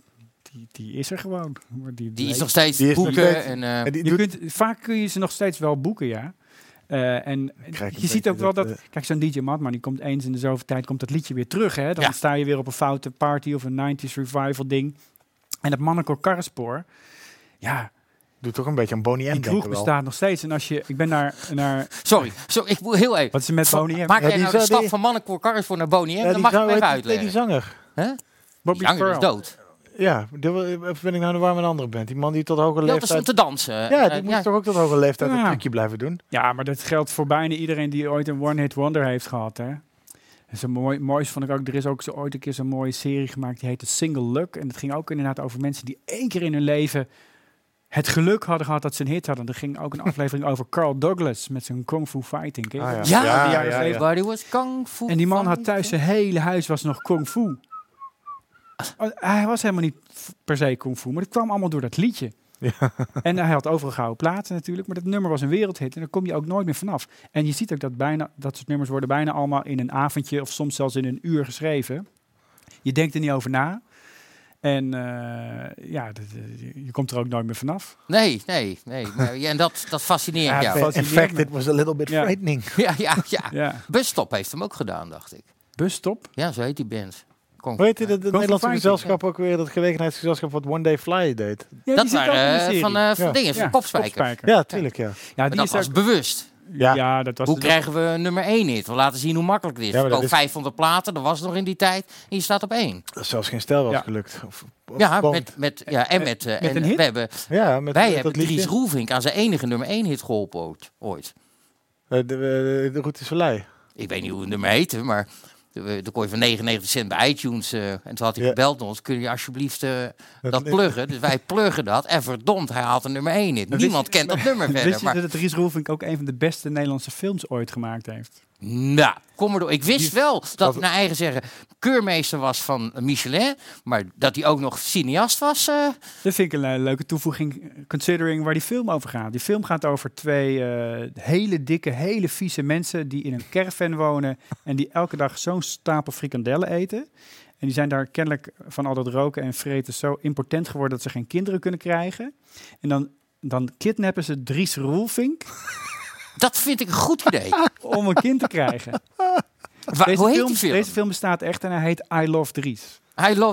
die, die is er gewoon. Maar Die, Die is nog steeds Die nog boeken. steeds- en, eh, En die je kunt, vaak kun je ze nog steeds wel boeken, ja. Eh, en je een ziet ook wel dat, dat, kijk, zo'n DJ Madman, die komt eens in de zoveel tijd, komt dat liedje weer terug, hè. Dan Ja. sta je weer op een foute party of een 90s revival ding. En dat Mannenkoor Karrespoor, ja, doet toch een beetje aan Bonnie M, die kroeg bestaat nog steeds. En als je, ik ben naar, naar Sorry, sorry, ik moet heel even. wat is er met Bonnie M? Maak jij die nou de stap die- van Mannenkoor Karres voor naar Bonnie M? Ja, Dan mag je hem even nee, die uitleggen. zanger. Hè? Bobby Die zanger is dood. Ja, of ben ik nou de warme een andere band? Die man die tot hoge Ja, dat leeftijd... stond te dansen. Ja, die Eh, moet toch ook tot hoge leeftijd Ja. een trucje blijven doen? Ja, maar dat geldt voor bijna iedereen die ooit een one-hit wonder heeft gehad. Hè? En zo mooi, moois vond ik ook, er is ook zo ooit een keer zo'n mooie serie gemaakt, die heette Single Luck. En dat ging ook inderdaad over mensen die één keer in hun leven het geluk hadden gehad dat ze een hit hadden. Er ging ook een aflevering over Carl Douglas met zijn kung fu fighting. Ah? Ja, Ja, die ja, ja. Everybody was kung fu. En die man had thuis zijn hele huis was nog kung fu. Oh, Hij was helemaal niet per se kung fu, maar dat kwam allemaal door dat liedje. En hij had overal gouden platen natuurlijk, maar dat nummer was een wereldhit en daar kom je ook nooit meer vanaf. En je ziet ook dat bijna dat soort nummers worden bijna allemaal in een avondje of soms zelfs in een uur geschreven. Je denkt er niet over na. En eh, ja, dat, eh, je- komt er ook nooit meer vanaf. Nee, nee, nee. Ja, en dat, dat fascineert Ja, jou. In fact, it was a little bit Ja. frightening. Ja, ja, ja. Ja. Busstop heeft hem ook gedaan, dacht ik. Busstop. Ja, zo heet die band. Hoe heet dit, het Fu Nederlandse gezelschap ook weer, dat gelegenheidsgezelschap wat One Day Fly deed? Ja, dat waren eh, van, eh van Ja. dingen, van Ja. Ja, tuurlijk, ja. Ja, die dat is was bewust. Ja, ja, dat was Hoe dat- krijgen we nummer 1 hit? We laten zien hoe makkelijk het is. Ja, dat is- 500 platen, dat was nog in die tijd. En je staat op één. dat is zelfs geen stijl was Ja. gelukt. Of, of Ja, Bond. met, met, ja, en met, eh, met en een hit? We hebben, ja, met wij met hebben dat. Dries Roelvink aan zijn enige nummer 1 hit geholpen ooit. ooit. Eh, de, de, de Route Soleil. Ik weet niet hoe het nummer heette, maar eh, dan kon je voor 99 cent bij iTunes. eh, en toen had hij gebeld ons, kun je alsjeblieft eh, Dat- dat pluggen? Dus wij pluggen dat. En verdomd, hij haalt een nummer 1 hit. wist Niemand je- kent dat nummer Wist verder. je Maar dat Dries Roelvink ook een van de beste Nederlandse films ooit gemaakt heeft? Nou, kom maar door. Ik wist wel dat naar eigen zeggen keurmeester was van Michelin. Maar dat hij ook nog cineast was. eh, Dat vind ik een leuke toevoeging, considering waar die film over gaat. Die film gaat over twee eh, hele dikke, hele vieze mensen die in een caravan wonen en die elke dag zo'n stapel frikandellen eten. En die zijn daar kennelijk van al dat roken en vreten zo impotent geworden dat ze geen kinderen kunnen krijgen. En dan, dan kidnappen ze Dries Roelvink dat vind ik een goed idee. om een kind te krijgen. Wa- Deze hoe heet film, die film? Deze film bestaat echt en hij heet I Love Dries.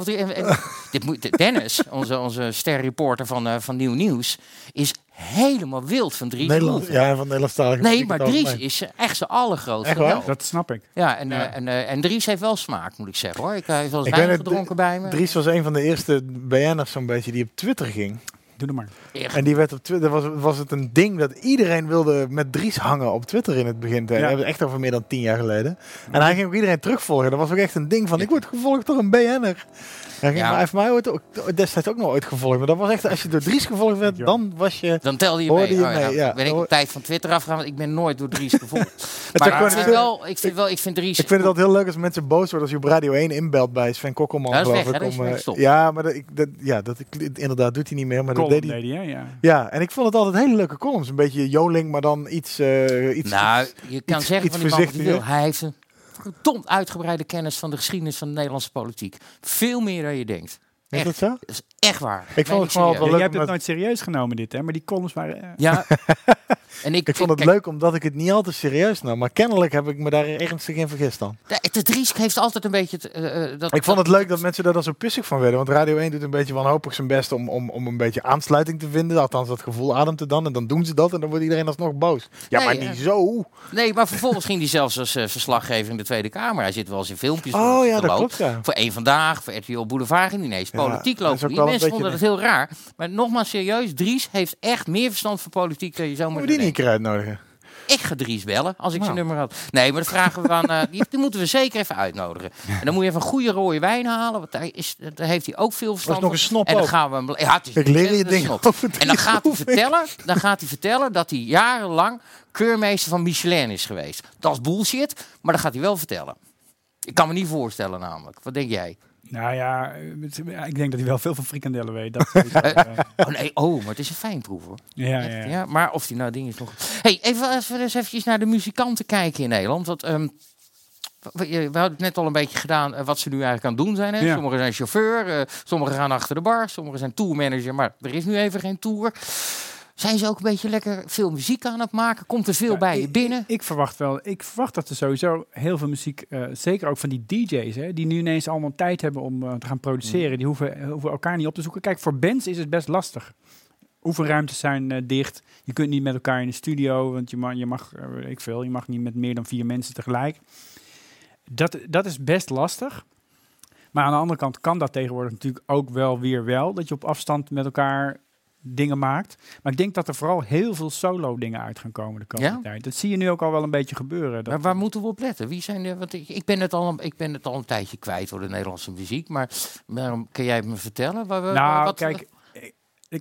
Hier. en- en- dit moet, Dennis, onze, onze sterreporter van, eh, van Nieuw Nieuws, is helemaal wild van Dries Nederland, ja, van Nederlandstalige Nee, maar Dries is eh, echt zijn allergrootste Echt. Dat snap ik. Ja, en, Ja. eh, en, en Dries heeft wel smaak, moet ik zeggen hoor. Ik heb wel eens Ik wijn gedronken bij me. Dries was een van de eerste BN'ers zo'n beetje die op Twitter ging. Doe er maar. Echt. En die werd op Twitter, was, was het een ding dat iedereen wilde met Dries hangen op Twitter in het begin. We Ja. hebben het echt over meer dan tien jaar geleden. En hij ging ook iedereen terugvolgen. Dat was ook echt een ding van, ik word gevolgd door een BN'er. Hij, ging, Ja. maar hij heeft mij ooit, ook- destijds ook nog ooit gevolgd. Maar dat was echt, als je door Dries gevolgd werd, Ja. dan was je... Dan telde je Hoorde mee. je Oh, ja, mee, ja. Ben ik op tijd van Twitter afgegaan, want ik ben nooit door Dries gevolgd. Het maar ik vind, wel, ik vind wel, ik vind Dries... Ik vind het altijd heel leuk als mensen boos worden als je op Radio 1 inbelt bij Sven Kokkelman, Ja, dat is geloof weg, hè? ik. Dat is om, eh, ja, maar dat, ik, dat, ja, dat, ik, inderdaad doet hij niet meer. Maar Column deed hij. deed hij, hè? Ja. Ja, en ik vond het altijd hele leuke columns. Een beetje joling, maar dan iets... eh, iets Nou, je kan iets- zeggen iets van die man wil. Hij heeft een verdomd uitgebreide kennis van de geschiedenis van de Nederlandse politiek. Veel meer dan je denkt. is dat zo? Dat is echt waar. Ik vond het gewoon wel Ja, leuk jij hebt het nooit serieus genomen, dit, hè? Maar die columns waren... eh, Ja. en ik, Ik vond het kijk, leuk omdat ik het niet altijd serieus nam. Maar kennelijk heb ik me daar ernstig in vergist dan. De Dries heeft altijd een beetje... het, eh, eh, dat, Ik vond het leuk dat mensen daar dan zo pissig van werden. Want Radio 1 doet een beetje wanhopig zijn best om, om, om een beetje aansluiting te vinden. Althans, dat gevoel ademt er dan. En dan doen ze dat en dan wordt iedereen alsnog boos. Ja, Nee, maar ja. niet zo. Nee, maar vervolgens ging hij zelfs als eh, verslaggever in de Tweede Kamer. Hij zit wel eens in filmpjes. Oh voor ja, dat klopt ja. Voor één vandaag, voor RTL Boulevard ging ineens. Ja, Politiek dat lopen die. Mensen vonden het heel raar. Maar nogmaals serieus, Dries heeft echt meer verstand van politiek dan je zo Moeten een keer uitnodigen? Ik ga Dries bellen als ik Nou. zijn nummer had. Nee, maar dan vragen we aan. eh, die, die moeten we zeker even uitnodigen. En dan moet je even een goede rode wijn halen. Want daar, is, daar heeft hij ook veel verstand nog van. een snop En dan gaan we hem. Ja, Ik leer je dingen En dan gaat hij vertellen. Dan gaat hij vertellen dat hij jarenlang keurmeester van Michelin is geweest. Dat is bullshit, maar dat gaat hij wel vertellen. Ik kan me niet voorstellen namelijk. Wat denk jij? Nou ja, ik denk dat hij wel veel van frikandellen weet. Dat eh. Oh nee, oh, maar het is een fijnproef hoor. ja, Echt, ja, maar of die nou dingen is nog. Hey, even als we eens eventjes naar de muzikanten kijken in Nederland. Want ehm, we, hadden het net al een beetje gedaan eh, wat ze nu eigenlijk aan het doen zijn. Hè? Ja. Sommigen zijn chauffeur, eh, sommigen gaan achter de bar, sommigen zijn tourmanager, maar er is nu even geen tour. Zijn ze ook een beetje lekker veel muziek aan het maken? Komt er veel Ja, bij je binnen? Ik verwacht wel, ik verwacht dat er sowieso heel veel muziek, eh, zeker ook van die DJ's, hè, die nu ineens allemaal tijd hebben om eh, te gaan produceren. Die hoeven, hoeven elkaar niet op te zoeken. Kijk, voor bands is het best lastig. Oefenruimtes zijn eh, dicht. Je kunt niet met elkaar in de studio, want je mag, je mag eh, ik veel, je mag niet met meer dan vier mensen tegelijk. Dat, dat is best lastig. Maar aan de andere kant kan dat tegenwoordig natuurlijk ook wel weer wel. Dat je op afstand met elkaar dingen maakt. Maar ik denk dat er vooral heel veel solo dingen uit gaan komen de komende Ja? tijd. Dat zie je nu ook al wel een beetje gebeuren. Maar waar moeten we op letten? Wie zijn de, want ik, ik, ben het al, een- ik ben het al een tijdje kwijt door de Nederlandse muziek. Maar waarom kan jij me vertellen? Waar, we- nou, wat, kijk,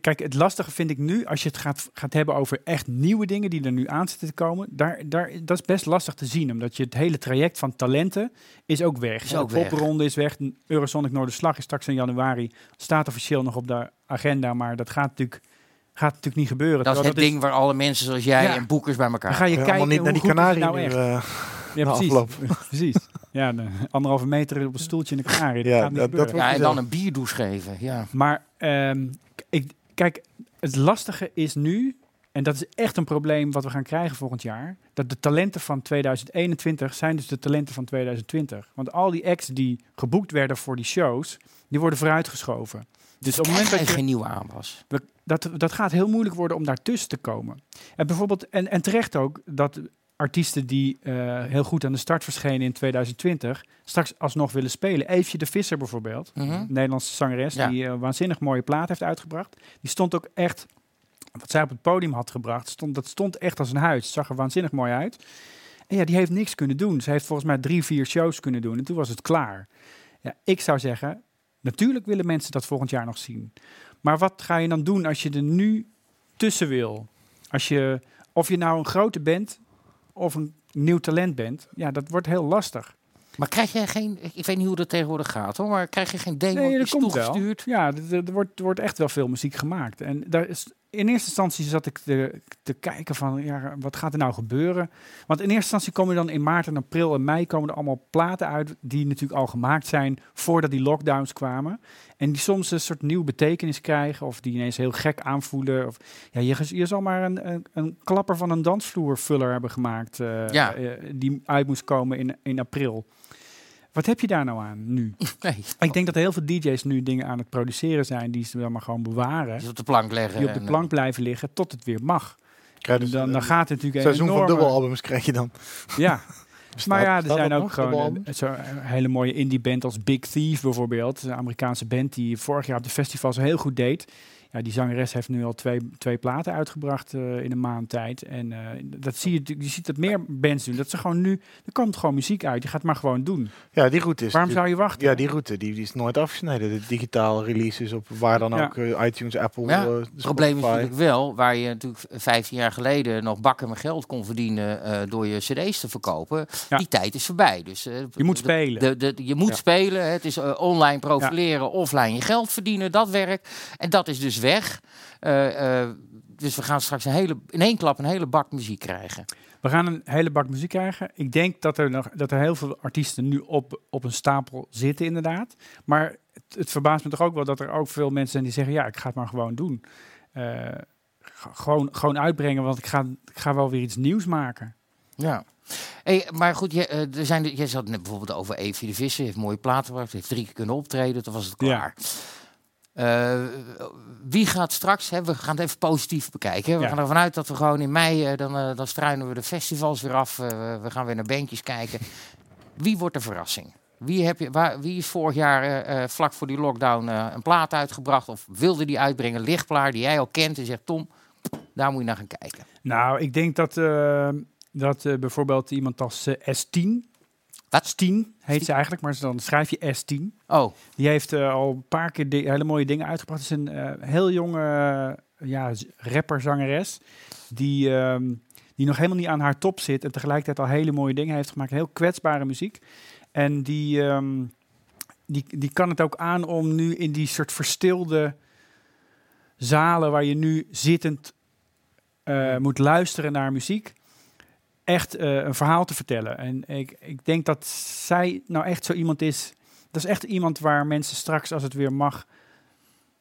kijk, het lastige vind ik nu, als je het gaat, gaat hebben over echt nieuwe dingen die er nu aan zitten te komen, daar, daar, dat is best lastig te zien. Omdat je het hele traject van talenten is ook weg. Is ook de weg. popronde is weg. Eurosonic Noorderslag is straks in januari. Staat officieel nog op de agenda, maar dat gaat natuurlijk, gaat natuurlijk niet gebeuren. dat is het ding waar alle mensen zoals jij Ja. en boekers bij elkaar Dan ga je Ja, kijken allemaal niet naar hoe die nou nu, echt. eh, Ja, precies. precies. Ja, de anderhalve meter op een stoeltje in de Canarie. Dat Ja, gaat niet dat- dat gebeuren. Ja, en dan een bierdouche geven. Ja. Maar ehm, k- ik, kijk, het lastige is nu, en dat is echt een probleem wat we gaan krijgen volgend jaar, dat de talenten van 2021 zijn dus de talenten van 2020. Want al die acts die geboekt werden voor die shows, die worden vooruitgeschoven. Dus op het moment dat je, geen nieuwe aanwas. dat, dat gaat heel moeilijk worden om daartussen te komen. En bijvoorbeeld, en, en terecht ook, dat artiesten die eh, heel goed aan de start verschenen in 2020, straks alsnog willen spelen. Eefje de Visser bijvoorbeeld, Mhm. een Nederlandse zangeres, Ja. die een waanzinnig mooie plaat heeft uitgebracht. Die stond ook echt, wat zij op het podium had gebracht, stond, dat stond echt als een huis. Het zag er waanzinnig mooi uit. En ja, die heeft niks kunnen doen. Ze heeft volgens mij drie, vier shows kunnen doen en toen was het klaar. Ja, ik zou zeggen, natuurlijk willen mensen dat volgend jaar nog zien. Maar wat ga je dan doen als je er nu tussen wil? Als je, of je nou een grote bent of een nieuw talent bent, ja, dat wordt heel lastig. Maar krijg jij geen, ik weet niet hoe dat tegenwoordig gaat hoor, maar krijg je geen demo Nee, dat komt wel. Ja, er, er wordt, er wordt echt wel veel muziek gemaakt. En daar is, in eerste instantie zat ik te, te kijken van, ja, wat gaat er nou gebeuren? Want in eerste instantie komen dan in maart en april en mei komen er allemaal platen uit die natuurlijk al gemaakt zijn voordat die lockdowns kwamen. En die soms een soort nieuwe betekenis krijgen of die ineens heel gek aanvoelen. Of, ja, je, je zal maar een, een, een klapper van een dansvloervuller hebben gemaakt eh, Ja. eh, die uit moest komen in, in april. Wat heb je daar nou aan nu? Nee, Ik denk dat heel veel DJ's nu dingen aan het produceren zijn die ze wel maar gewoon bewaren. die op de plank leggen. Die op de en, plank blijven liggen tot het weer mag. Krijg dus dan, dan een gaat het natuurlijk seizoen een van enorme... dubbelalbums krijg je dan. Ja, maar ja, er zijn ook nog, gewoon een, zo'n hele mooie indie band als Big Thief bijvoorbeeld. Een Amerikaanse band die vorig jaar op de festivals heel goed deed. Ja, die zangeres heeft nu al twee, twee platen uitgebracht eh, in een maand tijd. En eh, dat zie je, je ziet dat meer bands doen. Dat ze gewoon nu, er komt gewoon muziek uit. Je gaat het maar gewoon doen. Ja, die route is... Waarom zou je wachten? Ja, die route die, die is nooit afgesneden. De digitaal releases op waar dan Ja. ook eh, iTunes, Apple, Ja, eh, Het probleem is natuurlijk wel, waar je natuurlijk 15 jaar geleden nog bakken met geld kon verdienen eh, door je cd's te verkopen. Ja. Die tijd is voorbij. Dus, eh, Je moet spelen. De, de, je moet Ja. spelen. Het is online profileren, offline je geld verdienen. Dat werk. En dat is dus weg. Eh, eh, dus we gaan straks een hele, in één klap een hele bak muziek krijgen. We gaan een hele bak muziek krijgen. Ik denk dat er, nog, dat er heel veel artiesten nu op, op een stapel zitten, inderdaad. Maar het, het verbaast me toch ook wel dat er ook veel mensen zijn die zeggen: ja, ik ga het maar gewoon doen. Eh, gewoon, gewoon uitbrengen, want ik ga, ik ga wel weer iets nieuws maken. Ja. Hey, maar goed, je, er zijn, jij zat net bijvoorbeeld over Evie de Visser. heeft mooie platen gemaakt. heeft drie keer kunnen optreden. Toen was het Ja. Eh, wie gaat straks, hè, we gaan het even positief bekijken. hè. We Ja. gaan ervan uit dat we gewoon in mei, eh, dan, eh, dan struinen we de festivals weer af. we gaan weer naar bandjes kijken. Wie wordt de verrassing? Wie, heb je, waar, wie is vorig jaar vlak voor die lockdown een plaat uitgebracht? Of wilde die uitbrengen? Lichtplaar die jij al kent en zegt, Tom, daar moet je naar gaan kijken. Nou, ik denk dat, dat bijvoorbeeld iemand als eh, S10, Wat? S10 heet ze eigenlijk, maar dan schrijf je S10. Oh, Die heeft eh, al een paar keer hele mooie dingen uitgebracht. Het is een eh, heel jonge eh, ja, rapper, zangeres, die, ehm, die nog helemaal niet aan haar top zit en tegelijkertijd al hele mooie dingen heeft gemaakt. Heel kwetsbare muziek. En die, ehm, die, die kan het ook aan om nu in die soort verstilde zalen waar je nu zittend moet luisteren naar muziek, echt eh, een verhaal te vertellen. En ik, ik denk dat zij nou echt zo iemand is. Dat is echt iemand waar mensen straks, als het weer mag,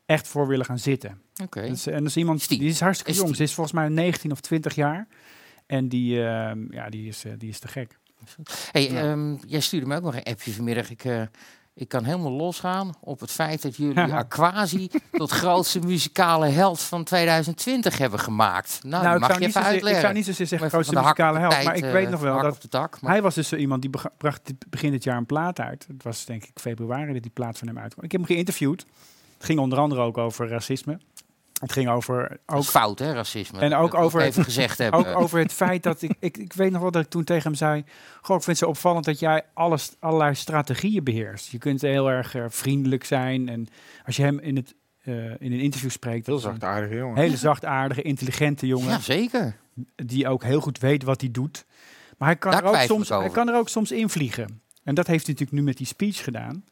echt voor willen gaan zitten. oké. Dat is, en dat is iemand die- is hartstikke is jong. Ze is volgens mij 19 of 20 jaar. En die, ehm, ja, die, is, eh, die is te gek. Hey, ehm, jij stuurde me ook nog een appje vanmiddag. Ik, eh, ik kan helemaal losgaan op het feit dat jullie Aquasi tot grootste muzikale held van 2020 hebben gemaakt. Nou, Nou, ik mag zou, je even zozeer, ik uitleggen. zou niet zozeer zeggen grootste muzikale held. Maar ik weet eh, nog wel dat maar- hij was dus zo iemand die bracht begin dit jaar een plaat uit. Het was denk ik februari dat die plaat van hem uitkwam. Ik heb hem geïnterviewd. Het ging onder andere ook over racisme. Het ging over Dat ook is fout, hè, racisme. En ook over, even gezegd hebben. ook over het feit dat ik, ik, ik weet nog wel dat ik toen tegen hem zei: Goh, ik vind het zo opvallend dat jij alles, allerlei strategieën beheerst. Je kunt heel erg eh, vriendelijk zijn. En als je hem in, het, eh, in een interview spreekt, Heel zachtaardige jongen. hele zachtaardige, intelligente jongen. Ja, zeker. Die ook heel goed weet wat hij doet. Maar hij kan, Daar er ook, soms, hij kan er ook soms invliegen. En dat heeft hij natuurlijk nu met die speech gedaan.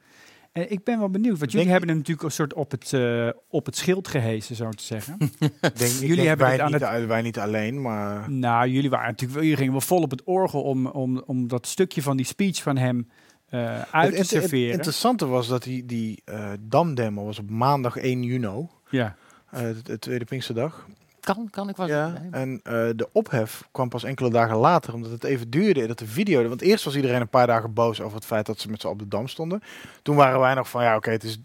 En ik ben wel benieuwd, want jullie hebben hem natuurlijk een soort op het, eh, op het schild gehezen, zo te zeggen. Denk, Jullie denk hebben wij, het aan niet, het- wij niet alleen, maar... Nou, jullie waren natuurlijk, jullie gingen wel vol op het orgel om, om, om dat stukje van die speech van hem eh, uit Het, te het- het serveren. interessante was dat die, die eh Dam-demo was op maandag 1 juni, ja. eh, de, de tweede Pinksterdag. Kan, kan ik wat? Ja, nee. en eh, de ophef kwam pas enkele dagen later, omdat het even duurde dat de video... Want eerst was iedereen een paar dagen boos over het feit dat ze met z'n op de Dam stonden. Toen waren wij nog van, ja oké, het is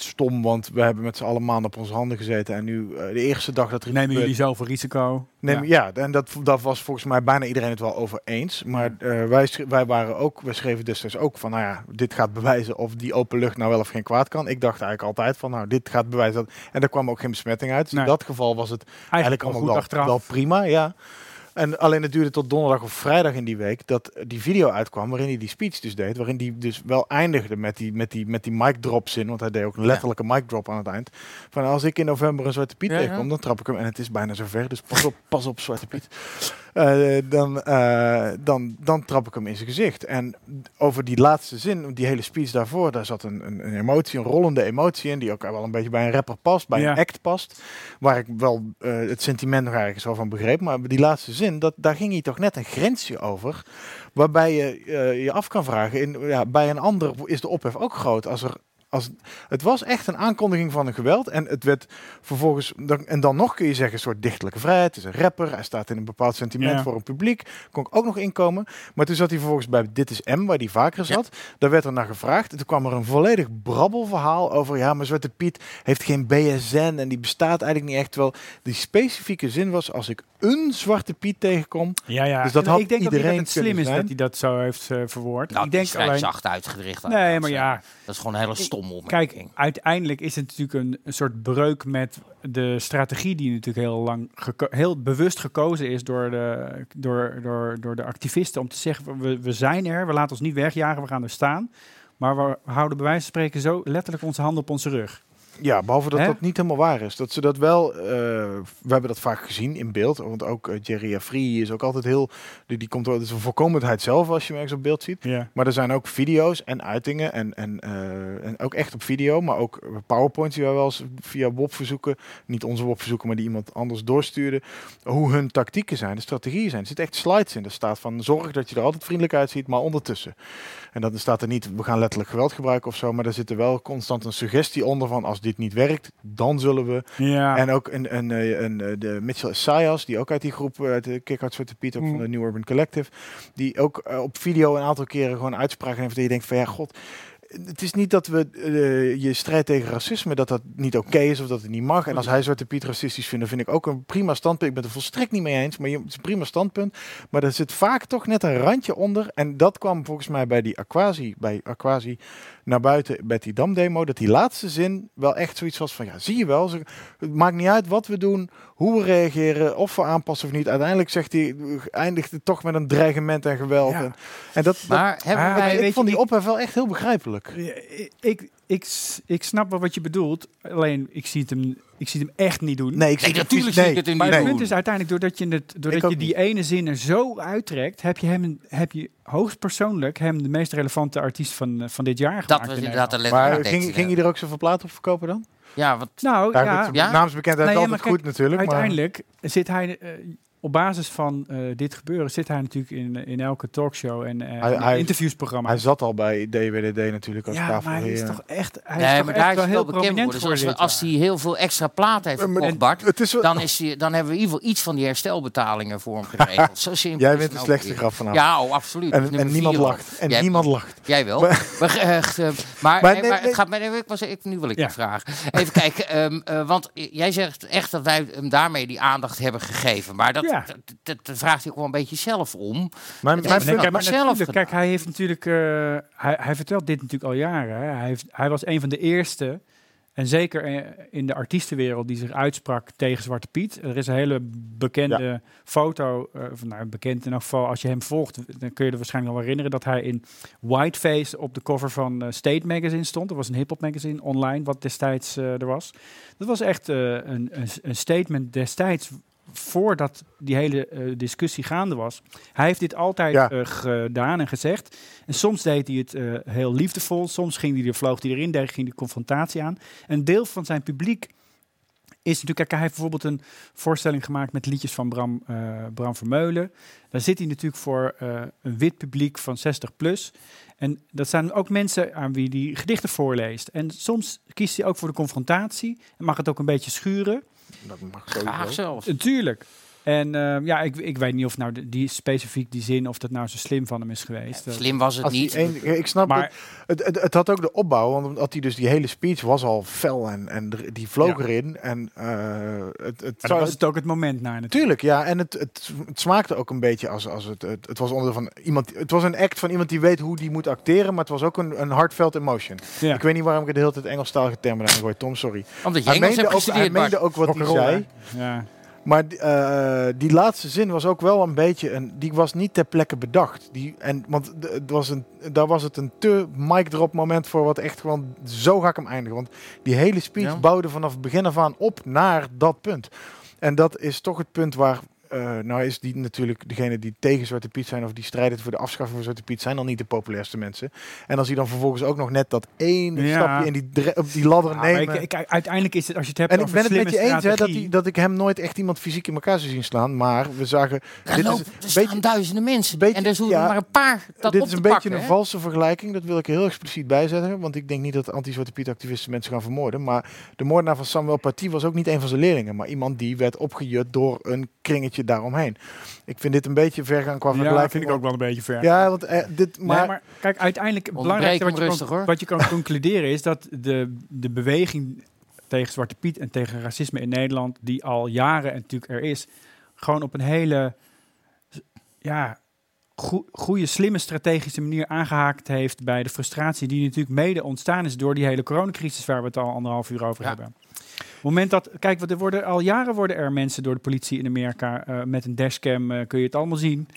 stom, want we hebben met z'n allen maanden op onze handen gezeten. En nu, eh, de eerste dag dat er Nemen jullie zoveel risico? Neem, ja. en dat, dat was volgens mij bijna iedereen het wel over eens. Maar eh, wij, wij, waren ook, wij schreven destijds ook van, nou ja, dit gaat bewijzen of die open lucht nou wel of geen kwaad kan. Ik dacht eigenlijk altijd van, nou, dit gaat bewijzen dat... En er kwam ook geen besmetting uit. Dus Nee. in dat geval was het Eigenlijk, eigenlijk al allemaal wel prima, ja. En alleen het duurde tot donderdag of vrijdag in die week dat die video uitkwam waarin hij die speech dus deed. Waarin hij dus wel eindigde met die, met die, met die mic drop zin. Want hij deed ook een letterlijke mic drop aan het eind. Van als ik in november een Zwarte Piet Ja, ja. tegenkom, dan trap ik hem. En het is bijna zover, dus pas op, pas op Zwarte Piet. Eh, dan, eh, dan, dan trap ik hem in zijn gezicht. En over die laatste zin, die hele speech daarvoor, daar zat een, een, een emotie, een rollende emotie in. Die ook wel een beetje bij een rapper past, bij Ja. een act past. Waar ik wel eh, het sentiment nog ergens wel van begreep. Maar die laatste zin, dat, daar ging hij toch net een grensje over. Waarbij je je af kan vragen, in, ja, bij een ander is de ophef ook groot. Als er, als, het was echt een aankondiging van een geweld. En het werd vervolgens, dan, en dan nog kun je zeggen, een soort dichtelijke vrijheid. Het is een rapper, hij staat in een bepaald sentiment Ja. voor een publiek. Kon ik ook nog inkomen. Maar toen zat hij vervolgens bij Dit is M, waar hij vaker zat. Daar werd er naar gevraagd. En toen kwam er een volledig brabbelverhaal over, ja, maar Zwarte Piet heeft geen BSN en die bestaat eigenlijk niet echt. Terwijl die specifieke zin was, als ik een Zwarte Piet tegenkom, Ja, ja. Dus dat En had ik denk iedereen dat het slim is zijn. dat hij dat zo heeft eh, verwoord. Nou, ik denk alleen, zacht uitgedrukt. Nee, maar ja. Dat is gewoon een hele stomme Kijk, opmerking. uiteindelijk is het natuurlijk een, een soort breuk met de strategie die natuurlijk heel lang heel bewust gekozen is door de, door, door, door de activisten om te zeggen we, we zijn er, we laten ons niet wegjagen, we gaan er staan. Maar we houden bij wijze van spreken zo letterlijk onze handen op onze rug. Ja, behalve dat Hè? dat niet helemaal waar is. Dat ze dat wel, eh, we hebben dat vaak gezien in beeld. Want ook eh, Jerry Free is ook altijd heel, die, die komt wel, het is een voorkomendheid zelf als je hem ergens op beeld ziet. Ja. Maar er zijn ook video's en uitingen en, en, eh, en ook echt op video, maar ook powerpoints die wij wel eens via WOP verzoeken, niet onze WOP verzoeken, maar die iemand anders doorstuurde, hoe hun tactieken zijn, de strategieën zijn. Er zitten echt slides in. Er staat van zorg dat je er altijd vriendelijk uitziet, maar ondertussen. En dan staat er niet, we gaan letterlijk geweld gebruiken of zo, maar er zit er wel constant een suggestie onder van als dit niet werkt, dan zullen we. Ja. En ook een, een, eh, een, eh, de Mitchell Sayas, die ook uit die groep, eh, uit de Kick-Out Zwarte Piet, ook Mm. van de New Urban Collective, die ook op video een aantal keren gewoon uitspraken heeft dat je denkt van ja, god, het is niet dat we je strijd tegen racisme, dat dat niet oké is of dat het niet mag. En als hij Zwarte Piet racistisch vindt, dan vind ik ook een prima standpunt. Ik ben het er volstrekt niet mee eens, maar je, het is een prima standpunt. Maar er zit vaak toch net een randje onder. En dat kwam volgens mij bij die Aquasi, bij Aquasi naar buiten bij die Dam-demo. Dat die laatste zin wel echt zoiets was van, ja, zie je wel. ze- Het maakt niet uit wat we doen, hoe we reageren, of we aanpassen of niet. Uiteindelijk zegt hij, eindigt het toch met een dreigement en geweld. Ja. En, en dat, dat, Maar hebben wij... ik weet je, vond die ik- ophef wel echt heel begrijpelijk. Ik, ik, s- ik snap wel wat je bedoelt. Alleen, ik zie het hem, ik zie het hem echt niet doen. Nee, ik Nee, zie natuurlijk nee, zie ik het Maar niet het punt is uiteindelijk, doordat je, het, doordat je die niet. ene zin er zo uittrekt, heb je, hem, heb je hoogstpersoonlijk hem de meest relevante artiest van, eh, van dit jaar gemaakt. Dat was in inderdaad de letterlijke Maar ging, ging je er ook zoveel platen op verkopen dan? Ja, wat... Nou, Ja. Naamsbekendheid Nee, ja, altijd goed natuurlijk. maar- uiteindelijk zit hij, eh, op basis van eh, dit gebeuren, zit hij natuurlijk in, in elke talkshow en eh, Hij- in hij- interviewsprogramma. Hij zat al bij DWDD natuurlijk als ja, maar hij is toch echt, hij nee, is toch maar echt daar is wel heel wel bekend voor. Dus voor als, hij heel veel extra plaat heeft verkocht, Bart, Het is wel- dan, is hij, dan hebben we in ieder geval iets van die herstelbetalingen voor hem geregeld. Zo simpel Jij bent het de slechtste weer. grap vanavond. Ja, oh, absoluut. En, niemand lacht. En Jij- niemand lacht. Jij wel. Maar- Maar, echt, maar, Maar nee, nee, maar nee. het gaat mij, ik was, ik, nu wil ik Ja. een vraag. Even kijken, ehm, eh, want jij zegt echt dat wij hem daarmee die aandacht hebben gegeven. Maar dat, Ja. dat, dat, dat vraagt hij ook wel een beetje zelf om. Mijn heeft Nee, kijk, maar maar zelf kijk, hij heeft natuurlijk, eh, hij, hij vertelt dit natuurlijk al jaren. Hè. Hij, heeft, hij was een van de eerste, en zeker eh, in de artiestenwereld, die zich uitsprak tegen Zwarte Piet. Er is een hele bekende foto, eh, of nou, bekend in elk geval, als je hem volgt, dan kun je er waarschijnlijk al herinneren dat hij in whiteface op de cover van eh, State Magazine stond. Dat was een hip-hop magazine online, wat destijds eh, er was. Dat was echt eh, een, een, een statement destijds voordat die hele eh, discussie gaande was. Hij heeft dit altijd Ja. eh, gedaan en gezegd. En soms deed hij het eh, heel liefdevol. Soms ging hij er, vloog hij erin, daar ging de confrontatie aan. Een deel van zijn publiek is natuurlijk... Kijk, hij heeft bijvoorbeeld een voorstelling gemaakt met liedjes van Bram, Bram Vermeulen. Daar zit hij natuurlijk voor een wit publiek van 60 plus. En dat zijn ook mensen aan wie hij gedichten voorleest. En soms kiest hij ook voor de confrontatie. En mag het ook een beetje schuren. Dat mag Graag sowieso. zelfs. Natuurlijk. En eh, ja, ik, ik weet niet of nou de- die specifiek die zin, of dat nou zo slim van hem is geweest. Dat- Slim was het niet. ik snap Maar- het, het, het. Het had ook de opbouw, want omdat hij dus die hele speech was al fel en, en die vloog Ja. erin. En eh, het, het, was het ook het moment naar natuurlijk. Tuurlijk, ja. En het, het, het smaakte ook een beetje als, als het, het. Het was onder van iemand. Het was een act van iemand die weet hoe die moet acteren, maar het was ook een, een heartfelt emotion. Ja. Ik weet niet waarom ik de hele tijd Engelstalige termen aan gooi. Tom, sorry. Omdat je Hij Engels meende, hebt ook, hij meende ook wat hij zei. Ja. Maar eh, die laatste zin was ook wel een beetje een. Die was niet ter plekke bedacht. Die, en, want het was een, daar was het een te mic drop moment voor wat echt gewoon. Zo ga ik hem eindigen. Want die hele speech Ja. bouwde vanaf het begin af aan op naar dat punt. En dat is toch het punt waar. Eh, nou is die natuurlijk degene die tegen Zwarte Piet zijn of die strijden voor de afschaffing van Zwarte Piet zijn dan niet de populairste mensen. En als hij dan vervolgens ook nog net dat ene Ja. stapje in die, op die ladder Ja, maar nemen. ik, ik- uiteindelijk is het, als je het hebt en ik ben het met je eens hè, dat, hij, dat ik hem nooit echt iemand fysiek in elkaar zou zien slaan. Maar we zagen. Er, dit is lopen, beetje- duizenden mensen. beetje- en er zullen ja, er maar een paar dat dit op is te een beetje pakken, een valse vergelijking. Dat wil ik heel expliciet bijzetten. Want ik denk niet dat anti-Zwarte Piet activisten mensen gaan vermoorden. Maar de moordenaar van Samuel Paty was ook niet een van zijn leerlingen. Maar iemand die werd opgejut door een kringetje daaromheen. Ik vind dit een beetje ver gaan qua Ja, vergelijking. vind ik ook wel een beetje ver. Ja, want eh, dit... Maar, Maar, maar kijk, uiteindelijk het belangrijkste wat je, rustig, kan, hoor. wat je kan concluderen is dat de, de beweging tegen Zwarte Piet en tegen racisme in Nederland, die al jaren en natuurlijk er is, gewoon op een hele ja, goe- goede, slimme strategische manier aangehaakt heeft bij de frustratie die natuurlijk mede ontstaan is door die hele coronacrisis waar we het al anderhalf uur over Ja. hebben. Op het moment dat, kijk, wat er worden al jaren worden er mensen door de politie in Amerika eh, met een dashcam, eh, kun je het allemaal zien,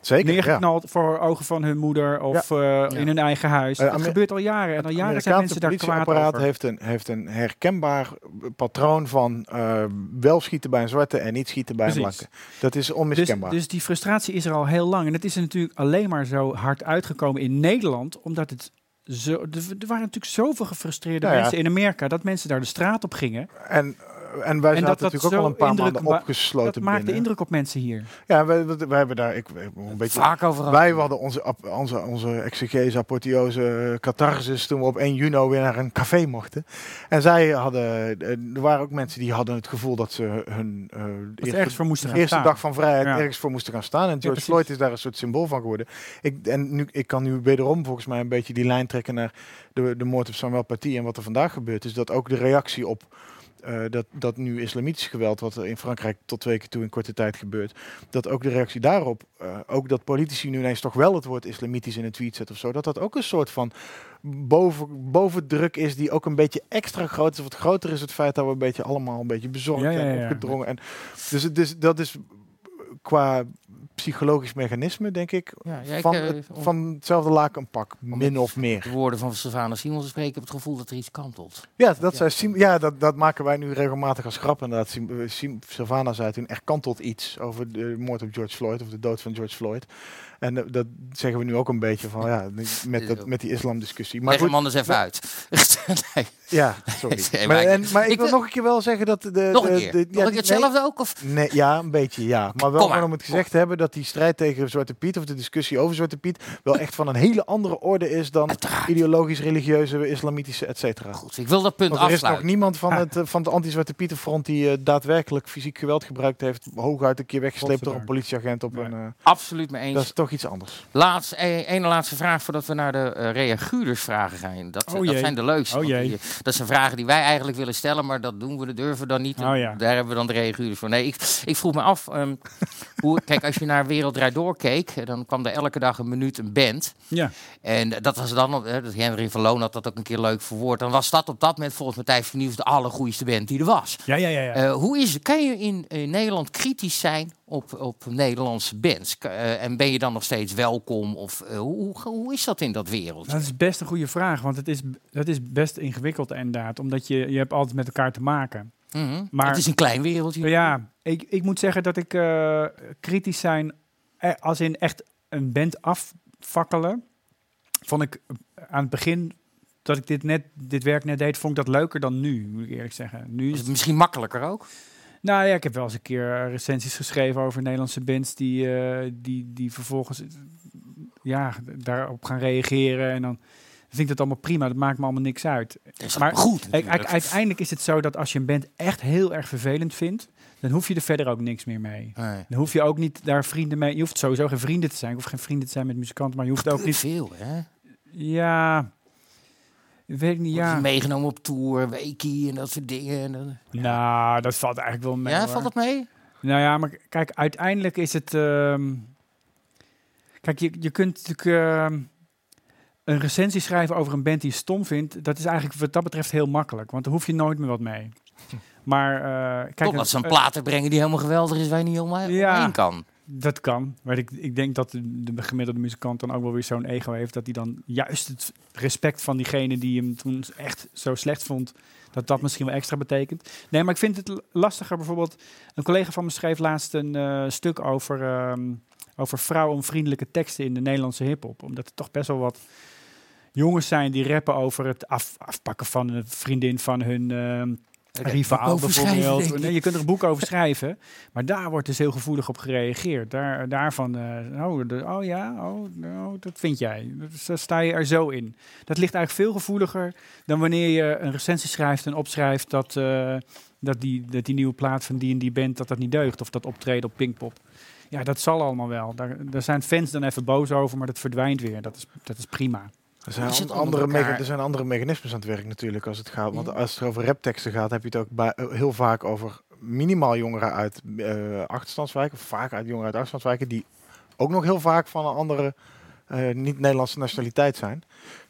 zeker, ja. neergeknald voor ogen van hun moeder of eh, in hun eigen huis. Dat Amer- gebeurt al jaren en al jaren zijn mensen daar kwaad politieapparaat over. heeft een, heeft een herkenbaar patroon van eh, wel schieten bij een zwarte en niet schieten bij een blanke. Dat is Dus, onmiskenbaar. dus die frustratie is er al heel lang. En het is er natuurlijk alleen maar zo hard uitgekomen in Nederland, omdat het zo, er, waren natuurlijk zoveel gefrustreerde Nou ja. mensen in Amerika dat mensen daar de straat op gingen. En en wij En zaten dat dat natuurlijk ook al een paar maanden opgesloten Dat maakt de binnen. indruk op mensen hier. Ja, wij, wij, wij hebben daar ik, een beetje... Vaak over. Wij hadden onze, ap- onze, onze exegese, apotheose, eh, catharsis toen we op 1 juni weer naar een café mochten. En zij hadden, eh, er waren ook mensen die hadden het gevoel dat ze hun de ergens voor moesten gaan eerste dag van vrijheid Ja. ergens voor moesten gaan staan. En George precies. Floyd is daar een soort symbool van geworden. Ik, en nu, ik kan nu wederom volgens mij een beetje die lijn trekken naar de, de moord op Samuel Paty en wat er vandaag gebeurt. Is dat ook de reactie op eh, dat, dat nu islamitisch geweld, wat er in Frankrijk tot twee keer toe in korte tijd gebeurt, dat ook de reactie daarop, eh, ook dat politici nu ineens toch wel het woord islamitisch in een tweet zetten of zo, dat dat ook een soort van boven, bovendruk is die ook een beetje extra groot is. Wat groter is het feit dat we een beetje allemaal een beetje bezorgd Ja, ja, en opgedrongen. En dus, is, dat is qua psychologisch mechanisme, denk ik, Ja, ja, ik, van, eh, het- van hetzelfde laken een pak, min of meer. De woorden van Sylvana Simons te spreken, ik heb het gevoel dat er iets kantelt. Ja, dat, zei Sim- ja dat, dat maken wij nu regelmatig als grap. Inderdaad. Sim, eh, Sylvana zei toen, er kantelt iets over de moord op George Floyd, of de dood van George Floyd. En eh, dat zeggen we nu ook een beetje van, ja, met, dat, met die islamdiscussie. Maar Leg hem anders even uit. nee. ja, sorry. Nee, maar, ik- en, maar ik, ik wil wil- nog een keer wel zeggen dat... De, Nog een de- keer. de- Mag ik nee, hetzelfde ook? Of? Nee, ja, een beetje ja. Maar wel maar. om het gezegd te hebben dat die strijd tegen Zwarte Piet of de discussie over Zwarte Piet wel echt van een hele andere orde is dan Uiteraard. ideologisch, religieuze, islamitische, et cetera. Goed, ik wil dat punt Want er is nog afsluiten. niemand van het, eh, van de anti-Zwarte Pietenfront die eh, daadwerkelijk fysiek geweld gebruikt heeft, hooguit een keer weggesleept door een politieagent op een... Absoluut mee eens. dat is toch iets anders. Laatst, e- ene laatste vraag voordat we naar de eh reaguurdersvragen gaan. Dat, Oh dat zijn de leukste. Oh die- dat zijn vragen die wij eigenlijk willen stellen, maar dat doen we, dat durven we dan niet. Oh ja. Daar hebben we dan de reaguurders voor. Nee, ik, ik vroeg me af, ehm, hoe, kijk, als je naar Wereld Draait Door keek, eh, dan kwam er elke dag een minuut een band. Ja. En dat was dan, eh, dat Henry van Loon had dat ook een keer leuk verwoord. Dan was dat op dat moment volgens Matthijs van Nieuws de allergoeiste band die er was. Ja, ja, ja. ja. Eh, hoe is, kan je in, in Nederland kritisch zijn op, op Nederlandse bands? Eh, en ben je dan nog steeds welkom? Of eh, hoe, hoe, is dat in dat wereld? Dat is best een goede vraag, want het is, dat is best ingewikkeld inderdaad. Omdat je, je hebt altijd met elkaar te maken. Mhm. maar- het is een klein wereldje. Ja, ik, ik moet zeggen dat ik eh, kritisch zijn, als in echt een band afvakkelen, vond ik aan het begin dat ik dit, net, dit werk net deed, vond ik dat leuker dan nu, moet ik eerlijk zeggen. Nu Is het, misschien makkelijker ook? Nou ja, ik heb wel eens een keer eh, recensies geschreven over Nederlandse bands die, eh, die, die vervolgens eh, ja, daarop gaan reageren en dan vind ik dat allemaal prima, dat maakt me allemaal niks uit. Is Maar goed. Uiteindelijk is het zo dat als je een band echt heel erg vervelend vindt, dan hoef je er verder ook niks meer mee. Nee. Dan hoef je ook niet daar vrienden mee. Je hoeft sowieso geen vrienden te zijn. Je hoeft geen vrienden te zijn met muzikanten, maar je hoeft ook Niet niet. veel, hè? Ja. Weet ik niet, ja. meegenomen op tour, weekie en dat soort dingen. En Nou, dat valt eigenlijk wel mee. ja, hoor. valt dat mee? Nou ja, maar kijk, uiteindelijk is het. ehm, kijk, je, je kunt natuurlijk ehm, een recensie schrijven over een band die je stom vindt. Dat is eigenlijk wat dat betreft heel makkelijk, want daar hoef je nooit meer wat mee. Maar eh, kijk, Totdat ze een eh, plaat brengen die helemaal geweldig is, waar je niet helemaal Ja. omheen kan. Dat kan. Maar ik, ik denk dat de, de gemiddelde muzikant dan ook wel weer zo'n ego heeft. Dat hij dan juist het respect van diegene die hem toen echt zo slecht vond. Dat dat misschien wel extra betekent. Nee, maar ik vind het lastiger. Bijvoorbeeld, een collega van me schreef laatst een eh, stuk over, ehm over vrouwenvriendelijke teksten in de Nederlandse hip-hop. Omdat er toch best wel wat jongens zijn die rappen over het af, afpakken van een vriendin van hun. Ehm rivaal bijvoorbeeld. Nee, je kunt er een boek over schrijven. Maar daar wordt dus heel gevoelig op gereageerd. Daar, daarvan, eh, oh, de, oh ja, oh, nou, dat vind jij. Dus daar sta je er zo in. Dat ligt eigenlijk veel gevoeliger dan wanneer je een recensie schrijft en opschrijft dat, eh, dat, die, dat die nieuwe plaat van die en die band dat dat niet deugt. Of dat optreden op Pinkpop. Ja, dat zal allemaal wel. Daar, daar zijn fans dan even boos over, maar dat verdwijnt weer. Dat is, dat is prima. Er zijn, Is andere elkaar? er zijn andere mechanismes aan het werk natuurlijk als het gaat. Want als het over rapteksten gaat, heb je het ook bij, heel vaak over minimaal jongeren uit eh achterstandswijken. Vaak uit jongeren uit achterstandswijken. Die ook nog heel vaak van een andere eh, niet-Nederlandse nationaliteit zijn.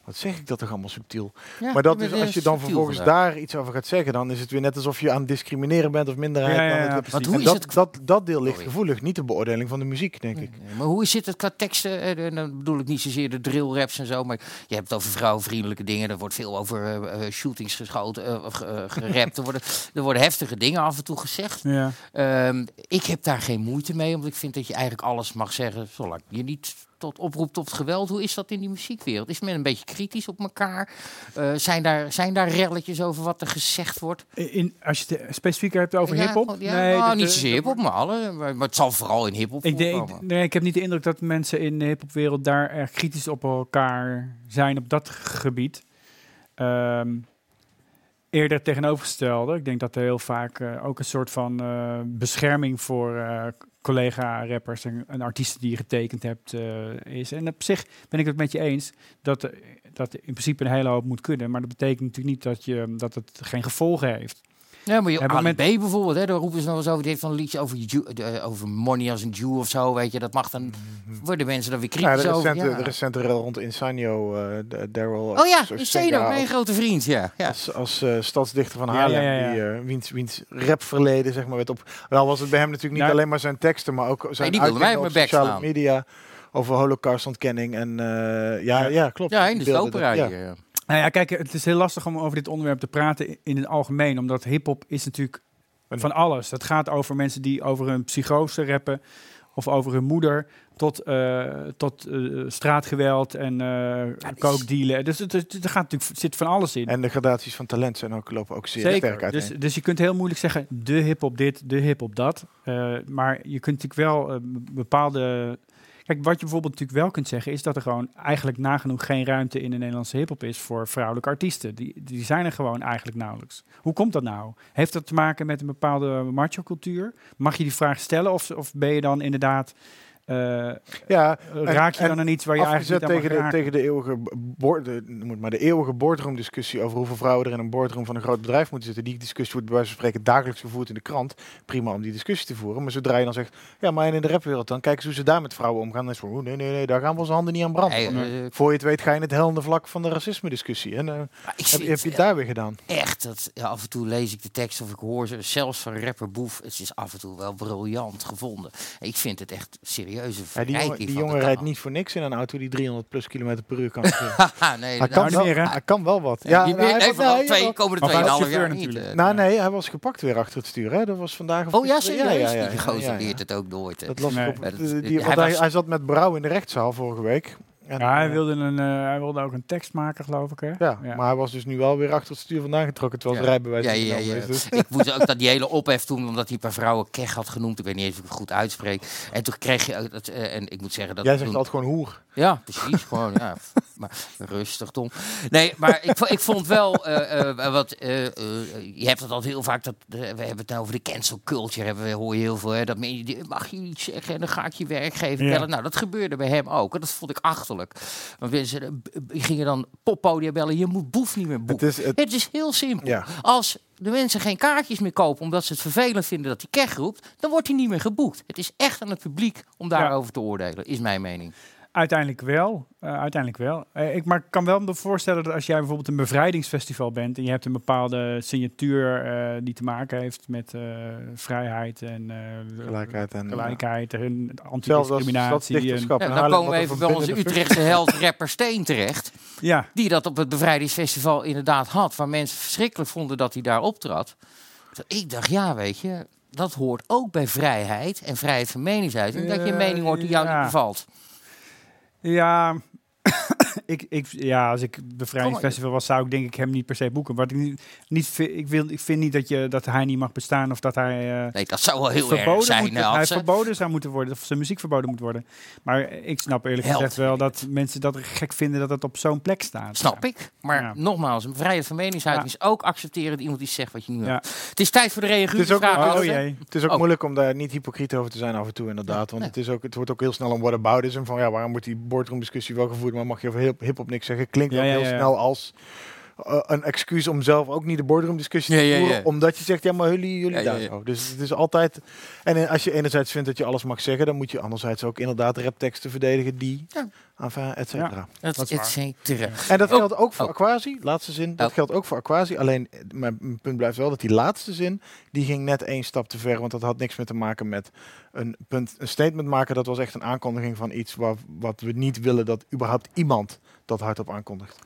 Wat zeg ik dat toch allemaal subtiel? Ja, maar dat is, als je dan vervolgens vandaag. daar iets over gaat zeggen, dan is het weer net alsof je aan het discrimineren bent of minderheid. Ja, en hoe is dat, het- dat, dat deel ligt Sorry. gevoelig, niet de beoordeling van de muziek, denk ik. Nee, Maar hoe zit het qua teksten? Eh, eh, Dan bedoel ik niet zozeer de drill raps en zo, maar je hebt het over vrouwenvriendelijke dingen. Er wordt veel over eh, eh, shootings geschoten, eh, gerapt. er, worden, er worden heftige dingen af en toe gezegd. Ja. Ehm, ik heb daar geen moeite mee, omdat ik vind dat je eigenlijk alles mag zeggen, zolang je niet tot oproep tot geweld. Hoe is dat in die muziekwereld? Is men een beetje kritisch op elkaar? Eh, zijn, daar, zijn daar relletjes over wat er gezegd wordt? In, als je het specifieker hebt over Ja, hip-hop? gewoon- Ja, nou, dat, niet eh, zozeer hip-hop, maar alle. Maar, maar het zal vooral in hip-hop Ik, denk, nee, ik heb niet de indruk dat mensen in de hip-hopwereld daar erg kritisch op elkaar zijn op dat gebied. Ehm, eerder tegenovergestelde. Ik denk dat er heel vaak eh, ook een soort van bescherming voor collega-rappers en, en artiesten die je getekend hebt eh, is. En op zich ben ik het met je eens dat, eh, dat in principe een hele hoop moet kunnen. Maar dat betekent natuurlijk niet dat, je, dat het geen gevolgen heeft. Ja, maar je, Ali met- B bijvoorbeeld, hè, daar roepen ze nog eens over. Die heeft van een liedje over, de- over money als een Jew of zo, weet je. Dat mag dan, worden mensen dan weer Ja, kritisch de, over. recente, Ja. de recente rel rond Insanio, eh, de- Daryl. Oh ja, Insano, mijn grote vriend, ja. ja. Als, als eh, stadsdichter van Ja, Haarlem, ja, ja, ja. Die, eh, wiens, wiens rapverleden zeg maar, werd op... Wel was het bij hem natuurlijk niet Nou, alleen maar zijn teksten, maar ook zijn mij uitingen op sociale media over holocaustontkenning. En eh, ja, ja, klopt. Ja, in de ja. hier, ja. Nou ja, kijk, het is heel lastig om over dit onderwerp te praten in het algemeen, omdat hip-hop is natuurlijk van alles. Het gaat over mensen die over hun psychose rappen of over hun moeder tot, eh, tot eh, straatgeweld en uh, coke-dealen. Dus het, het, er gaat natuurlijk, zit van alles in. En de gradaties van talent zijn ook, lopen ook zeer sterk uit. Dus, dus je kunt heel moeilijk zeggen de hip-hop dit, de hip-hop dat. Eh, maar je kunt natuurlijk wel eh, bepaalde. Kijk, wat je bijvoorbeeld natuurlijk wel kunt zeggen, is dat er gewoon eigenlijk nagenoeg geen ruimte in de Nederlandse hip-hop is voor vrouwelijke artiesten. Die, die zijn er gewoon eigenlijk nauwelijks. Hoe komt dat nou? Heeft dat te maken met een bepaalde macho-cultuur? Mag je die vraag stellen of, of ben je dan inderdaad. Eh, ja, raak je en- dan aan iets waar je eigenlijk niet aan mag tegen de, tegen de eeuwige board, de, maar de eeuwige boardroom-discussie over hoeveel vrouwen er in een boardroom van een groot bedrijf moeten zitten. Die discussie wordt bij wijze van spreken dagelijks gevoerd in de krant. Prima om die discussie te voeren. Maar zodra je dan zegt, ja, maar en in de rapwereld dan, kijk eens hoe ze daar met vrouwen omgaan. Dan is het van, oh, nee, nee, nee, daar gaan we onze handen niet aan branden. Nee, eh, Voor je het weet ga je in het hellende vlak van de racisme-discussie. En eh, heb, heb je het daar weer gedaan? Echt, dat, ja, af en toe lees ik de tekst of ik hoor ze, zelfs van rapper Boef. Het is af en toe wel briljant gevonden. Ik vind het echt serieuze Ja, die jongen, verrijking die jongen rijdt niet voor niks in een auto die 300 plus kilometer per uur kan. Nee, hij, kan nou, wel, niet hij kan wel wat. Ja, niet nou, hij Nee, was- vooral nee, twee- komende Maar hij was 2,5 chauffeur jaar niet. natuurlijk. eh. Nou nee, hij was gepakt weer achter het stuur. Hè? Dat was vandaag of Oh ja, serieus? Die gozer leert het ook nooit. Dat las ik Nee. op. Ja, hij zat met Brouw in de rechtszaal vorige week. En, Ja, hij eh, wilde, een, eh, hij wilde ook een tekst maken, geloof ik. Hè? ja, maar hij was dus nu wel weer achter het stuur vandaan getrokken, terwijl het rijbewijs Ja, ja, ja. is. Dus. Ik moest ook dat die hele ophef toen, omdat hij een paar vrouwen kech had genoemd. Ik weet niet eens of ik het goed uitspreek. En toen kreeg je dat, eh, en ik moet zeggen dat. Jij toen- zegt altijd gewoon hoer. Ja, precies. gewoon, ja. Maar rustig, Tom. Nee, maar ik, ik vond wel eh, eh, wat. eh, eh, je hebt het altijd heel vaak. Dat, we hebben het nou over de cancel culture. Hebben we, hoor je heel veel. Hè, dat men, mag je iets zeggen en dan ga ik je werkgever Ja. bellen. Nou, dat gebeurde bij hem ook. En dat vond ik achterlijk. Want mensen gingen dan poppodia bellen. Je moet boef niet meer boeken. Het is, het, Het is heel simpel. Ja. Als de mensen geen kaartjes meer kopen omdat ze het vervelend vinden dat hij kech roept, dan wordt hij niet meer geboekt. Het is echt aan het publiek om daarover te oordelen, is mijn mening. Uiteindelijk wel. eh, uiteindelijk wel. Eh, ik maar ik kan wel me voorstellen dat als jij bijvoorbeeld een bevrijdingsfestival bent en je hebt een bepaalde signatuur eh, die te maken heeft met eh, vrijheid en eh, Gelijkheid en, gelijkheid en antidiscriminatie. En, Ja, dan Haarlem, komen we even bij onze Utrechtse held rapper Steen terecht. ja, Die dat op het bevrijdingsfestival inderdaad had. Waar mensen verschrikkelijk vonden dat hij daar optrad. Ik dacht, ja weet je, dat hoort ook bij vrijheid en vrijheid van meningsuiting. dat je een mening hoort die jou ja. niet bevalt. Ja, ik, ik, ja, als ik bevrijdingsfestival was, zou ik denk ik hem niet per se boeken. Wat ik niet, ik, wil, ik vind niet dat, je, dat hij niet mag bestaan of dat hij eh, Nee, dat zou wel heel erg zijn. moet, hè, hij ze- verboden zou moeten worden, of zijn muziek verboden moet worden. Maar ik snap eerlijk Held, gezegd wel dat mensen dat gek vinden dat het op zo'n plek staat. Snap ik. Maar Ja. nogmaals, een vrijheid van meningsuiting is ook accepteren dat iemand iets zegt wat je nu Ja. hebt. Het is tijd voor de Het is ook, reaguurvraag. Oh jee. het is ook Oh. moeilijk om daar niet hypocriet over te zijn af en toe inderdaad. Want het, is ook, het wordt ook heel snel een whataboutism van ja, waarom wordt die boardroom discussie wel gevoerd, maar mag je over hip- hip-hop niks zeggen? Klinkt Ja, ook ja, heel snel als eh, een excuus om zelf ook niet de boardroom discussie Ja, te voeren, ja. omdat je zegt ja, maar jullie, jullie daar ja. zo. Dus het is altijd en als je enerzijds vindt dat je alles mag zeggen, dan moet je anderzijds ook inderdaad rapteksten verdedigen die Ja. Enfin, et cetera. Dat, Dat et cetera. En dat geldt ook voor oh. Aquasi, laatste zin. Dat Oh. geldt ook voor Aquasi. Alleen, mijn mijn punt blijft wel dat die laatste zin, die ging net één stap te ver. Want dat had niks meer te maken met een, punt, een statement maken. Dat was echt een aankondiging van iets waar, wat we niet willen dat überhaupt iemand dat hardop aankondigt.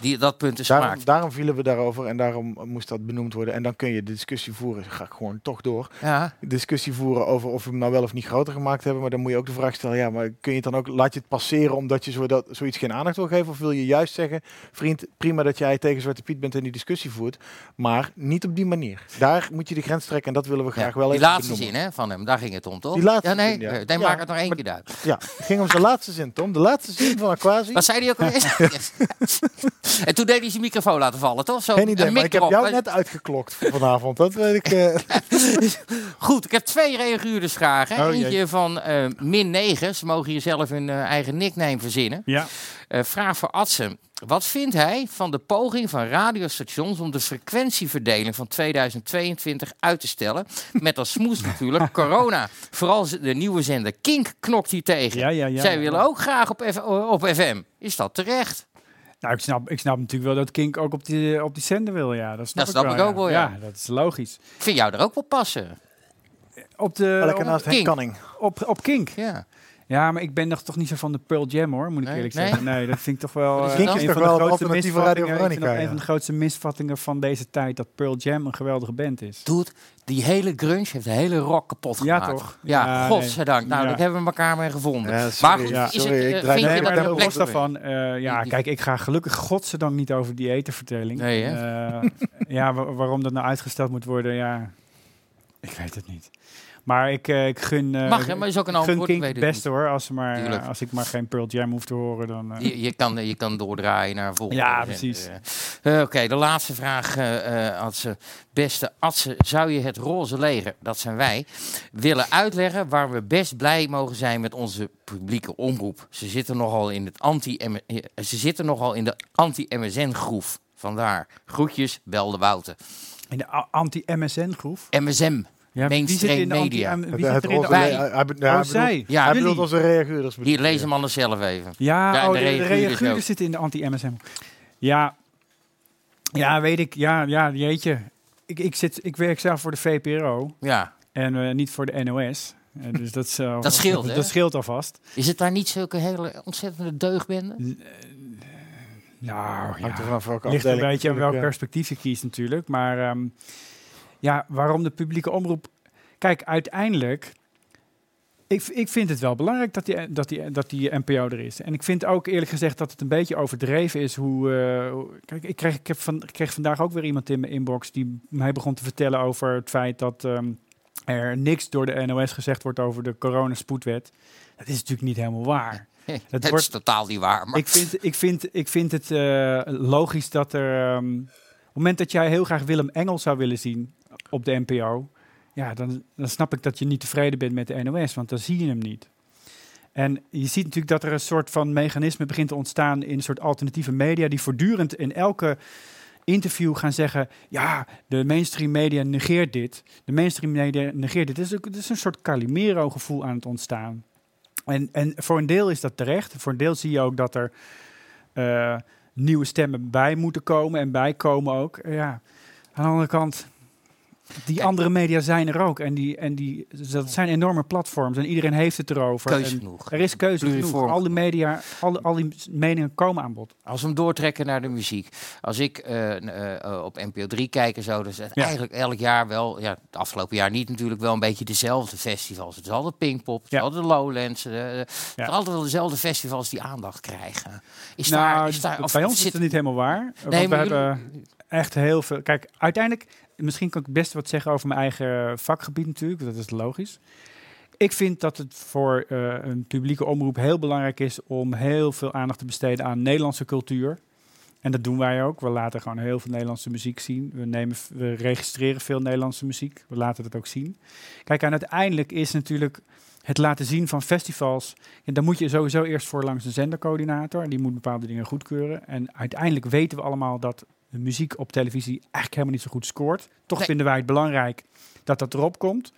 Die, dat punt is Daarom, gemaakt. daarom vielen we daarover en daarom moest dat benoemd worden. En dan kun je de discussie voeren. Ga ik gewoon toch door. Ja, Discussie voeren over of we hem nou wel of niet groter gemaakt hebben. Maar dan moet je ook de vraag stellen: ja, maar kun je het dan ook, laat je het passeren omdat je zo dat, zoiets geen aandacht wil geven? Of wil je juist zeggen, vriend, prima dat jij tegen Zwarte Piet bent en die discussie voert. Maar niet op die manier. Daar moet je de grens trekken en dat willen we graag ja. wel die even laatste benoemen. zin hè, van hem, daar ging het om, toch? Die laatste ja, nee, zin, ja. eh, nee, Ja, maak het nog één keer duidelijk. Ja, het ging om zijn laatste zin, Tom. De laatste zin van Aquasi. Wat zei hij ook alweer? en toen deed hij zijn microfoon laten vallen, toch? Zo, Geen idee, een maar ik heb jou net uitgeklokt vanavond. Dat weet ik. eh, Goed, ik heb twee reaguurdersvragen. Oh, jee. Eentje van eh, min 9. Ze mogen hier zelf hun eh, eigen nickname verzinnen. Ja. Eh, vraag voor Adsen. Wat vindt hij van de poging van radiostations om de frequentieverdeling van 2022 uit te stellen? Met als smoes natuurlijk corona. Vooral de nieuwe zender Kink knokt hier tegen. Ja, ja, ja. Zij willen ook graag op, F- op FM. Is dat terecht? Nou, ik snap, ik snap natuurlijk wel dat Kink ook op die, op die zender wil. Ja, dat snap, Dat snap ik, ik wel, ook wel, ja. dat is logisch. Ik vind jou er ook wel passen. Op, de, lekker op, naast Henk op, op Kink. Ja. Ja, maar ik ben nog toch niet zo van de Pearl Jam hoor, moet ik Nee? eerlijk zeggen. Nee, dat vind ik toch wel. Is eh, Kink is van toch de wel grootste alternatieve Radio misvattingen- ik vind Veronica, dat ja. Een van de grootste misvattingen van deze tijd dat Pearl Jam een geweldige band is. Doet die hele grunge heeft de hele rock kapot Ja, gemaakt. toch? Ja, Ja, godzijdank. Nou, nee. daar hebben we elkaar mee gevonden. Ja, sorry. maar goed, Ja, is sorry, het, ik eh, draai vind net je Nee, dat maar los plek daarvan, eh, ja, kijk, ik ga gelukkig godzijdank niet over die etenverdeling. Nee, Eh, ja, wa- waarom dat nou uitgesteld moet worden, ja, ik weet het niet. Maar ik, eh, ik gun, eh, Mag, hè, maar is ook een gun antwoord, Kink het beste hoor, als, ze maar, als ik maar geen Pearl Jam hoef te horen. Dan, eh, Je, je, kan, je kan doordraaien naar volgende. Ja, precies. Oké, de laatste vraag, Adse. Beste Adse, zou je het roze leger, dat zijn wij, willen uitleggen waar we best blij mogen zijn met onze publieke omroep? Ze zitten nogal in, het anti ze zitten nogal in de anti-MSN-groef. Vandaar. Groetjes, belde Wouter. in de anti-MSN-groef. MSM, Ja, mainstream anti- media. wie Het, zit het er in de roze Wij. le- hij, ja, zij. bedoelt, Ja, hij bedoelt onze reaguurders. Hier, lees hem anders zelf even. Ja, Ja, oh, de de, reaguurders reaguurders zitten in de anti-MSM. Ja, ja, weet ik. Ja, ja jeetje. Ik, ik, zit, ik werk zelf voor de VPRO Ja, en eh, niet voor de NOS. Eh, dus dat, is, eh, Dat scheelt? Dat scheelt alvast. is het daar niet zulke hele ontzettende deugbende? Nou, er ja. ligt een afdeling beetje aan welk perspectief je kiest natuurlijk. Maar ehm, ja, waarom de publieke omroep... Kijk, uiteindelijk... Ik, ik vind het wel belangrijk dat die, dat, die, dat die NPO er is. En ik vind ook eerlijk gezegd dat het een beetje overdreven is hoe... eh, kijk, ik kreeg, ik, heb van, ik kreeg vandaag ook weer iemand in mijn inbox die mij begon te vertellen over het feit dat ehm, er niks door de NOS gezegd wordt over de coronaspoedwet. Dat is natuurlijk niet helemaal waar. Het, Het is wordt- totaal niet waar. Maar Ik vind, ik vind, ik vind het eh, logisch dat er. ehm, op het moment dat jij heel graag Willem Engel zou willen zien op de NPO. Ja, dan, dan snap ik dat je niet tevreden bent met de NOS, want dan zie je hem niet. En je ziet natuurlijk dat er een soort van mechanisme begint te ontstaan in een soort alternatieve media die voortdurend in elke interview gaan zeggen: ja, de mainstream media negeert dit. De mainstream media negeert dit. Het is, een soort Calimero-gevoel aan het ontstaan. En, en voor een deel is dat terecht. Voor een deel zie je ook dat er eh, nieuwe stemmen bij moeten komen en bijkomen ook. Ja, aan de andere kant, die Kijk. andere media zijn er ook. En, die, en die, dat zijn enorme platforms en iedereen heeft het erover. Keuze En genoeg. Er is keuze Pluriform. genoeg. Al die media, al, al die meningen komen aan bod. Als we hem doortrekken naar de muziek. Als ik eh, eh, op NPO 3 kijk en zo, dan is het Ja. eigenlijk elk jaar wel, ja, het afgelopen jaar niet natuurlijk, wel een beetje dezelfde festivals. Het is altijd Pinkpop, het is Ja. altijd Lowlands. eh, het Ja. is altijd wel dezelfde festivals die aandacht krijgen. Is nou, daar, is daar, bij ons is het niet helemaal waar. want we hebben echt heel veel. Kijk, uiteindelijk, misschien kan ik het beste wat zeggen over mijn eigen vakgebied natuurlijk. Dat is logisch. Ik vind dat het voor eh, een publieke omroep heel belangrijk is om heel veel aandacht te besteden aan Nederlandse cultuur. En dat doen wij ook. We laten gewoon heel veel Nederlandse muziek zien. We, nemen, we registreren veel Nederlandse muziek. We laten het ook zien. Kijk, en uiteindelijk is natuurlijk het laten zien van festivals. Ja, dan moet je sowieso eerst voor langs een zendercoördinator. En die moet bepaalde dingen goedkeuren. En uiteindelijk weten we allemaal dat de muziek op televisie eigenlijk helemaal niet zo goed scoort. Toch Nee. vinden wij het belangrijk dat dat erop komt.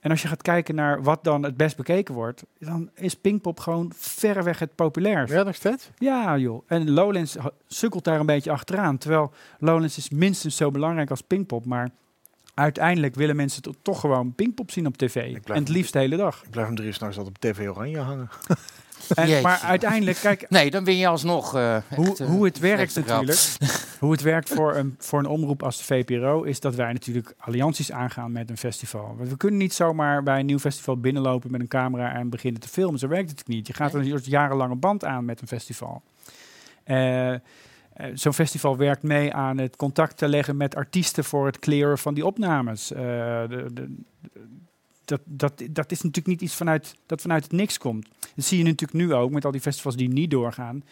En als je gaat kijken naar wat dan het best bekeken wordt, dan is Pinkpop gewoon verreweg het populairst. Ja, nog steeds? Ja, joh. En Lowlands sukkelt daar een beetje achteraan. Terwijl Lowlands is minstens zo belangrijk als Pinkpop. Maar uiteindelijk willen mensen to- toch gewoon Pinkpop zien op tv. En het liefst de hele dag. Ik blijf om drie uur s'nachts altijd op TV Oranje hangen. En, maar uiteindelijk, kijk, Nee, dan ben je alsnog... eh, hoe, echt, eh, hoe het werkt natuurlijk. hoe het werkt voor een, voor een omroep als de VPRO is dat wij natuurlijk allianties aangaan met een festival. Want we kunnen niet zomaar bij een nieuw festival binnenlopen met een camera en beginnen te filmen. Zo werkt het niet. Je gaat een soort jarenlange band aan met een festival. Eh, Zo'n festival werkt mee aan het contact te leggen met artiesten voor het clearen van die opnames. De, de, dat, dat, dat is natuurlijk niet iets vanuit, dat vanuit het niks komt. Dat zie je natuurlijk nu ook met al die festivals die niet doorgaan.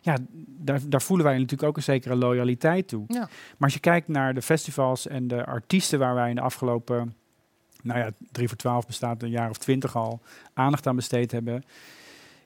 Ja, daar, daar voelen wij natuurlijk ook een zekere loyaliteit toe. Ja. Maar als je kijkt naar de festivals en de artiesten waar wij in de afgelopen, nou ja, 3 voor 12 bestaat een jaar of twintig al, aandacht aan besteed hebben.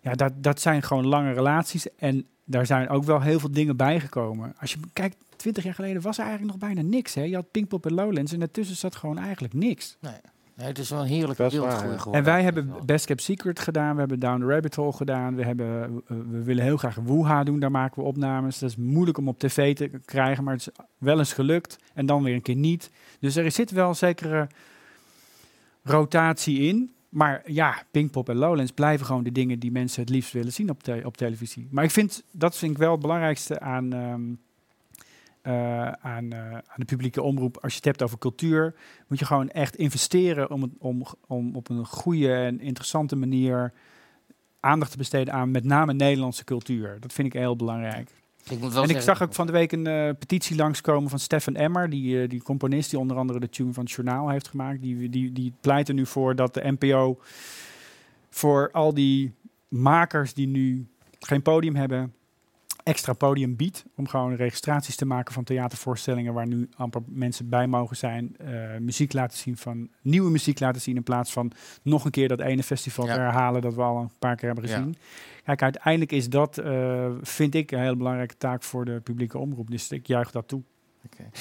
Ja, dat, dat zijn gewoon lange relaties. En daar zijn ook wel heel veel dingen bijgekomen. Als je kijkt, 20 jaar geleden was er eigenlijk nog bijna niks. Hè? Je had Pinkpop en Lowlands en daartussen zat gewoon eigenlijk niks. Nee. Het is wel een heerlijke ja. geworden. En wij hebben Best Kept Secret gedaan, we hebben Down the Rabbit Hole gedaan, we, hebben, eh, we willen heel graag Woeha doen, daar maken we opnames. Dat is moeilijk om op tv te krijgen, maar het is wel eens gelukt en dan weer een keer niet. Dus er zit wel een zekere rotatie in. Maar ja, Pinkpop en Lowlands blijven gewoon de dingen die mensen het liefst willen zien op, te- op televisie. Maar ik vind, dat vind ik wel het belangrijkste aan, ehm, eh, aan, eh, aan de publieke omroep. Als je het hebt over cultuur, moet je gewoon echt investeren om, het, om, om op een goede en interessante manier aandacht te besteden aan met name Nederlandse cultuur. Dat vind ik heel belangrijk. Ik moet wel En ik zeggen- zag ook van de week een eh, petitie langskomen van Stefan Emmer, die, die componist die onder andere de tune van het journaal heeft gemaakt. Die, die, die pleit er nu voor dat de NPO voor al die makers die nu geen podium hebben, extra podium biedt. Om gewoon registraties te maken van theatervoorstellingen waar nu amper mensen bij mogen zijn. eh, muziek laten zien van nieuwe muziek laten zien in plaats van nog een keer dat ene festival Ja. te herhalen dat we al een paar keer hebben Ja. gezien. Kijk, uiteindelijk is dat, eh, vind ik, een hele belangrijke taak voor de publieke omroep. Dus ik juich dat toe.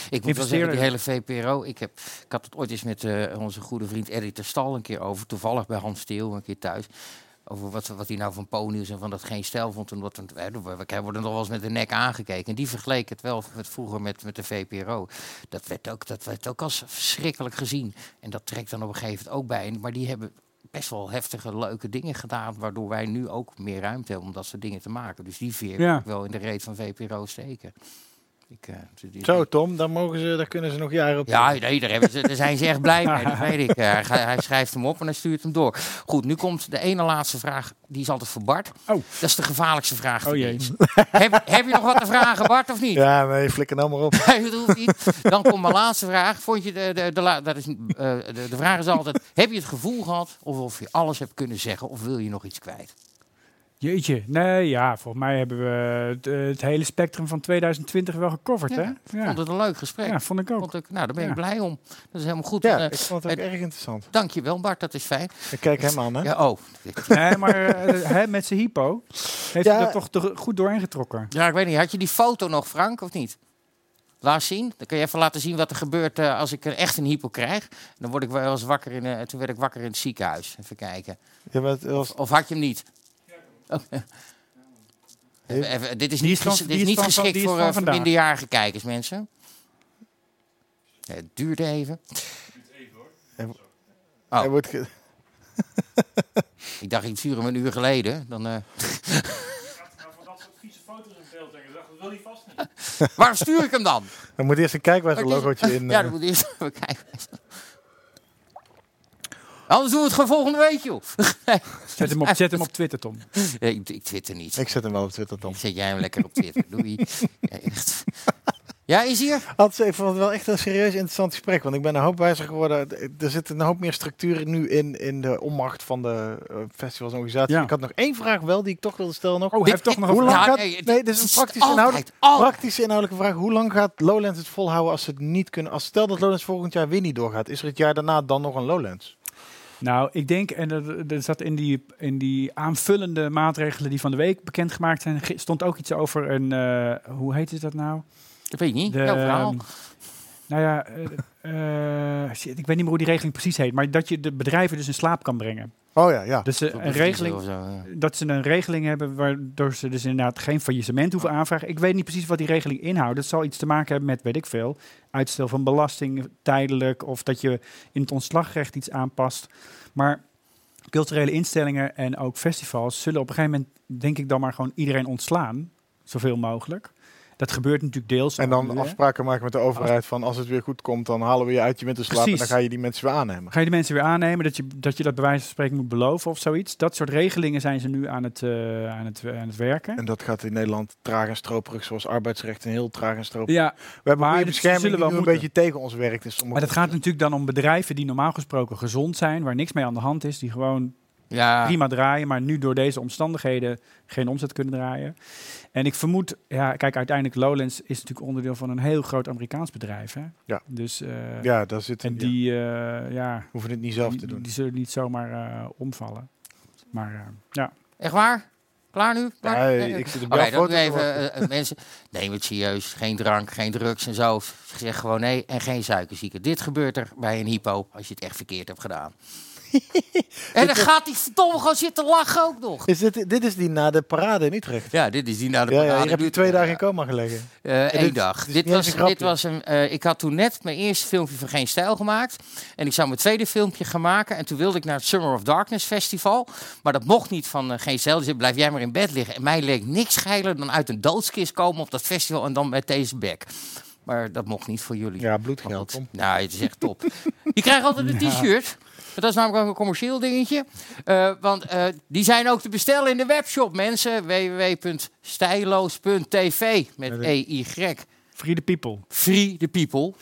Ik moet wel zeggen, die hele VPRO, ik, heb, ik had het ooit eens met eh, onze goede vriend Eddie ter Stal een keer over, toevallig bij Hans Steel een keer thuis. Over wat, wat hij nou van ponies en van dat geen stijl vond. En wat, we, worden nog wel eens met de nek aangekeken. En die vergeleek het wel met vroeger met, met de VPRO. Dat werd, ook, dat werd ook als verschrikkelijk gezien. En dat trekt dan op een gegeven moment ook bij. Maar die hebben best wel heftige, leuke dingen gedaan. Waardoor wij nu ook meer ruimte hebben om dat soort dingen te maken. Dus die veer Ja. wel in de reet van VPRO steken. Ik, eh, Zo, Tom, daar, mogen ze, daar kunnen ze nog jaren op. ja, nee, daar, hebben ze, daar zijn ze echt blij mee, dat weet ik. Eh, hij, schrijft hem op en hij stuurt hem door. Goed, nu komt de ene laatste vraag, die is altijd voor Bart. Oh. Dat is de gevaarlijkste vraag. Oh jee. heb, heb je nog wat te vragen, Bart, of niet? Ja, nee, flikker nou maar op. Dat hoeft niet. Dan komt mijn laatste vraag. Vond je de, de, dat is, eh, de, de vraag is altijd, heb je het gevoel gehad of of je alles hebt kunnen zeggen of wil je nog iets kwijt? Jeetje, nee, ja, volgens mij hebben we het, eh, het hele spectrum van 2020 wel gecoverd, Ja, hè? Ik vond het een leuk gesprek. Ja, vond ik ook. Vond ik, nou, daar ben ik Ja. blij om. Dat is helemaal goed. Ja, En, eh, ik vond het ook erg interessant. Dankjewel Bart, dat is fijn. Ik kijk hem aan, hè? Ja, oh. Nee, maar eh, hè, met zijn hypo heeft Ja. hij er toch goed doorheen getrokken. Ja, ik weet niet. Had je die foto nog, Frank, of niet? Laat zien. Dan kun je even laten zien wat er gebeurt eh, als ik eh, echt een hypo krijg. Dan word ik wel eens wakker in, eh, toen werd ik wakker in het ziekenhuis. Even kijken. Ja, maar het was, Of had je hem niet? Oh. Even, even, dit is niet, is van- dit is is niet van- geschikt is voor, vandaag. minderjarige kijkers, mensen. Ja, het duurt even. hij Oh, wordt ik dacht, ik stuur hem een uur geleden. Dan, eh, Waarom stuur ik hem dan? er moet eerst een kijkwijzer-logootje in. Ja, eh. dat moet eerst even kijken. Anders doen we het gewoon volgende week, joh. Zet hem op, zet hem op Twitter, Tom. Nee, ik, ik twitter niet. Ik zet hem wel op Twitter, Tom. Zet jij hem lekker op Twitter. Doei. Ja, echt. Ja, is hier? Had ze even wel echt een serieus interessant gesprek. Want ik ben een hoop wijzer geworden. Er zit een hoop meer structuur nu in, in de onmacht van de eh, festivals en organisaties. Ja. Ik had nog één vraag wel die ik toch wilde stellen nog. Oh, heeft toch nog Hoe een lang Ja, gaat... nee, dit is een praktische inhoudelijke vraag. Hoe lang gaat Lowlands het volhouden als ze het niet kunnen? Als stel dat Lowlands volgend jaar weer niet doorgaat. Is er het jaar daarna dan nog een Lowlands? Nou, ik denk, en er, er zat in die, in die aanvullende maatregelen die van de week bekendgemaakt zijn, stond ook iets over een, eh, hoe heet het dat nou? Dat weet ik niet. De, verhaal. ehm, Nou ja, eh, eh, shit, ik weet niet meer hoe die regeling precies heet. Maar dat je de bedrijven dus in slaap kan brengen. Oh ja, ja. Dus ze een regeling, Of zo, ja. dat ze een regeling hebben waardoor ze dus inderdaad geen faillissement hoeven aanvragen. Ik weet niet precies wat die regeling inhoudt. Het zal iets te maken hebben met, weet ik veel, uitstel van belasting tijdelijk of dat je in het ontslagrecht iets aanpast. Maar culturele instellingen en ook festivals zullen op een gegeven moment, denk ik, dan maar gewoon iedereen ontslaan, zoveel mogelijk. Dat gebeurt natuurlijk deels. En dan nu, afspraken maken met de overheid van als het weer goed komt, dan halen we je uit je winterslaap en dan ga je die mensen weer aannemen. Ga je de mensen weer aannemen dat je, dat je dat bij wijze van spreken moet beloven of zoiets? Dat soort regelingen zijn ze nu aan het, eh, aan het, aan het werken. En dat gaat in Nederland traag en stroperig, zoals arbeidsrecht en heel traag en stroperig. Ja, We hebben maar bescherming zullen die wel nu een moeten. beetje tegen ons werkt. sommige maar dat gaat natuurlijk dan om bedrijven die normaal gesproken gezond zijn, waar niks mee aan de hand is, die gewoon Ja, prima draaien, maar nu door deze omstandigheden geen omzet kunnen draaien. En ik vermoed, ja, kijk, uiteindelijk Lowlands is natuurlijk onderdeel van een heel groot Amerikaans bedrijf. Hè? Ja. Dus, eh, Ja, daar zit en die, eh, ja, hoeven het niet zelf die, te doen. die zullen niet zomaar eh, omvallen. Maar eh, ja. echt waar? Klaar nu? Klaar? Nee, ik zit Oké, erbij. dan nu even mensen. Neem het serieus. Geen drank, geen drugs en zo. Zeg gewoon nee en geen suikerzieken. Dit gebeurt er bij een hypo als je het echt verkeerd hebt gedaan. en dan gaat die verdomme gewoon zitten lachen ook nog. Is dit, dit is die na de parade in Utrecht. Ja, dit is die naar de Ja, ja, parade hier heb je twee dagen in coma gelegen. Eh Eén dag. dit was, een dit was een, eh, ik had toen net mijn eerste filmpje van Geen Stijl gemaakt. En ik zou mijn tweede filmpje gaan maken. En toen wilde ik naar het Summer of Darkness Festival. Maar dat mocht niet van eh, Geen Stijl. Dus ik, blijf jij maar in bed liggen. En mij leek niks geiler dan uit een doodskist komen op dat festival. En dan met deze bek. Maar dat mocht niet voor jullie. Ja, bloedgeld. Nou, het is echt top. Je krijgt altijd een t-shirt. Dat is namelijk ook een commercieel dingetje. Eh, want eh, die zijn ook te bestellen in de webshop, mensen. www.stijloos.tv met EY. Free the people. Free the people.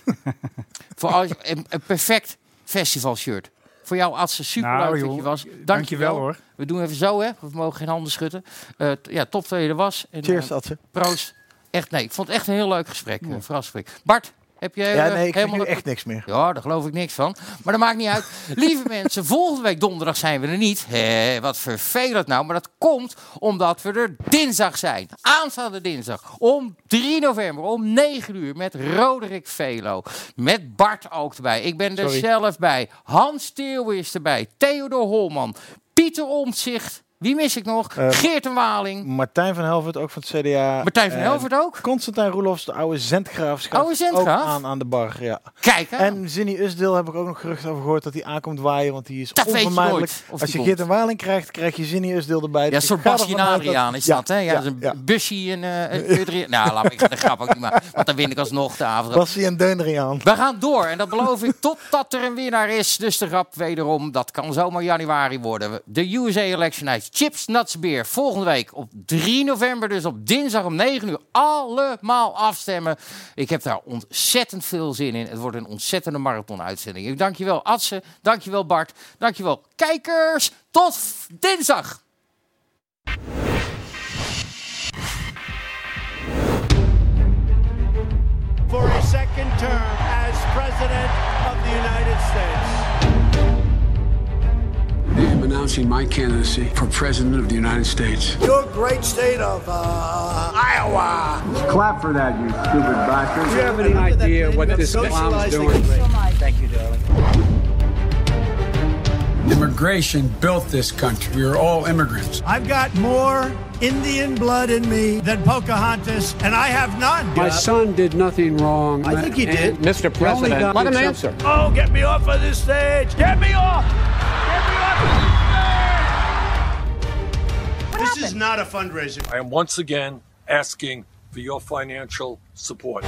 Voor als, een, een perfect festivalshirt. Voor jou, Adse, super leuk Nou, dat joh, je was. Dank Dankjewel hoor. We doen even zo, hè. We mogen geen handen schudden. Eh, t- ja, top dat je er was. En, Cheers, Adse. proost. Echt, nee, ik vond het echt een heel leuk gesprek. Een verrasselijk. Bart, heb je Ja, eh, nee, ik helemaal nu echt niks meer. ja, daar geloof ik niks van. Maar dat maakt niet uit. Lieve mensen, volgende week donderdag zijn we er niet. Hé, wat vervelend nou. Maar dat komt omdat we er dinsdag zijn. Aanstaande dinsdag om 3 november om 9 uur met Roderick Velo. Met Bart ook erbij. Ik ben er Sorry. zelf bij. Hans Theeuwen is erbij. Theodor Holman. Pieter Omtzigt. Wie mis ik nog? Eh, Geert en Waling. Martijn van Helvert, ook van het CDA. Martijn van En Helvert ook. Constantijn Roelofs, de oude zendgraaf. Oude zendgraaf? Ook aan, aan de bar, ja. Kijk aan. En Zinny Usdeel heb ik ook nog gerucht over gehoord dat hij aankomt waaien, want die is Dat weet je onvermijdelijk. nooit of Als je komt. Geert en Waling krijgt, krijg je Zinny Usdeel erbij. Ja, een Dus soort Basje en Adriaan is dat, hè? Ja, dat is een ja. busje en een Adriaan. Nou, laat ik de grap ook niet maken, want dan win ik alsnog de avond. Bassie en Deuneriaan. We gaan door en dat beloof ik totdat er een winnaar is. Dus de grap wederom, dat kan zomaar januari worden. De USA Election Night, Chips, Nuts, Beer. Volgende week op 3 november, dus op dinsdag om 9 uur. Allemaal afstemmen. Ik heb daar ontzettend veel zin in. Het wordt een ontzettende marathon-uitzending. Ik dank je wel, Adse. Dank je wel, Bart. Dank je wel, kijkers. Tot dinsdag. For a second term as President of the United States. I am announcing my candidacy for President of the United States. Your great state of uh, Iowa. Clap for that, you stupid bastards. Do you have any idea what this clown's doing? Thank you, darling. Immigration built this country. We are all immigrants. I've got more Indian blood in me than Pocahontas, and I have none. My son did nothing wrong. I think he did. Mr. President, let him answer. Oh, get me off of this stage! Get me off! Get me off of this stage! Is not a fundraiser. I am once again asking for your financial support.